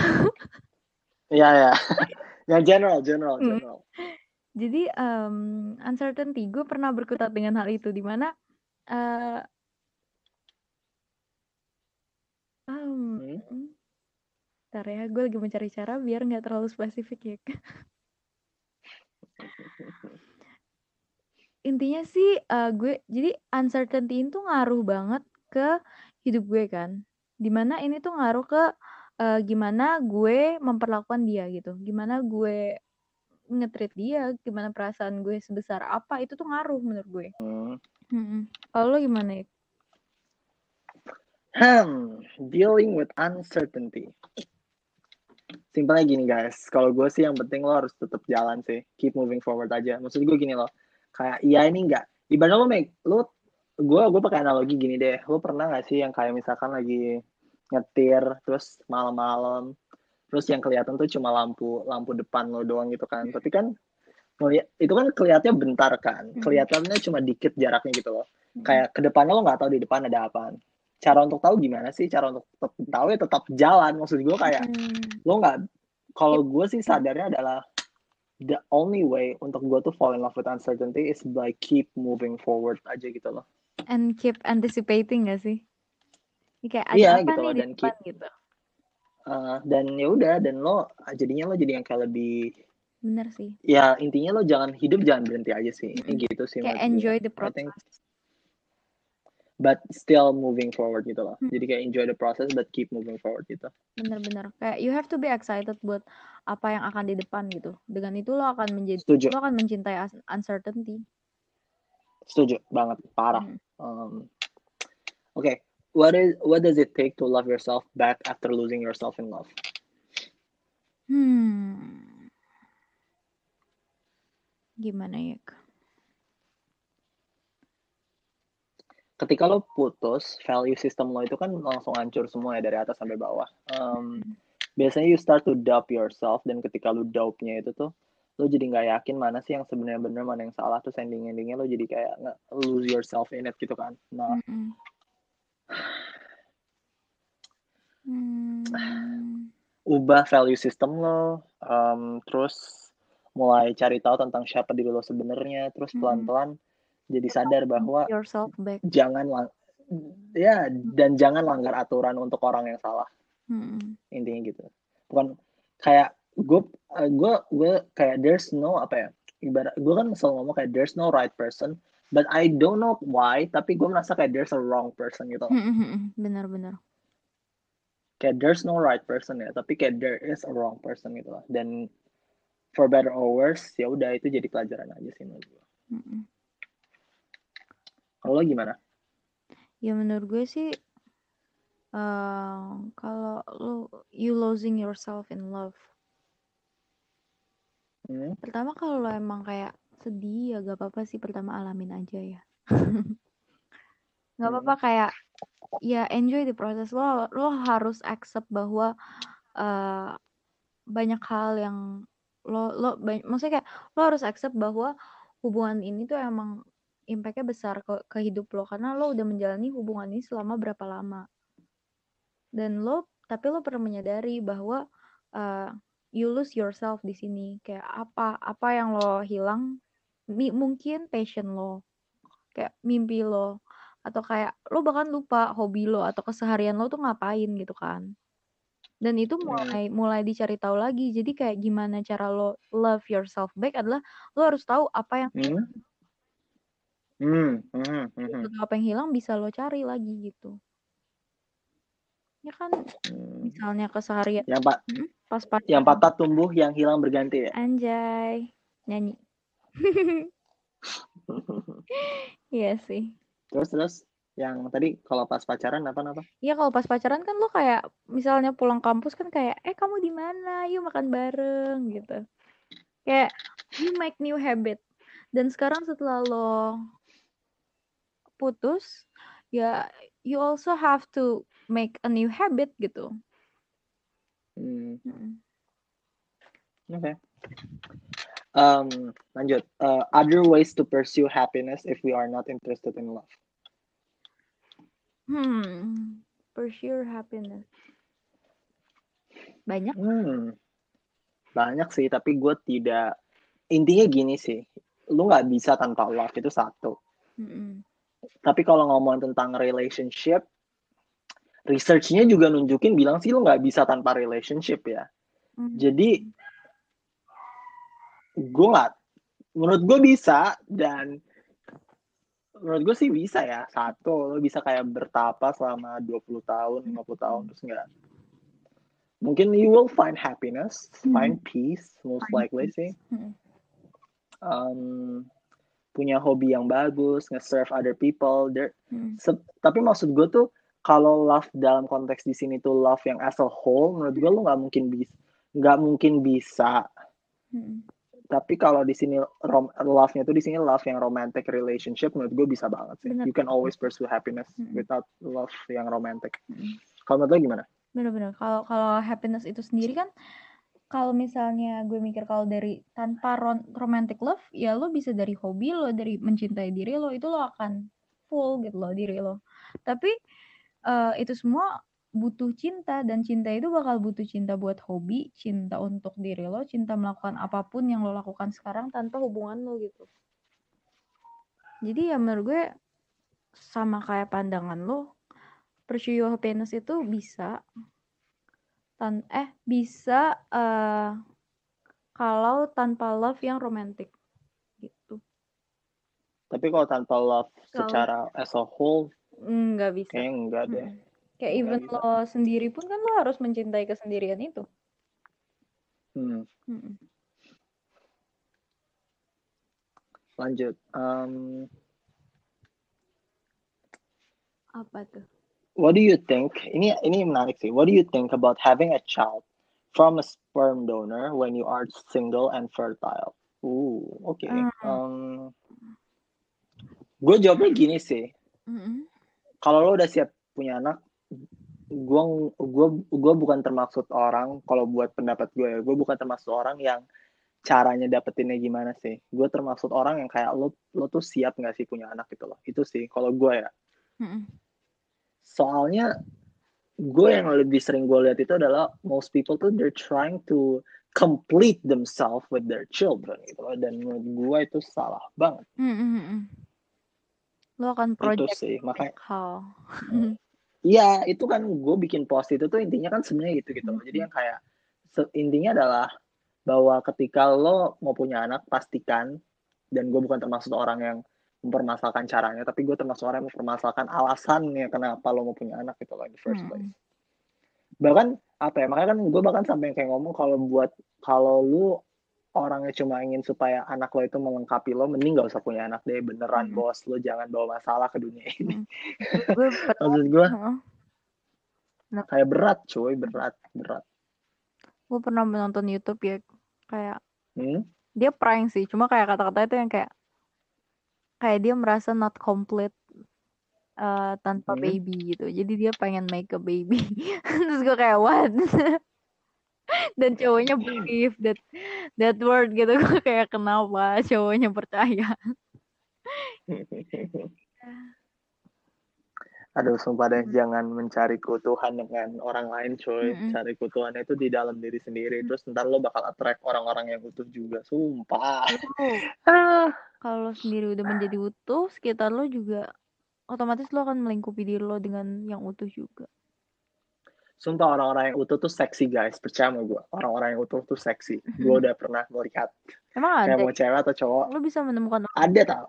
Iya ya yang general general Hmm. general Jadi um, uncertainty gue pernah berkutat dengan hal itu di mana eh um, Hmm. Ntar ya, gue lagi mencari cara biar nggak terlalu spesifik ya. *laughs* Intinya sih eh, gue jadi uncertainty itu ngaruh banget ke hidup gue kan. Di mana ini tuh ngaruh ke eh, gimana gue memperlakukan dia gitu. Gimana gue nge-treat dia, gimana perasaan gue sebesar apa itu tuh ngaruh menurut gue. Hmm. Kalau lo gimana ya? Hmm, dealing with uncertainty. Simpelnya gini guys, kalau gue sih yang penting lo harus tetap jalan sih, keep moving forward aja. Maksud gue gini loh, kayak iya ini enggak. Ibaratnya lo make, lo, gue gue pakai analogi gini deh. Lo pernah nggak sih yang kayak misalkan lagi nyetir, terus malam-malam, terus yang kelihatan tuh cuma lampu lampu depan lo doang gitu kan. Tapi kan itu kan kelihatannya bentar kan, Hmm. kelihatannya cuma dikit jaraknya gitu loh. Kayak ke depannya lo nggak tahu di depan ada apaan cara untuk tahu gimana sih cara untuk tetap tahu ya tetap jalan maksud gue kayak Hmm. lo nggak kalau gue sih sadarnya adalah the only way untuk gue tuh fall in love with uncertainty is by keep moving forward aja gitu loh and keep anticipating gak sih? Kayak ada Iya, apa gitu nih loh, di dan depan gitu. Uh, dan ya udah dan lo jadinya lo jadi yang kayak lebih Bener sih. ya intinya lo jangan hidup jangan berhenti aja sih Mm-mm. gitu sih Kayak gue. enjoy the I process. think but still moving forward gitu loh Hmm. jadi kayak enjoy the process but keep moving forward gitu Bener-bener. Kayak you have to be excited buat apa yang akan di depan gitu. Dengan itu lo akan menjadi setuju lo akan mencintai uncertainty. setuju banget parah Hmm. Um, okay, what is what does it take to love yourself back after losing yourself in love? Hmm. Gimana ya? Ketika lo putus, value system lo itu kan langsung hancur semua ya dari atas sampai bawah. Um, biasanya you start to doubt yourself dan ketika lo doubt-nya itu tuh lo jadi nggak yakin mana sih yang sebenarnya benar mana yang salah terus ending endingnya lo jadi kayak nggak lose yourself in it gitu kan. Nah, Mm-mm. Hmm. ubah value system lo, um, terus mulai cari tahu tentang siapa diri lo sebenarnya, terus Mm-mm. pelan-pelan jadi sadar bahwa yourself back. jangan lang- ya dan jangan langgar aturan untuk orang yang salah Mm-mm. intinya gitu bukan kayak gue gue gue kayak there's no apa ya ibarat gue kan selalu ngomong kayak there's no right person but I don't know why tapi gue merasa kayak there's a wrong person gitu Mm-mm. Benar-benar. kayak there's no right person ya tapi kayak there is a wrong person gitu lah dan for better or worse ya udah itu jadi pelajaran aja sih menurut gue Mm-mm. Kalau lo gimana Ya menurut gue sih eh kalau lo you losing yourself in love. hmm? Pertama kalau lo emang kayak sedih ya gak apa-apa sih pertama alamin aja ya. Gak apa-apa kayak ya enjoy the process lo lo harus accept bahwa eh banyak hal yang lo lo maksudnya kayak lo harus accept bahwa hubungan ini tuh emang impactnya besar ke, ke hidup lo karena lo udah menjalani hubungan ini selama berapa lama dan lo tapi lo perlu menyadari bahwa uh, you lose yourself di sini kayak apa apa yang lo hilang mi- mungkin passion lo kayak mimpi lo atau kayak lo bahkan lupa hobi lo atau keseharian lo tuh ngapain gitu kan dan itu Hmm. mulai mulai dicari tahu lagi jadi kayak gimana cara lo love yourself back adalah lo harus tahu apa yang Hmm. Hmm. Hmm. Hmm. Begitu apa yang hilang bisa lo cari lagi gitu ya kan Hmm. misalnya keseharian Yang pak, Mm, pas pas yang patah tumbuh, yang hilang berganti ya. anjay nyanyi *laughs* iya sih Terus terus yang tadi kalau pas pacaran apa apa? Iya kalau pas pacaran kan lo kayak misalnya pulang kampus kan kayak eh kamu di mana? Yuk makan bareng gitu. Kayak you make new habit. Dan sekarang setelah lo putus, ya you also have to make a new habit gitu. Hmm. Mm. Oke. Um, lanjut. Uh, other ways to pursue happiness if we are not interested in love. Hmm, pursue happiness. Banyak. Hmm. Banyak sih, tapi gue tidak. Intinya gini sih, lu nggak bisa tanpa love itu satu. Mm-mm. Tapi kalau ngomong tentang relationship, researchnya juga nunjukin bilang sih lu nggak bisa tanpa relationship ya. Mm. Jadi gue nggak, menurut gue bisa dan menurut gue sih bisa ya. Satu, lo bisa kayak bertapa selama 20 tahun, 50 tahun terus nggak. Mungkin you will find happiness, Hmm. find peace, most likely sih. Mm. Um, punya hobi yang bagus, nge-serve other people. There, Mm. Se- tapi maksud gue tuh kalau love dalam konteks di sini tuh love yang as a whole menurut gue lu nggak mungkin bisa nggak mungkin bisa Mm. tapi kalau di sini rom- love-nya tuh di sini love yang romantic relationship menurut gue bisa banget sih Bener. you can always pursue happiness Mm. without love yang romantic Mm. kalau menurut lo gimana Bener-bener. Kalau kalau happiness itu sendiri kan, kalau misalnya gue mikir kalau dari tanpa romantic love, ya lo bisa dari hobi lo, dari mencintai diri lo, itu lo akan full gitu loh diri lo. Tapi eh, itu semua butuh cinta dan cinta itu bakal butuh cinta buat hobi, cinta untuk diri lo, cinta melakukan apa pun yang lo lakukan sekarang tanpa hubungan lo gitu. Jadi ya menurut gue sama kayak pandangan lo, pursue your happiness itu bisa tan eh bisa eh kalau tanpa love yang romantic gitu. Tapi kalau tanpa love Kalau- secara as a whole nggak bisa. kayaknya enggak deh. Mm-mm. kayak Nggak even bisa. lo sendiri pun kan lo harus mencintai kesendirian itu. Hmm, Mm-mm. lanjut Um, apa tuh What do you think? Ini ini menarik sih. What do you think about having a child from a sperm donor when you are single and fertile? Ooh, oke. Hmm. Um, gue jawabnya gini sih. Mm-mm. Kalau lo udah siap punya anak, gue gua gua bukan termaksud orang. Kalau buat pendapat gue ya, gue bukan termasuk orang yang caranya dapetinnya gimana sih. Gue termaksud orang yang kayak lo lo tuh siap nggak sih punya anak gitu loh. Itu sih. Kalau gue ya. Mm-mm. Soalnya gue yang lebih sering gue lihat itu adalah most people tuh they're trying to complete themselves with their children gitu loh. Dan menurut gue itu salah banget. Mm-mm. lo akan itu project sih makanya *laughs* iya itu kan gue bikin post itu tuh intinya kan sebenarnya gitu gitu loh. Jadi yang kayak intinya adalah bahwa ketika lo mau punya anak pastikan dan gue bukan termasuk orang yang mempermasalahkan caranya tapi gue termasuk orang yang mempermasalahkan alasannya kenapa lo mau punya anak gitu loh in the first Hmm. place bahkan apa ya makanya kan gue bahkan sampai kayak ngomong kalau buat kalau lu orangnya cuma ingin supaya anak lo itu melengkapi lo mending gak usah punya anak deh beneran Hmm. bos lo jangan bawa masalah ke dunia ini gue pernah *laughs* maksud gue Heeh. kayak berat cuy berat berat gue pernah menonton YouTube ya kayak hmm? dia prank sih cuma kayak kata-kata itu yang kayak kayak dia merasa not complete eh, tanpa Hmm. baby gitu jadi dia pengen make a baby *laughs* terus gue kayak what *laughs* dan cowoknya believe that that word gitu *laughs* gue kayak kenapa cowoknya percaya Aduh, sumpah deh, Hmm. jangan mencari keutuhan dengan orang lain, coy. Mm-mm. Cari keutuhannya itu di dalam diri sendiri. Terus ntar lo bakal attract orang-orang yang utuh juga. Sumpah. Ah. Kalau lo sendiri udah menjadi utuh sekitar lo juga otomatis lo akan melingkupi diri lo dengan yang utuh juga Sumpah orang-orang yang utuh tuh seksi, guys. Percaya sama gue. Orang-orang yang utuh tuh seksi. *laughs* Gue udah pernah melihat. emang Kayak ada mau cewek atau cowok. lo bisa menemukan orang Ada tau.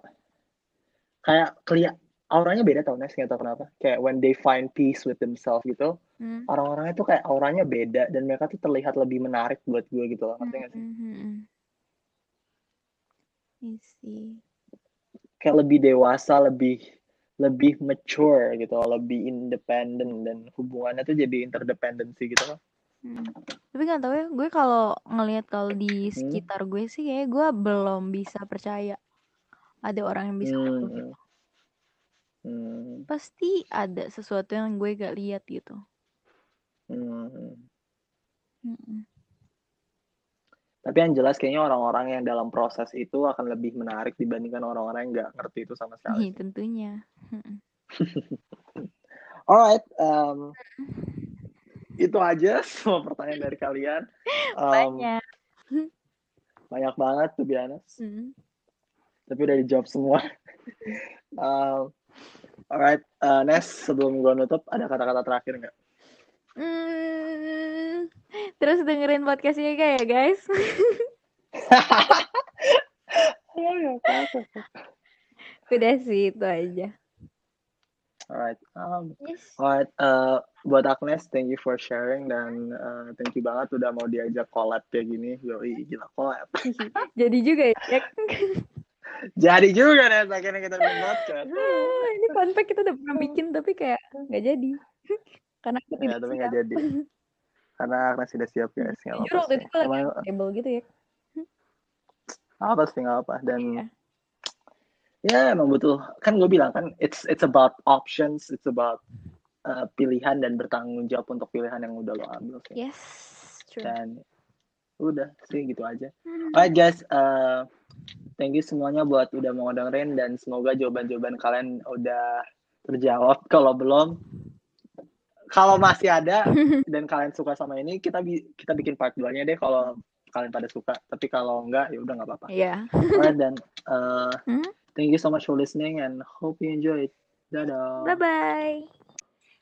Kayak keliat auranya beda tau, Nes. Nggak tau kenapa. Kayak when they find peace with themselves gitu. Hmm. Orang-orangnya tuh kayak auranya beda. Dan mereka tuh terlihat lebih menarik buat gue gitu loh. Ngerti nggak sih? Hmm, hmm, hmm. See. kayak lebih dewasa, lebih lebih mature gitu, lebih independen dan hubungannya tuh jadi interdependency gitu loh. Hmm. Tapi nggak tahu ya, gue kalau ngelihat kalau di Hmm. sekitar gue sih kayak gue belum bisa percaya ada orang yang bisa utuh gitu. Hmm. Hmm. Pasti ada sesuatu yang gue gak lihat gitu. Hmm. Mm-mm. Tapi yang jelas kayaknya orang-orang yang dalam proses itu akan lebih menarik dibandingkan orang-orang yang nggak ngerti itu sama sekali. Ih, tentunya. Mm-mm. *laughs* Alright, um, itu aja semua pertanyaan dari kalian. *laughs* Um, Banyak. banyak banget tuh honest. Mm. tapi udah dijawab semua. *laughs* um, alright, uh, Nes, sebelum gue nutup, ada kata-kata terakhir nggak? Hmm. Terus dengerin podcastnya kayak guys. *laughs* Ya, apa-apa. Udah sih itu aja. Alright, um, Yes. alright. Uh, buat Agnes, thank you for sharing dan uh, thank you banget udah mau diajak collab kayak gini. Yoi, gila collab. *laughs* Jadi juga ya. *laughs* Jadi juga Nes, akhirnya kita podcast. Ah, ini fun fact kita udah pernah bikin tapi kayak nggak jadi. Karena aku Ya, tidak tapi siap. nggak jadi. *laughs* Karena Agnes sudah siap guys. Nggak Jujur apa-apa waktu itu lagi Emang table gitu ya. apa sih nggak apa. Dan Iya. ya emang betul. Kan gue bilang kan, it's it's about options, it's about uh, pilihan dan bertanggung jawab untuk pilihan yang udah lo ambil sih. Yes. True. Dan udah sih gitu aja. Hmm. Alright guys, uh, thank you semuanya buat udah mau dengerin dan semoga jawaban-jawaban kalian udah terjawab. Kalau belum, kalau masih ada *laughs* dan kalian suka sama ini, kita bi- kita bikin part 2-nya deh kalau kalian pada suka. Tapi kalau enggak, ya udah nggak apa-apa. Iya. Alright dan uh, Hmm? thank you so much for listening and hope you enjoyed. Dadah. Bye bye.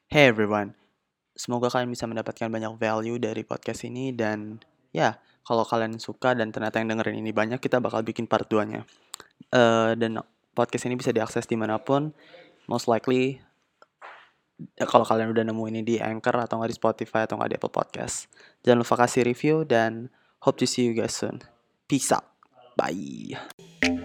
Hey everyone, semoga kalian bisa mendapatkan banyak value dari podcast ini dan ya kalau kalian suka dan ternyata yang dengerin ini banyak kita bakal bikin part 2-nya. Eh, dan podcast ini bisa diakses di mana pun, most likely ya, kalau kalian udah nemu ini di Anchor atau nggak di Spotify atau nggak di Apple Podcast. Jangan lupa kasih review dan hope to see you guys soon. Peace out. Bye.